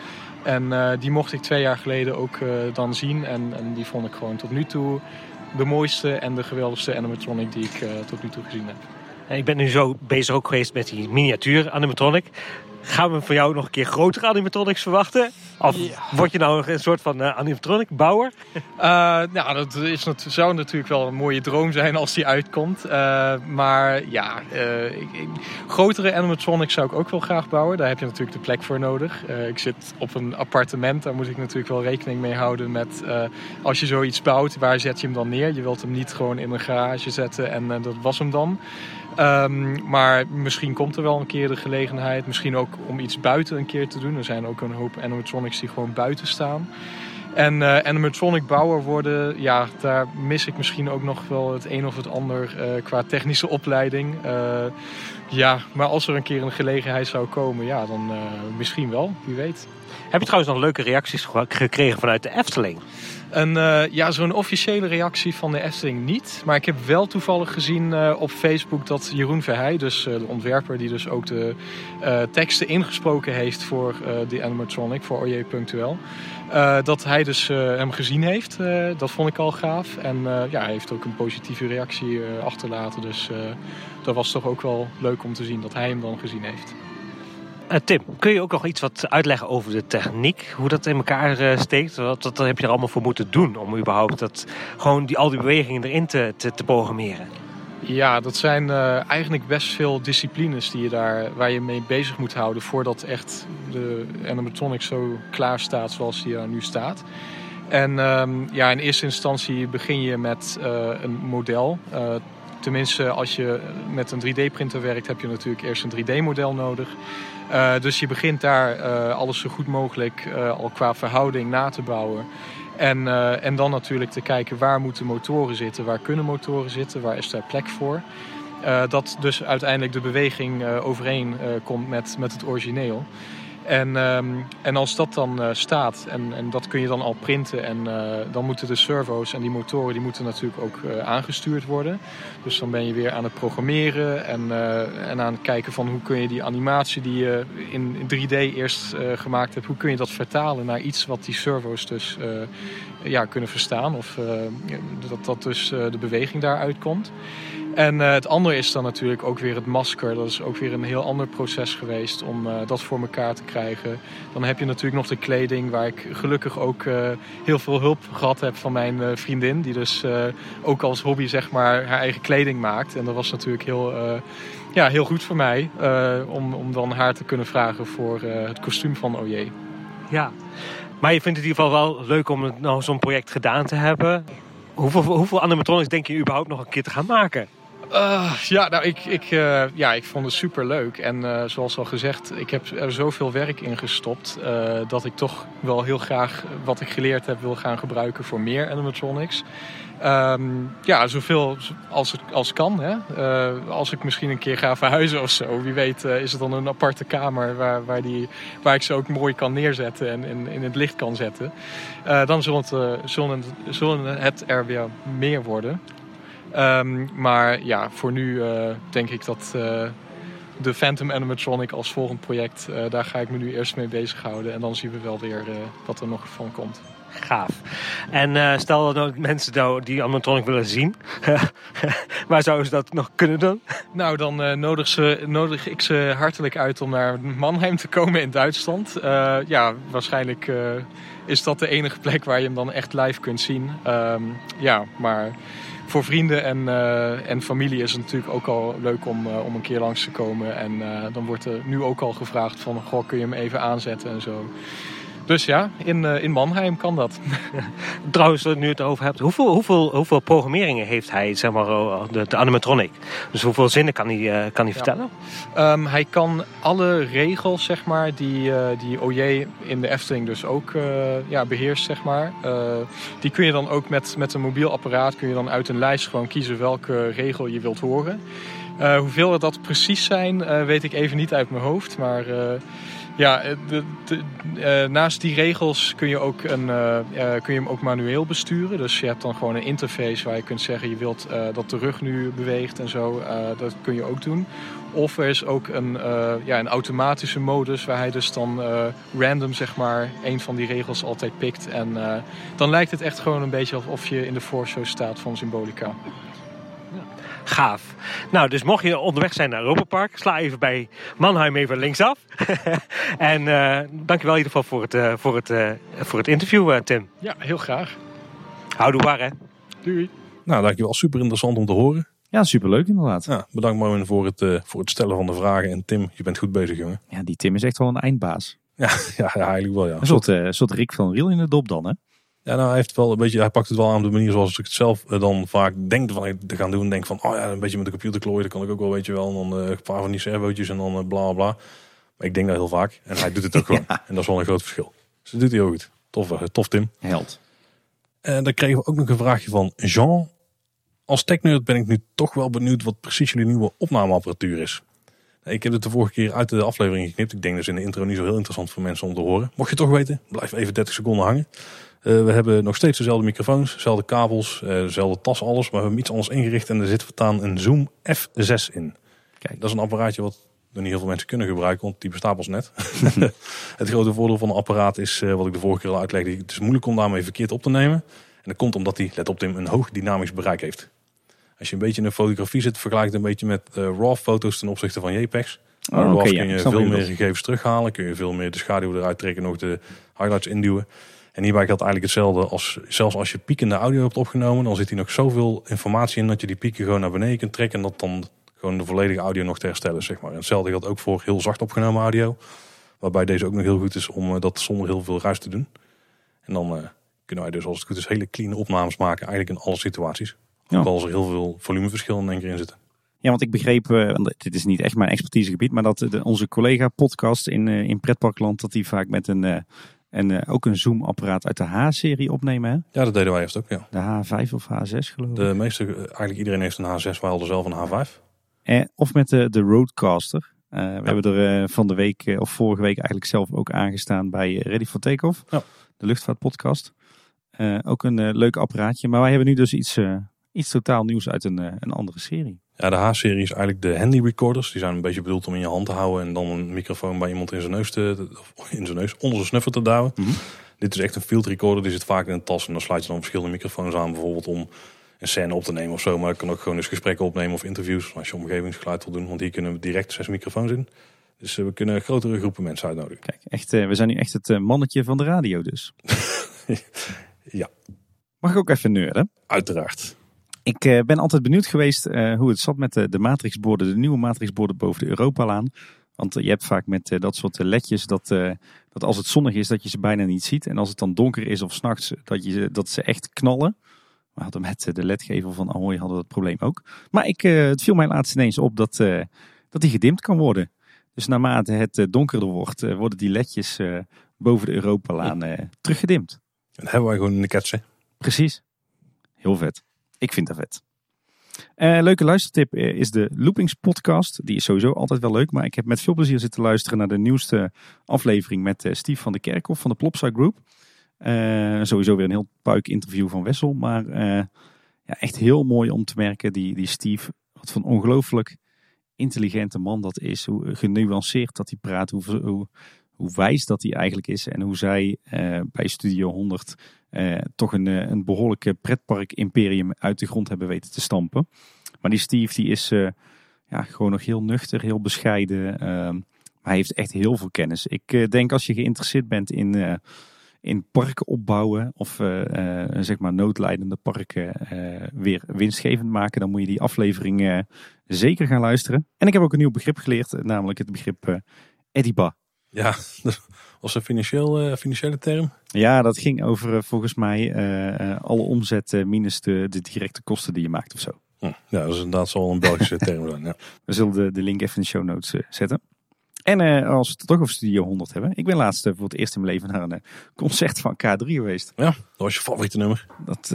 En die mocht ik twee jaar geleden ook dan zien en, en die vond ik gewoon tot nu toe de mooiste en de geweldigste animatronic die ik uh, tot nu toe gezien heb. Ik ben nu zo bezig ook geweest met die miniatuur animatronic. Gaan we van jou nog een keer grotere animatronics verwachten? Of word je nou een soort van uh, animatronic bouwer? Uh, nou, dat is, zou natuurlijk wel een mooie droom zijn als die uitkomt. Uh, maar ja, ik, ik, grotere animatronics zou ik ook wel graag bouwen. Daar heb je natuurlijk de plek voor nodig. ik zit op een appartement, daar moet ik natuurlijk wel rekening mee houden met... als je zoiets bouwt, waar zet je hem dan neer? Je wilt hem niet gewoon in een garage zetten en dat was hem dan. Um, maar misschien komt er wel een keer de gelegenheid. Misschien ook om iets buiten een keer te doen. Er zijn ook een hoop animatronics die gewoon buiten staan. En uh, animatronic bouwer worden, ja, daar mis ik misschien ook nog wel het een of het ander uh, qua technische opleiding. Uh, ja, maar als er een keer een gelegenheid zou komen, ja, dan misschien wel, wie weet. Heb je trouwens nog leuke reacties gekregen vanuit de Efteling? Een, uh, ja, zo'n officiële reactie van de Efteling niet. Maar ik heb wel toevallig gezien uh, op Facebook dat Jeroen Verheij, dus uh, de ontwerper die dus ook de teksten ingesproken heeft voor de animatronic, voor Oje.ul. dat hij dus hem gezien heeft. dat vond ik al gaaf. En ja, hij heeft ook een positieve reactie achterlaten. Dus dat was toch ook wel leuk om te zien dat hij hem dan gezien heeft. Uh, Tim, kun je ook nog iets wat uitleggen over de techniek? Hoe dat in elkaar uh, steekt? Wat, heb je er allemaal voor moeten doen om überhaupt dat, gewoon die, al die bewegingen erin te, te, te programmeren? Ja, dat zijn uh, eigenlijk best veel disciplines die je daar, waar je mee bezig moet houden voordat echt de animatronic zo klaar staat zoals die er nu staat. En um, ja, in eerste instantie begin je met een model. Tenminste, als je met een 3D-printer werkt, heb je natuurlijk eerst een 3D-model nodig. Uh, dus je begint daar uh, alles zo goed mogelijk uh, al qua verhouding na te bouwen. En, en dan natuurlijk te kijken waar moeten motoren zitten, waar kunnen motoren zitten, waar is daar plek voor. dat dus uiteindelijk de beweging overeen komt met, met het origineel. En, um, en als dat dan uh, staat en, en dat kun je dan al printen en uh, dan moeten de servo's en die motoren die moeten natuurlijk ook uh, aangestuurd worden. Dus dan ben je weer aan het programmeren en, en aan het kijken van hoe kun je die animatie die je in, in 3D eerst gemaakt hebt, hoe kun je dat vertalen naar iets wat die servo's dus ja, kunnen verstaan of dat, dat dus de beweging daaruit komt. En uh, het andere is dan natuurlijk ook weer het masker. Dat is ook weer een heel ander proces geweest om uh, dat voor elkaar te krijgen. Dan heb je natuurlijk nog de kleding, waar ik gelukkig ook uh, heel veel hulp gehad heb van mijn vriendin. Die dus ook als hobby zeg maar haar eigen kleding maakt. En dat was natuurlijk heel, ja, heel goed voor mij om, om dan haar te kunnen vragen voor het kostuum van OJ. Ja, maar je vindt het in ieder geval wel leuk om nou zo'n project gedaan te hebben. Hoeveel, hoeveel animatronics denk je überhaupt nog een keer te gaan maken? Uh, ja, nou, ik, ik, uh, ja, ik vond het super leuk. En uh, zoals al gezegd, ik heb er zoveel werk in gestopt. dat ik toch wel heel graag wat ik geleerd heb wil gaan gebruiken voor meer animatronics. Um, ja, zoveel als, het, als kan. Hè? als ik misschien een keer ga verhuizen of zo. Wie weet is het dan een aparte kamer waar, waar, die, waar ik ze ook mooi kan neerzetten en in, het licht kan zetten. dan zullen, zullen het er weer meer worden. Um, maar ja, voor nu uh, denk ik dat uh, de Phantom Animatronic als volgend project, uh, daar ga ik me nu eerst mee bezighouden. En dan zien we wel weer wat er nog van komt. Gaaf. En eh, stel dat mensen nou die animatronic willen zien, waar zouden ze dat nog kunnen doen? Nou, dan eh, nodig, ze, nodig ik ze hartelijk uit om naar Mannheim te komen in Duitsland. Eh, ja, waarschijnlijk eh, is dat de enige plek waar je hem dan echt live kunt zien. Ehm, ja, maar voor vrienden en, eh, en familie is het natuurlijk ook al leuk om, eh, om een keer langs te komen. En eh, dan wordt er nu ook al gevraagd van, goh, kun je hem even aanzetten en zo. Dus ja, in, eh, in Mannheim kan dat. Trouwens, nu je het over hebt, hoeveel, hoeveel, hoeveel programmeringen heeft hij, zeg maar, eh, de, de animatronic? Dus hoeveel zinnen kan hij, eh, kan hij vertellen? Ehm, hij kan alle regels, zeg maar, die, eh, die OJ in de Efteling dus ook eh, ja, beheerst, zeg maar. eh, die kun je dan ook met, met een mobiel apparaat kun je dan uit een lijst gewoon kiezen welke regel je wilt horen. Eh, hoeveel er dat precies zijn, eh, weet ik even niet uit mijn hoofd. Maar eh, ja, eh, de, eh, naast die regels kun je, ook een, eh, kun je hem ook manueel besturen. Dus je hebt dan gewoon een interface waar je kunt zeggen... je wilt dat de rug nu beweegt en zo. Dat kun je ook doen. Of er is ook een, ja, een automatische modus... waar hij dus dan random zeg maar een van die regels altijd pikt. En dan lijkt het echt gewoon een beetje alsof je in de voorshow staat van Symbolica. Gaaf. Nou, dus mocht je onderweg zijn naar Europa Park, sla even bij Mannheim even linksaf. en eh dankjewel in ieder geval voor het, eh, voor het, eh, voor het interview, Tim. Ja, heel graag. Houdoe waar, hè? Doei. Nou, dankjewel. Super interessant om te horen. Ja, superleuk inderdaad. Ja, bedankt Marvin voor het, eh, voor het stellen van de vragen. En Tim, je bent goed bezig, jongen. Ja, die Tim is echt wel een eindbaas. Ja, ja, ja eigenlijk wel, ja. Een soort, eh, soort Rick van Riel in de dop dan, hè? Ja, nou, hij, heeft wel een beetje, hij pakt het wel aan op de manier zoals ik het zelf eh, dan vaak denk van te gaan doen. Denk van, oh ja, een beetje met de computer klooien, dat kan ik ook wel, weet je wel. En dan eh, een paar van die servootjes en dan eh, bla bla. Maar ik denk dat heel vaak. En hij doet het ook gewoon. En dat is wel een groot verschil. Dus dat doet hij ook goed. Tof, tof Tim. Held. En dan kregen we ook nog een vraagje van Jean. Als technerd ben ik nu toch wel benieuwd wat precies jullie nieuwe opnameapparatuur is. Ik heb het de vorige keer uit de aflevering geknipt. Ik denk dus in de intro niet zo heel interessant voor mensen om te horen. Mocht je het toch weten, blijf even 30 seconden hangen. Eh, we hebben nog steeds dezelfde microfoons, dezelfde kabels, eh, dezelfde tas, alles. Maar we hebben iets anders ingericht en er zit voortaan een Zoom F6 in. Kijk. Dat is een apparaatje wat nog niet heel veel mensen kunnen gebruiken, want die bestaat pas net. het grote voordeel van een apparaat is, eh, wat ik de vorige keer al uitlegde, het is moeilijk om daarmee verkeerd op te nemen. En dat komt omdat hij, let op Tim, een hoog dynamisch bereik heeft. Als je een beetje in de fotografie zit, vergelijk het een beetje met eh, RAW foto's ten opzichte van JPEGs. Oh, RAW kun je veel meer gegevens terughalen, kun je veel meer de schaduw eruit trekken, nog de highlights induwen. En hierbij geldt eigenlijk hetzelfde als, zelfs als je piekende audio hebt opgenomen, dan zit hier nog zoveel informatie in dat je die pieken gewoon naar beneden kunt trekken en dat dan gewoon de volledige audio nog te herstellen, zeg maar. En hetzelfde geldt ook voor heel zacht opgenomen audio, waarbij deze ook nog heel goed is om eh, dat zonder heel veel ruis te doen. En dan eh, kunnen wij dus als het goed is hele clean opnames maken, eigenlijk in alle situaties. Ja. Als er heel veel volumeverschil in één keer in zitten. Ja, want ik begreep, eh, dit is niet echt mijn expertisegebied, maar dat de, onze collega podcast in, eh, in Pretparkland, dat die vaak met een, eh, en ook een Zoom-apparaat uit de H-serie opnemen. Hè? Ja, dat deden wij eerst ook, ja. De H5 of H6 geloof ik. De meeste, eigenlijk iedereen heeft een H6, wij hadden zelf een H5. Eh, of met de, de Roadcaster. We hebben er van de week, of vorige week eigenlijk zelf ook aangestaan bij Ready for Takeoff. Ja. De luchtvaartpodcast. Ook een leuk apparaatje. Maar wij hebben nu dus iets, iets totaal nieuws uit een, eh, een andere serie. Ja, de H-serie is eigenlijk de handy recorders. Die zijn een beetje bedoeld om in je hand te houden en dan een microfoon bij iemand in zijn neus te, in zijn neus, onder zijn snuffer te duwen. Mhm. Dit is echt een field recorder, die zit vaak in een tas en dan sluit je dan verschillende microfoons aan, bijvoorbeeld om een scène op te nemen of zo. Maar het kan ook gewoon eens gesprekken opnemen of interviews als je omgevingsgeluid wil doen, want hier kunnen we direct zes microfoons in. Dus eh, we kunnen grotere groepen mensen uitnodigen. Kijk, echt, eh, we zijn nu echt het mannetje van de radio dus. Ja, Mag ik ook even nerden? uiteraard. Ik eh, ben altijd benieuwd geweest eh, hoe het zat met de, de matrixborden, de nieuwe matrixborden boven de Europalaan. Want eh, je hebt vaak met dat soort ledjes dat, dat als het zonnig is dat je ze bijna niet ziet. En als het dan donker is of s'nachts dat, je, ze- dat ze echt knallen. We hadden met de ledgevel van Ahoy hadden we dat probleem ook. Maar ik, het viel mij laatst ineens op dat, dat die gedimd kan worden. Dus naarmate het donkerder wordt, worden die ledjes boven de Europalaan teruggedimd. En hebben wij gewoon in de ketsen. Precies. Heel vet. Ik vind dat vet. Eh, leuke luistertip eh, is de Loopings podcast. Die is sowieso altijd wel leuk. Maar ik heb met veel plezier zitten luisteren naar de nieuwste aflevering met eh, Steve van de Kerkhof van de Plopside Group. Sowieso weer een heel puik interview van Wessel. Maar ja, echt heel mooi om te merken. Die, die Steve, wat van ongelooflijk intelligente man dat is. Hoe genuanceerd dat hij praat. Hoe, hoe, hoe wijs dat hij eigenlijk is. En hoe zij bij Studio 100 eh, toch een, eh, een behoorlijke pretpark-imperium uit de grond hebben weten te stampen. Maar die Steve die is eh, ja, gewoon nog heel nuchter, heel bescheiden. ehm, maar hij heeft echt heel veel kennis. Ik eh, denk als je geïnteresseerd bent in, eh, in parken opbouwen of eh, eh, zeg maar noodlijdende parken eh, weer winstgevend maken, dan moet je die aflevering eh, zeker gaan luisteren. En ik heb ook een nieuw begrip geleerd, eh, namelijk het begrip eh Ediba. Ja, was een financieel, eh, financiële term. Ja, dat ging over eh, volgens mij eh, alle omzet minus de, de directe kosten die je maakt of zo. Hm, Ja, dat is inderdaad zal een Belgische term. Ja. We zullen de, de link even in de show notes zetten. En als we het toch over Studio 100 hebben. Ik ben laatst voor het eerst in mijn leven naar een concert van K3 geweest. ja, dat was je favoriete nummer. Dat,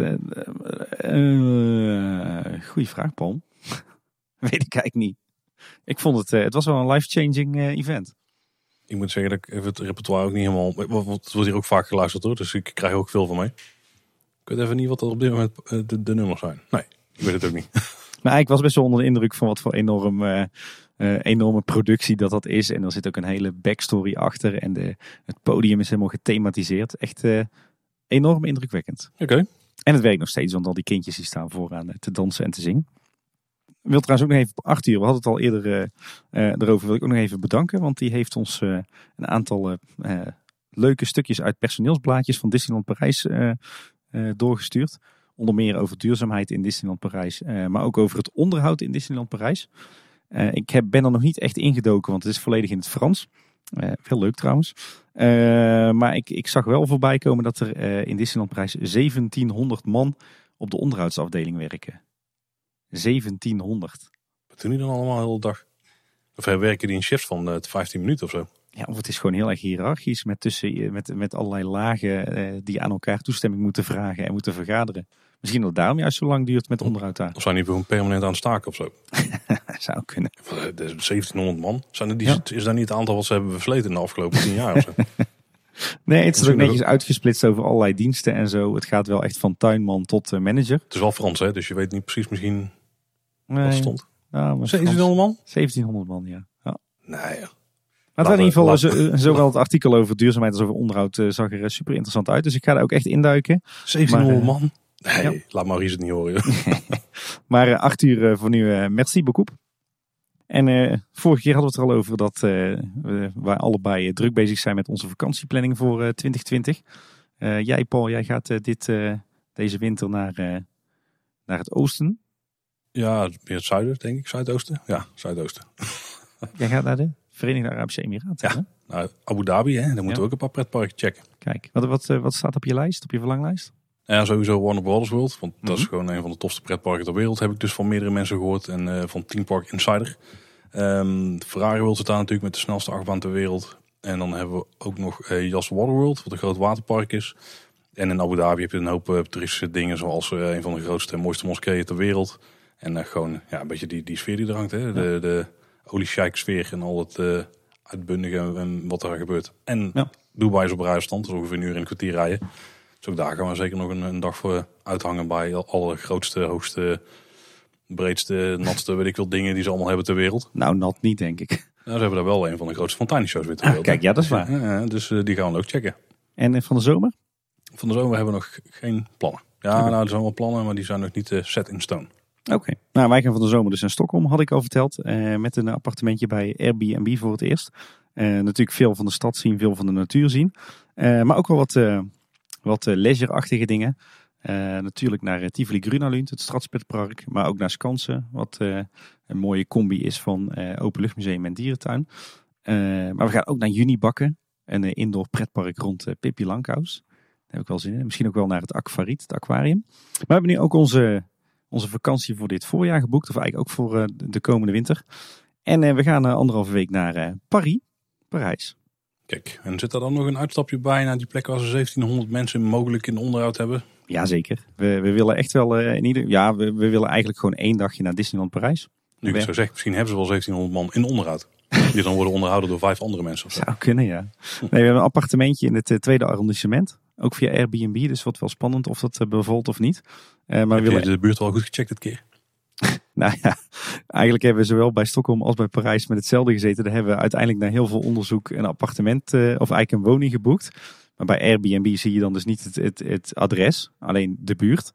goeie vraag, Paul. Weet ik eigenlijk niet. Ik vond het, het was wel een life-changing event. Ik moet zeggen dat ik even het repertoire ook niet helemaal... want Het wordt hier ook vaak geluisterd hoor, dus ik krijg ook veel van mee. Ik weet even niet wat er op dit moment eh, de, de nummers zijn. Nee, ik weet het ook niet. Maar ik was best wel onder de indruk van wat voor enorm, eh, eh, enorme productie dat dat is. En er zit ook een hele backstory achter. En de, het podium is helemaal gethematiseerd. Echt enorm indrukwekkend. Oké. En het werkt nog steeds, want al die kindjes die staan vooraan te dansen en te zingen. Ik wil trouwens ook nog even, Arthur, we hadden het al eerder eh, eh, erover, wil ik ook nog even bedanken. Want die heeft ons eh, een aantal leuke stukjes uit personeelsblaadjes van Disneyland Parijs doorgestuurd. Onder meer over duurzaamheid in Disneyland Parijs, maar ook over het onderhoud in Disneyland Parijs. Ik heb, ben er nog niet echt ingedoken, want het is volledig in het Frans. Veel leuk trouwens. Maar ik, ik zag wel voorbij komen dat er in Disneyland Parijs 1700 man op de onderhoudsafdeling werken. 1700. Wat doen die dan allemaal de hele dag? Of eh, werken die in shifts van eh, 15 minuten of zo? Ja, of het is gewoon heel erg hiërarchisch met, tussen, met, met allerlei lagen eh, die aan elkaar toestemming moeten vragen en moeten vergaderen. Misschien dat het daarom juist zo lang duurt met onderhoud daar. Of zijn die gewoon permanent aan het staken of zo? Zou kunnen. Van, eh, de 1700 man. Zijn er die, Ja. Is dat niet het aantal wat ze hebben versleten in de afgelopen 10 jaar of zo? Nee, het is ook netjes uitgesplitst over allerlei diensten en zo. Het gaat wel echt van tuinman tot eh, manager. Het is wel Frans hè, dus je weet niet precies misschien Nee, stond. ja, maar Frans- 1700 man? 1700 man, ja. ja. Nee ja. Maar in ieder geval, we- zo- eh, zowel het artikel over duurzaamheid als over onderhoud eh, zag er eh, super interessant uit. Dus ik ga daar ook echt induiken. 1700 Maar, eh, man? Nee, ja. laat Maurice het niet horen. Maar eh, Arthur, eh, voor nu eh, merci beaucoup. En eh, vorige keer hadden we het er al over dat eh, we, wij allebei eh, druk bezig zijn met onze vakantieplanning voor eh, 2020. Eh, jij Paul, jij gaat eh, dit, eh, deze winter naar, eh, naar het oosten. Ja, meer het zuiden denk ik. Zuidoosten? Ja, zuidoosten. Jij gaat naar de Verenigde Arabische Emiraten. Ja. Nou, Abu Dhabi, hè, daar moeten Ja. we ook een paar pretparken checken. Kijk, wat, wat, eh, wat staat op je lijst, op je verlanglijst? Ja, sowieso Warner Brothers World. Want dat is Mhm. gewoon een van de tofste pretparken ter wereld. Heb ik dus van meerdere mensen gehoord. En eh, van Team Park Insider. Ehm Ferrari World zit daar natuurlijk met de snelste achtbaan ter wereld. En dan hebben we ook nog eh Yas Waterworld, wat een groot waterpark is. En in Abu Dhabi heb je een hoop eh, toeristische dingen. Zoals een van de grootste en mooiste moskeeën ter wereld. En eh, gewoon ja, een beetje die, die sfeer die er hangt. Hè? De, de oliesjeik sfeer en al het eh, uitbundige en wat er gebeurt. En Ja. Dubai is op rijafstand. Dus ongeveer een uur in een kwartier rijden. Dus ook daar gaan we zeker nog een, een dag voor uithangen bij al- alle grootste, hoogste, breedste, natste, weet ik veel dingen die ze allemaal hebben ter wereld. Nou, nat niet, denk ik. Nou, ze hebben daar wel een van de grootste fonteinshows weer ter Ah, wereld. kijk, ja, dat is waar. Ja, ja, dus eh, die gaan we ook checken. En van de zomer? Van de zomer hebben we nog geen plannen. Ja, nou, er zijn wel plannen, maar die zijn nog niet set in stone. Oké. Nou, wij gaan van de zomer dus naar Stockholm, had ik al verteld. eh, met een appartementje bij Airbnb voor het eerst. Eh, natuurlijk veel van de stad zien, veel van de natuur zien. Eh, maar ook wel wat, eh wat leisure-achtige dingen. Natuurlijk naar Tivoli Grunalund, het Stadspetpark. Maar ook naar Skansen, wat een mooie combi is van Openluchtmuseum en Dierentuin. Maar we gaan ook naar Junibakken, een indoor pretpark rond Pippi Langkous. Daar heb ik wel zin in. Misschien ook wel naar het Aquariet, het aquarium. Maar we hebben nu ook onze onze vakantie voor dit voorjaar geboekt. Of eigenlijk ook voor eh, de komende winter. En eh, we gaan uh, anderhalve week naar eh, Paris. Parijs. Kijk, en zit daar dan nog een uitstapje bij naar die plek waar ze 1700 mensen mogelijk in onderhoud hebben? Jazeker. We, we willen echt wel eh, in ieder... Ja, we, we willen eigenlijk gewoon één dagje naar Disneyland Parijs. Nu ik het zo zeg, misschien hebben ze wel 1700 man in onderhoud. Die dan worden onderhouden door vijf andere mensen. Of zo. Zou kunnen, ja. Nee, we hebben een appartementje in het eh, tweede arrondissement. Ook via Airbnb, dus wat wel spannend of dat eh, bevalt of niet. Eh, maar we Heb je willen... de buurt wel goed gecheckt dit keer? Nou ja, eigenlijk hebben we zowel bij Stockholm als bij Parijs met hetzelfde gezeten. Daar hebben we uiteindelijk na heel veel onderzoek een appartement eh, of eigenlijk een woning geboekt. Maar bij Airbnb zie je dan dus niet het, het, het adres, alleen de buurt.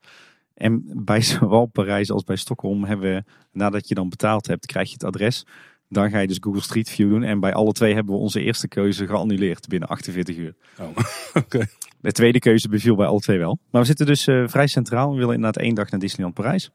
En bij zowel Parijs als bij Stockholm hebben we, nadat je dan betaald hebt, krijg je het adres. Dan ga je dus Google Street View doen. En bij alle twee hebben we onze eerste keuze geannuleerd binnen 48 uur. Oh, oké. De tweede keuze beviel bij alle twee wel. Maar we zitten dus eh, vrij centraal. We willen inderdaad één dag naar Disneyland Parijs.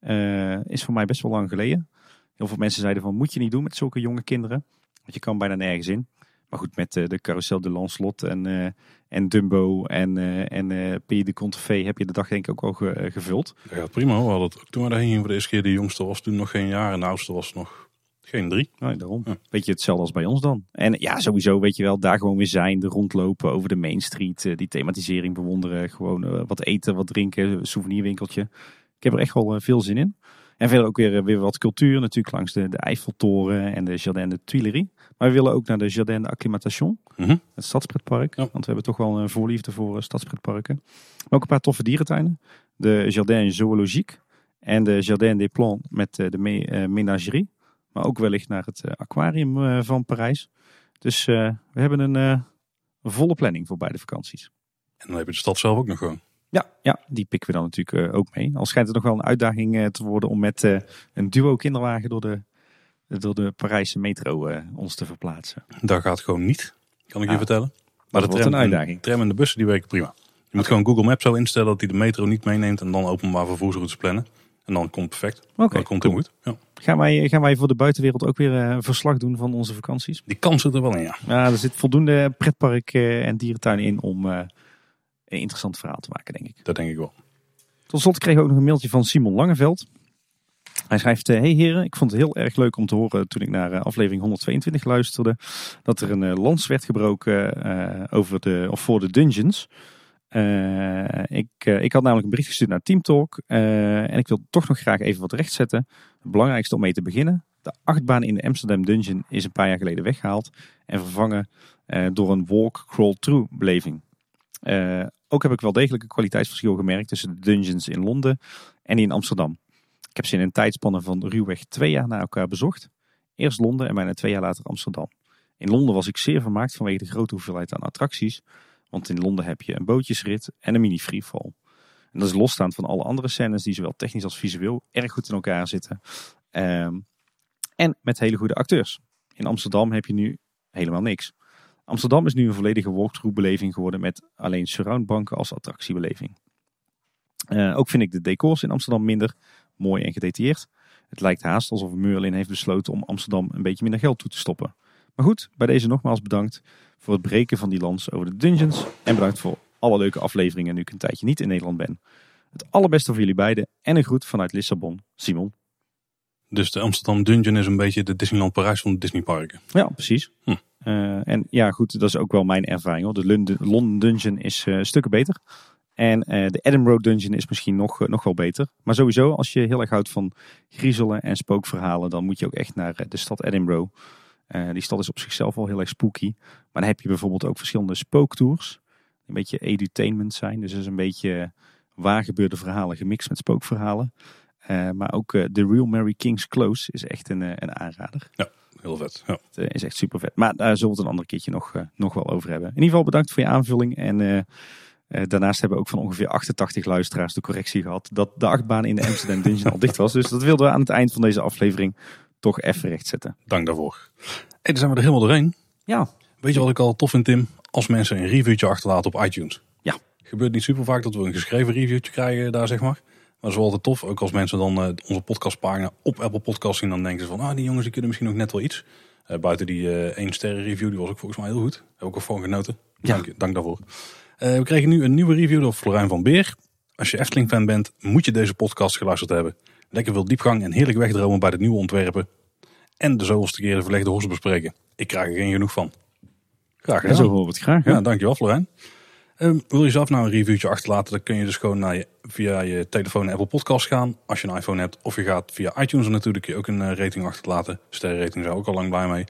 Eh, is voor mij best wel lang geleden. Heel veel mensen zeiden van, moet je niet doen met zulke jonge kinderen. Want je kan bijna nergens in. Maar goed, met eh, de Carousel de Lancelot en, en Dumbo en, en Pays de Contrefait heb je de dag denk ik ook al ge- gevuld. Gaat prima. We hadden het ook toen we daarheen gingen voor de eerste keer. De jongste was toen nog geen jaar en de oudste was nog geen drie. Nou, daarom. Ja. Beetje hetzelfde als bij ons dan. En ja, sowieso weet je wel, daar gewoon weer zijn. De rondlopen over de Main Street. eh, die thematisering bewonderen. Gewoon eh, wat eten, wat drinken. Souvenirwinkeltje. Ik heb er echt wel eh, veel zin in. En verder ook weer, weer wat cultuur. Natuurlijk langs de, de Eifeltoren en de Jardin de Tuileries. Maar we willen ook naar de Jardin de Acclimatation. Mhm. Het stadspretpark. Ja. Want we hebben toch wel een voorliefde voor stadspretparken. Maar ook een paar toffe dierentuinen. De Jardin Zoologique. En de Jardin des Plantes met de me- menagerie. Maar ook wellicht naar het eh, aquarium eh, van Parijs. Dus eh, we hebben een, volle planning voor beide vakanties. En dan heb je de stad zelf ook nog gewoon. Ja, ja die pikken we dan natuurlijk ook mee. Al schijnt het nog wel een uitdaging te worden om met een duo kinderwagen door de, door de Parijse metro ons te verplaatsen. Daar gaat gewoon niet, kan ik Ja. je vertellen. Maar dat wordt een uitdaging. De tram en de bussen die werken prima. Je moet gewoon Google Maps zo instellen dat hij de metro niet meeneemt en dan openbaar vervoersroutes plannen. En dan komt perfect. Oké, dan komt het goed. Ja. Gaan wij, gaan wij voor de buitenwereld ook weer eh, een verslag doen van onze vakanties? Die kans zit er wel in, ja. Ja, er zit voldoende pretpark eh, en dierentuin in om eh, een interessant verhaal te maken, denk ik. Dat denk ik wel. Tot slot kregen we ook nog een mailtje van Simon Langeveld. Hij schrijft, eh, hey heren, ik vond het heel erg leuk om te horen toen ik naar eh, aflevering 122 luisterde. Dat er een eh, lans werd gebroken eh, over de, of voor de dungeons. Eh, ik, eh, ik had namelijk een bericht gestuurd naar Team Talk. eh, en ik wil toch nog graag even wat rechtzetten. Het belangrijkste om mee te beginnen. De achtbaan in de Amsterdam Dungeon is een paar jaar geleden weggehaald. En vervangen door een walk, crawl, through beleving. Ook heb ik wel degelijk een kwaliteitsverschil gemerkt tussen de dungeons in Londen en die in Amsterdam. Ik heb ze in een tijdspanne van ruwweg twee jaar na elkaar bezocht. Eerst Londen en bijna twee jaar later Amsterdam. In Londen was ik zeer vermaakt vanwege de grote hoeveelheid aan attracties. Want in Londen heb je een bootjesrit en een mini freefall. En dat is losstaand van alle andere scènes die zowel technisch als visueel erg goed in elkaar zitten. Ehm, en met hele goede acteurs. In Amsterdam heb je nu helemaal niks. Amsterdam is nu een volledige walkthrough beleving geworden met alleen surroundbanken als attractiebeleving. Eh, ook vind ik de decors in Amsterdam minder mooi en gedetailleerd. Het lijkt haast alsof Merlin heeft besloten om Amsterdam een beetje minder geld toe te stoppen. Maar goed, bij deze nogmaals bedankt voor het breken van die lans over de dungeons. En bedankt voor alle leuke afleveringen nu ik een tijdje niet in Nederland ben. Het allerbeste voor jullie beiden en een groet vanuit Lissabon, Simon. Dus de Amsterdam Dungeon is een beetje de Disneyland Parijs van de Disneyparken. Ja, precies. Hm. Eh, en ja, goed, dat is ook wel mijn ervaring. Hoor. De London, London Dungeon is eh, stukken beter. En eh, de Edinburgh Dungeon is misschien nog, nog wel beter. Maar sowieso, als je heel erg houdt van griezelen en spookverhalen, dan moet je ook echt naar de stad Edinburgh. Eh, die stad is op zichzelf al heel erg spooky. Maar dan heb je bijvoorbeeld ook verschillende spooktours. Die Een beetje edutainment zijn. Dus is een beetje waar gebeurde verhalen gemixt met spookverhalen. Eh, maar ook eh, The Real Mary King's Close is echt een, een aanrader. Heel vet. Ja. Het is echt super vet. Maar daar zullen we het een ander keertje nog, nog wel over hebben. In ieder geval bedankt voor je aanvulling. En daarnaast hebben we ook van ongeveer 88 luisteraars de correctie gehad. Dat de achtbaan in de Amsterdam Dungeon al dicht was. Dus dat wilden we aan het eind van deze aflevering toch even rechtzetten. Dank daarvoor. Hey, dan zijn we er helemaal doorheen. Ja, Weet je wat ik al tof vind, Tim? Als mensen een reviewtje achterlaten op iTunes. Ja. Gebeurt niet super vaak dat we een geschreven reviewtje krijgen daar, zeg maar. Maar dat is wel altijd tof. Ook als mensen dan eh, onze podcastpagina op Apple Podcasts zien, dan denken ze van, ah, die jongens die kunnen misschien ook net wel iets. Eh, buiten die eh één sterren review, die was ook volgens mij heel goed. Heb ik ook van genoten. Ja. Dank, dank daarvoor. We kregen nu een nieuwe review door Florijn van Beer. Als je Efteling fan bent, moet je deze podcast geluisterd hebben. Lekker veel diepgang en heerlijk wegdromen bij de nieuwe ontwerpen. En de zoveelste keer de verlegde horst bespreken. Ik krijg er geen genoeg van. Graag gedaan. zo horen we het graag. Ja, Ja. dankjewel Florijn. Ehm, wil je zelf nou een reviewtje achterlaten, dan kun je dus gewoon naar je, via je telefoon Apple Podcast gaan. Als je een iPhone hebt. Of je gaat via iTunes natuurlijk je ook een eh, rating achterlaten. Sterrenrating zijn we ook al lang blij mee.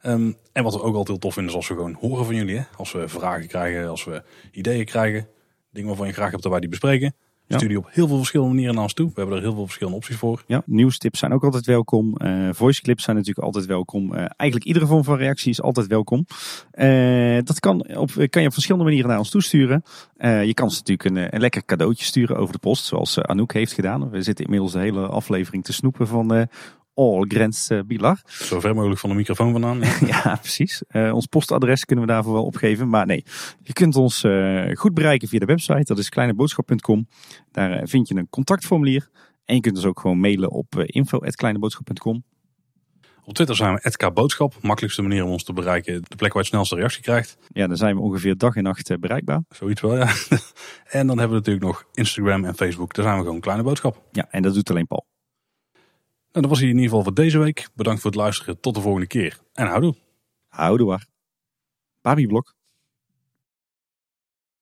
Ehm, en wat we ook altijd heel tof vinden is als we gewoon horen van jullie. Hè? Als we vragen krijgen, als we ideeën krijgen. Dingen waarvan je graag hebt dat wij die bespreken. Ja. Stuur die op heel veel verschillende manieren naar ons toe. We hebben er heel veel verschillende opties voor. Ja, nieuwstips zijn ook altijd welkom. Eh voice clips zijn natuurlijk altijd welkom. Eh, eigenlijk iedere vorm van reactie is altijd welkom. Eh, dat kan, op, kan je op verschillende manieren naar ons toesturen. Je kan ons natuurlijk een, een lekker cadeautje sturen over de post, zoals Anouk heeft gedaan. We zitten inmiddels de hele aflevering te snoepen van All Grens eh, Bilar. Zo ver mogelijk van de microfoon vandaan. ja, precies. Eh, ons postadres kunnen we daarvoor wel opgeven. Maar nee, je kunt ons eh, goed bereiken via de website. Dat is kleineboodschap.com. Daar eh, vind je een contactformulier. En je kunt ons ook gewoon mailen op info.kleineboodschap.com. Op Twitter zijn we @kboodschap. Makkelijkste manier om ons te bereiken. De plek waar je het snelste reactie krijgt. Ja, dan zijn we ongeveer dag en nacht bereikbaar. Zoiets wel, ja. en dan hebben we natuurlijk nog Instagram en Facebook. Daar zijn we gewoon Kleine Boodschap. Ja, en dat doet alleen Paul. Dat was hier in ieder geval voor deze week. Bedankt voor het luisteren. Tot de volgende keer. En houdoe. Houdoe waar. Babieblok.